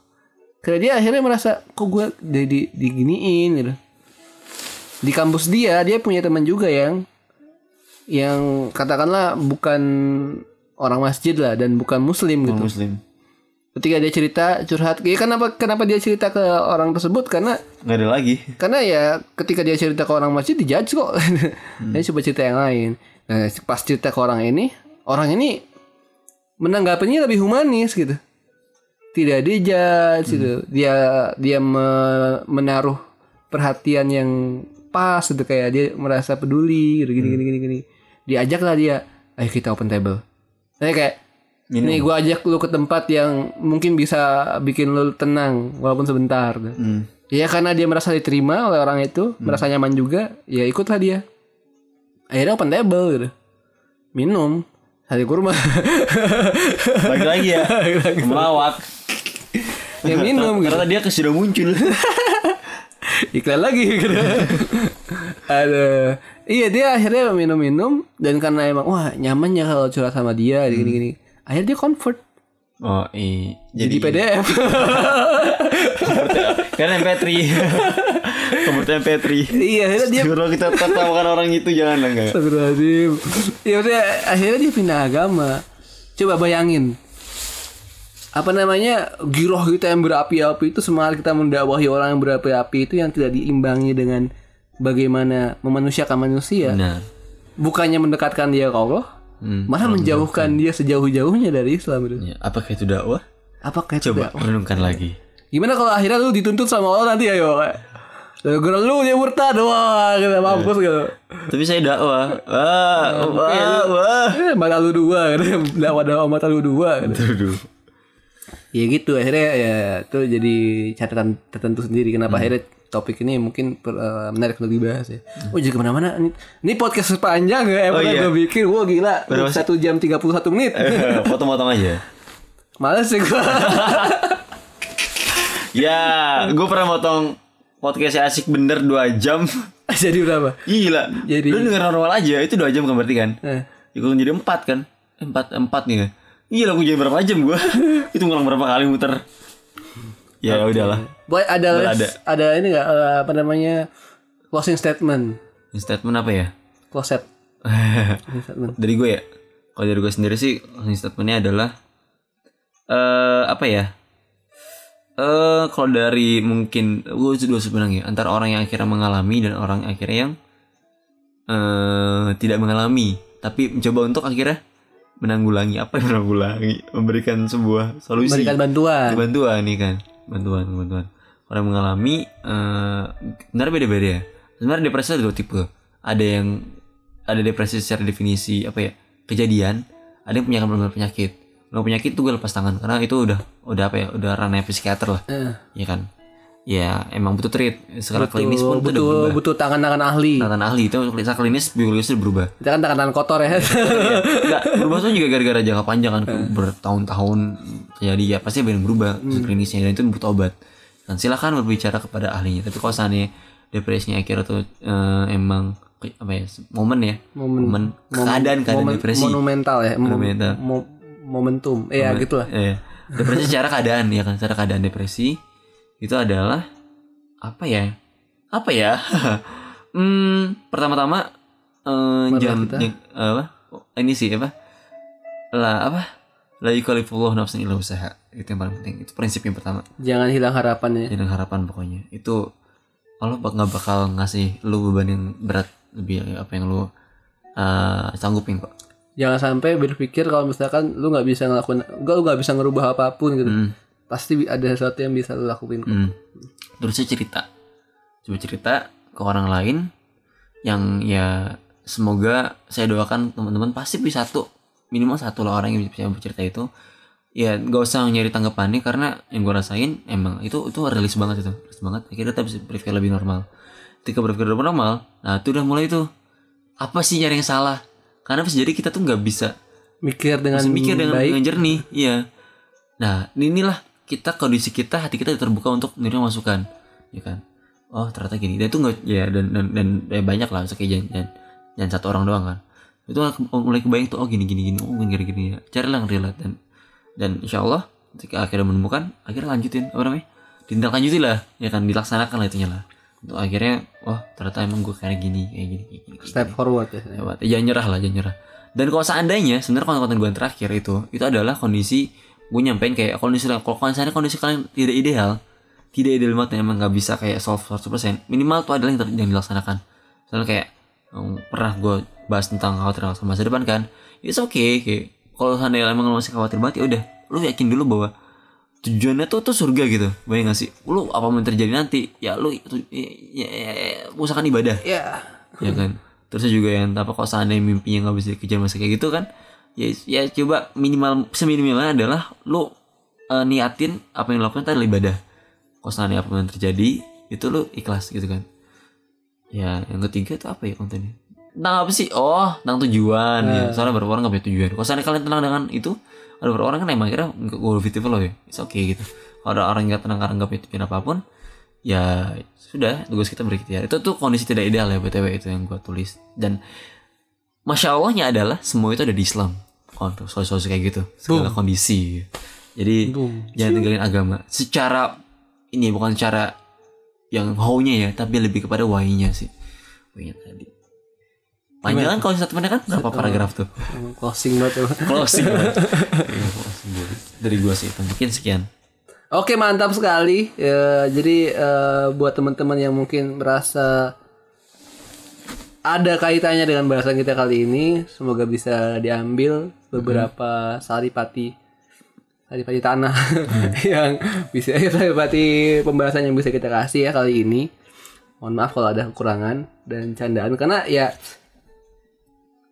Karena dia akhirnya merasa kok gue jadi diginiin gitu. Di kampus dia dia punya teman juga yang yang katakanlah bukan orang masjid lah dan bukan muslim gitu. Muslim. Ketika dia cerita curhat, ya kenapa kenapa dia cerita ke orang tersebut karena Gak ada lagi. karena ya ketika dia cerita ke orang masjid dijudge kok. (laughs) Dia coba cerita yang lain. Nah, pas cerita ke orang ini, orang ini menanggapinya lebih humanis gitu. Tidak dijudge gitu. Dia dia me- menaruh perhatian yang pas gitu kayak dia merasa peduli gitu gini gini gini gini. Diajaklah dia, ayo kita open table. Saya kayak Nih gue ajak lu ke tempat yang mungkin bisa bikin lu tenang walaupun sebentar. Hmm. Ya karena dia merasa diterima oleh orang itu, merasa nyaman juga, ya ikutlah dia. Akhirnya open table gitu. Minum hari kurma. Balik lagi ya. Melawak. ya minum gitu. Karena dia sudah muncul. (laughs) Iklan lagi gitu. Ada. Iya dia akhirnya minum-minum dan karena emang wah nyaman ya kalau curhat sama dia gini-gini. Akhirnya dia convert Oh iya. jadi, PDF. Kan MP3. Kemudian MP3. iya akhirnya dia Kalau kita tertawakan orang itu jangan lah enggak. Astagfirullahaladzim Ya maksudnya akhirnya dia pindah agama Coba bayangin Apa namanya Giroh kita yang berapi-api itu Semangat kita mendakwahi orang yang berapi-api itu Yang tidak diimbangi dengan Bagaimana memanusiakan manusia Benar. Bukannya mendekatkan dia ke Allah Hmm, Malah menjauhkan dia sejauh-jauhnya dari Islam itu Ya, apakah itu dakwah? Apakah itu Coba dakwah? renungkan lagi. Gimana kalau akhirnya lu dituntut sama Allah nanti ayo Gara-gara lu dia murtad Wah gitu mampus gitu Tapi saya dakwah. Wah, wah, wah. Eh, mata lu dua gitu. Dakwah dakwah mata lu dua gitu. Ya gitu akhirnya ya itu jadi catatan tertentu sendiri kenapa Hmm. akhirnya topik ini mungkin per- eh, menarik untuk dibahas ya. Oh jadi ke mana-mana ini, ini podcast sepanjang ya emang Oh, iya. gue bikin wah gila satu jam 31 menit Eh, Potong-potong aja. males sih gue Ya, gue (laughs) pernah motong podcast asik bener 2 jam. (laughs) jadi berapa? Gila. Jadi- lu denger normal aja itu 2 jam kan berarti kan? Eh. Ya gue jadi 4 kan? 4 4 nih kan. Gila gue jadi berapa jam gue? (laughs) itu ngulang berapa kali muter. Ya udahlah. Boy ada Nggak ada, ada. ini nggak eh, apa namanya closing statement statement apa ya? closet (laughs) statement dari gue ya kalau dari gue sendiri sih closing statementnya adalah eh apa ya eh kalau dari mungkin gue sudah sebenarnya antara orang yang akhirnya mengalami dan orang yang akhirnya yang eh tidak mengalami. Tapi mencoba untuk akhirnya menanggulangi apa yang menanggulangi? Memberikan sebuah solusi. Berikan bantuan. Bantuan nih kan. Bantuan bantuan. Orang mengalami eh sebenarnya beda-beda ya. Sebenarnya depresi ada dua tipe. Ada yang ada depresi secara definisi apa ya kejadian. Ada yang punya benar penyakit kalau penyakit tuh gue lepas tangan. Karena itu udah udah apa ya udah ranah psikiater lah. Eh, ya kan? Ya emang butuh treat. Secara butuh klinis pun itu udah butuh berubah. Butuh tangan-tangan ahli. Tangan ahli itu secara klinis biologis berubah. Kita kan tangan-tangan kotor ya. Enggak, berubah tuh juga gara-gara jangka panjang kan. Bertahun-tahun. Jadi ya pasti benar berubah klinisnya. Dan itu butuh obat. Dan silakan berbicara kepada ahlinya. Tapi kalau seandainya depresinya akhirnya tuh eh, emang ke- apa ya momen ya. Momen- momen. Keadaan keadaan Momen- depresi. monumental ya. Monumental. mo- momentum. Eh ya gitulah. Eh, depresi secara keadaan ya kan? Secara keadaan depresi. Itu adalah apa ya? Apa ya? (laughs) Hmm pertama-tama eh jangan kita. yang- apa? Ini sih apa? Lah apa? La yukallifullahu nafsan illa usaha itu yang paling penting. Itu prinsip yang pertama. Jangan hilang harapan ya. Jangan harapan pokoknya. Itu Allah bak- nggak bakal ngasih lu beban yang berat. Lebih apa yang lu eh, sanggupin kok jangan sampai berpikir kalau misalkan lu nggak bisa ngelakuin enggak lu nggak bisa ngerubah apa pun gitu Hmm. pasti ada sesuatu yang bisa lu lakuin kok. Hmm. Terusnya cerita. Coba cerita ke orang lain yang ya semoga saya doakan teman-teman pasti bisa satu minimal satu lah orang yang bisa bercerita itu ya gak usah nyari tanggapannya karena yang gue rasain emang itu itu rilis banget itu rilis banget akhirnya kita bisa berpikir lebih normal ketika berpikir lebih normal nah itu udah mulai tuh apa sih nyari yang salah karena bisa jadi kita tuh nggak bisa mikir dengan masih mikir dengan, baik. dengan jernih iya. Nah inilah kita kondisi kita hati kita terbuka untuk menerima masukan ya kan? Oh ternyata gini. Dan itu nggak ya dan dan dan ya banyak lah misalnya kayak jangan, jangan, jangan satu orang doang kan. Itu mulai kebayang tuh oh gini gini gini oh gini gini ya. Carilah yang relate dan dan insya Allah ketika akhirnya menemukan akhirnya lanjutin apa namanya? Ditindaklanjuti lah ya kan? Dilaksanakan lah itunya lah untuk akhirnya oh ternyata emang gue kayak gini kayak gini kayak gini, step gini. forward ya Lewat. Ya, jangan nyerah lah, jangan nyerah. Dan kalau seandainya sebenarnya konten-konten gue yang terakhir itu itu adalah kondisi gue nyampein kayak kondisi kalau misalnya kondisi kalian tidak ideal, tidak ideal banget emang nggak bisa kayak solve 100% minimal tuh adalah yang, yang dilaksanakan. Misalnya kayak um, pernah gue bahas tentang khawatir sama masa depan kan, it's okay kayak kalau seandainya emang lo masih khawatir banget ya udah, lu yakin dulu bahwa tujuannya tuh tuh surga gitu, bayang gak sih? Lu apa yang terjadi nanti, ya lu itu ya, ya, ya, usahakan ibadah. Ya. Ya kan? Terus juga yang apa kok seandainya mimpinya nggak bisa dikejar masa kayak gitu kan ya ya coba minimal seminimalnya adalah lu eh, niatin apa yang dilakukan tadi ibadah. Kalau seandainya apa yang terjadi itu lu ikhlas gitu kan. Ya yang ketiga itu apa ya kontennya? Tentang apa sih? Oh tentang tujuan. Ya soalnya beberapa orang gak punya tujuan. Kalau seandainya kalian tenang dengan itu ada beberapa orang kan emang nggak goal festival loh ya. It's okay gitu. Kalau ada orang yang gak tenang karena gak punya tujuan apa pun ya sudah tugas kita berikhtiar. Itu tuh kondisi tidak ideal ya btw itu yang gua tulis. Dan masya allahnya adalah semua itu ada di Islam. Untuk solusi kayak gitu segala kondisi. Jadi jangan tinggalin agama. Secara ini bukan secara yang how-nya ya tapi lebih kepada why-nya sih. Why-nya tadi panjang kan kalau statementnya kan berapa paragraf tuh Closing banget. emang. (laughs) closing banget. (laughs) Iya, closing banget. dari gua sih itu mungkin sekian Oke mantap sekali. Ya, jadi eh, buat teman-teman yang mungkin merasa ada kaitannya dengan bahasan kita kali ini, semoga bisa diambil beberapa saripati saripati tanah (laughs) yang bisa saripati pembahasan yang bisa kita kasih ya kali ini. Mohon maaf kalau ada kekurangan dan candaan karena ya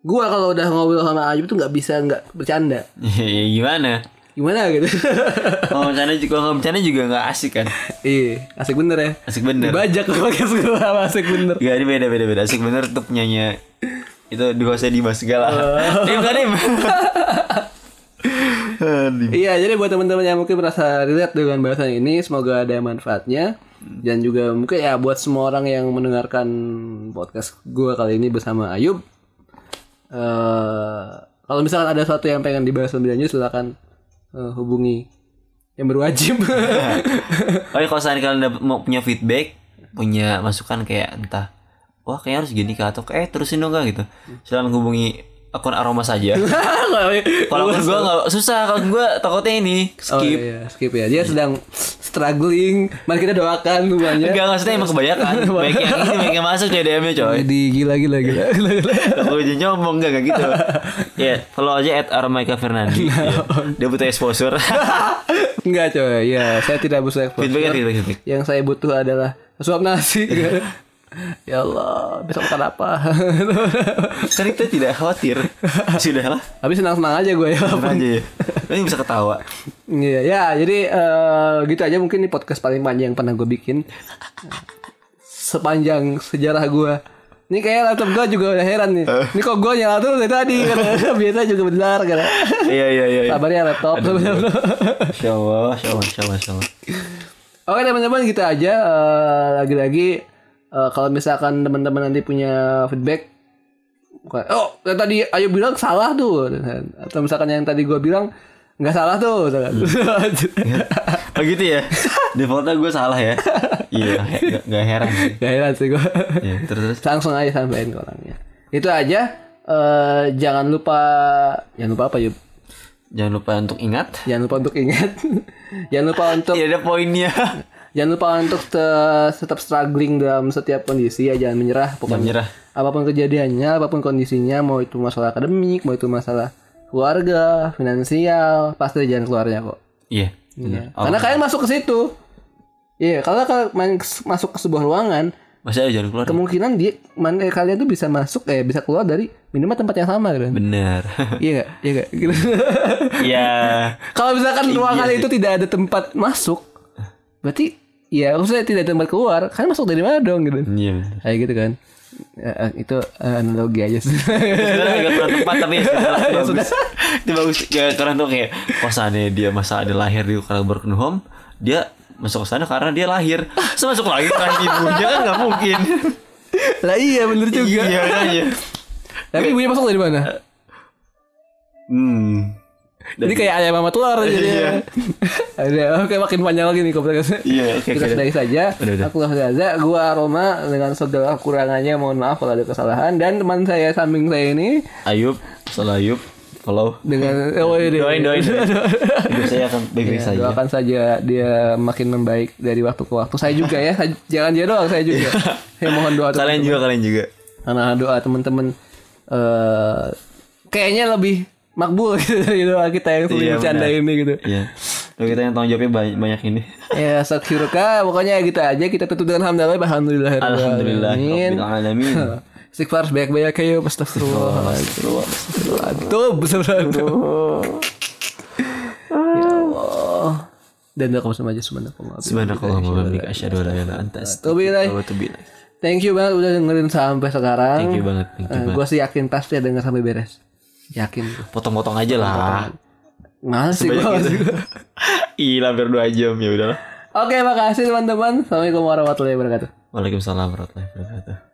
gua kalau udah ngobrol sama Ayub tuh nggak bisa nggak bercanda. ya gimana Gimana gitu? (laughs) kalau bercanda juga nggak bercanda juga nggak asik kan Iya, asik bener ya. asik bener podcast gue sama (laughs) asik bener. Gak ini beda beda beda asik bener tuh penyanyi itu di usah dibahas segala (laughs) dim kan dim Dim. Iya, jadi buat teman-teman yang mungkin merasa relate dengan bahasan ini, semoga ada manfaatnya. Dan juga mungkin ya buat semua orang yang mendengarkan podcast gue kali ini bersama Ayub. Eh kalau misalkan ada sesuatu yang pengen dibahas lebih lanjut, silakan eh, hubungi yang berwajib. (laughs) Ya kalau seandainya kalian mau punya feedback, punya masukan kayak entah, wah kayaknya harus gini kah atau eh terusin dong kah gitu. Silakan hubungi akun aroma saja. (laughs) Kalau akun gue nggak susah, kalau gue takutnya ini Oh skip. iya, skip ya. Dia sedang struggling. Mari kita doakan semuanya. Enggak maksudnya emang kebanyakan. (laughs) Baik yang ini baik yang masuk coy DM-nya coy. Jadi gila gila gila. (laughs) gila, gila. Aku aja nyombong enggak enggak gitu. Ya, follow aja at Aromaika Fernandi. Ya. Dia butuh exposure. Enggak coy, ya saya tidak butuh exposure. feedback feedback feedback. Yang saya butuh adalah suap nasi. Ya Allah, besok makan apa? (laughs) Kan kita tidak khawatir. Sudahlah. Tapi senang-senang aja gue ya. Tenang aja ya. Ini bisa ketawa. Iya, ya, jadi eh, gitu aja mungkin ini podcast paling panjang yang pernah gue bikin. Sepanjang sejarah gue. Ini kayak laptop gue juga udah heran nih. Ini kok gue nyala terus dari tadi karena (laughs) biasa juga benar karena. Iya iya iya. iya. Sabar ya laptop. (laughs) Allah, insya Allah, insya Allah, insya Allah. Oke teman-teman gitu aja Eh, lagi-lagi eh, kalau misalkan teman-teman nanti punya feedback oh yang tadi Ayu bilang salah tuh atau misalkan yang tadi gue bilang nggak salah tuh (laughs) Oh gitu ya. Defaultnya gue salah ya. Iya, gak, gak heran sih. Gak heran sih gue Iya, terus terus. langsung aja sampein ke orangnya itu aja eh, jangan lupa jangan lupa apa yuk Jangan lupa untuk ingat. jangan lupa untuk ingat (laughs) jangan lupa untuk Tidak ada poinnya. (laughs) jangan lupa untuk te- tetap struggling dalam setiap kondisi ya jangan menyerah Jangan pokoknya menyerah. apa pun kejadiannya, apa pun kondisinya, mau itu masalah akademik, mau itu masalah keluarga, finansial, pasti jalan keluarnya kok. Iya. Iya. Karena kalian masuk ke situ. Iya, kalau kalian masuk ke sebuah ruangan, Masih ada jalan keluar. kemungkinan dia mana kalian tuh bisa masuk eh bisa keluar dari minimal tempat yang sama kan. Bener. (laughs) Iya enggak? Iya enggak? Gitu. Iya. (laughs) kalau misalkan ruangan itu tidak ada tempat masuk, berarti ya maksudnya tidak ada tempat keluar, kalian masuk dari mana dong gitu. Iya. bener. Kayak gitu kan. Ya, eh, itu eh, analogi aja sih. Sebenarnya agak kurang tepat tapi (laughs) ya sudah bagus. Itu bagus. Ya karena tuh kayak dia masa ada lahir di home, dia masuk ke sana karena dia lahir. Terus masuk lagi rahim ibunya kan nggak mungkin. lah iya bener juga. Iya kan ya. Tapi ibunya masuk dari mana? Hmm. Jadi kayak ayam sama telur jadi. Iya. (laughs) Ada oke makin panjang lagi nih podcastnya. Iya, oke, Kita sudahi saja. Udah, udah. Aku Gaza, gua Aroma dengan segala kekurangannya mohon maaf kalau ada kesalahan dan teman saya samping saya ini Ayub, salah Ayub, follow. dengan oh, iya, Doain, doain. (laughs) Hidup saya akan baik-baik Ya, saja. doakan saja dia makin membaik dari waktu ke waktu. Saya juga ya, saya- jangan dia doang, saya juga. saya mohon doa Kalian juga, kalian juga. karena doa teman-teman eh kayaknya lebih makbul (laughs) gitu doa kita yang sering Iya, bercanda ini gitu. Iya. Lalu kita yang tanggung jawabnya banyak, banyak ini. (laughs) ya saksyuruka pokoknya gitu aja kita tutup dengan hamdalah alhamdulillah Alhamdulillah. alamin. (laughs) Istighfar sebanyak-banyak ayo astagfirullah. Astagfirullah. Tuh, astagfirullah. Ya Allah. dan kamu sama aja subhanakallah Subhanakallahumma wa bihamdika asyhadu an la ilaha illa anta Wabillahi. astaghfiruka wa atubu ilaik. thank you banget udah dengerin sampai sekarang Thank you banget, thank you gue sih yakin pasti denger sampai beres yakin Potong-potong aja lah. males sih gue Ih, (laughs) hampir 2 jam ya udahlah. oke makasih teman-teman assalamualaikum warahmatullahi wabarakatuh Waalaikumsalam warahmatullahi wabarakatuh.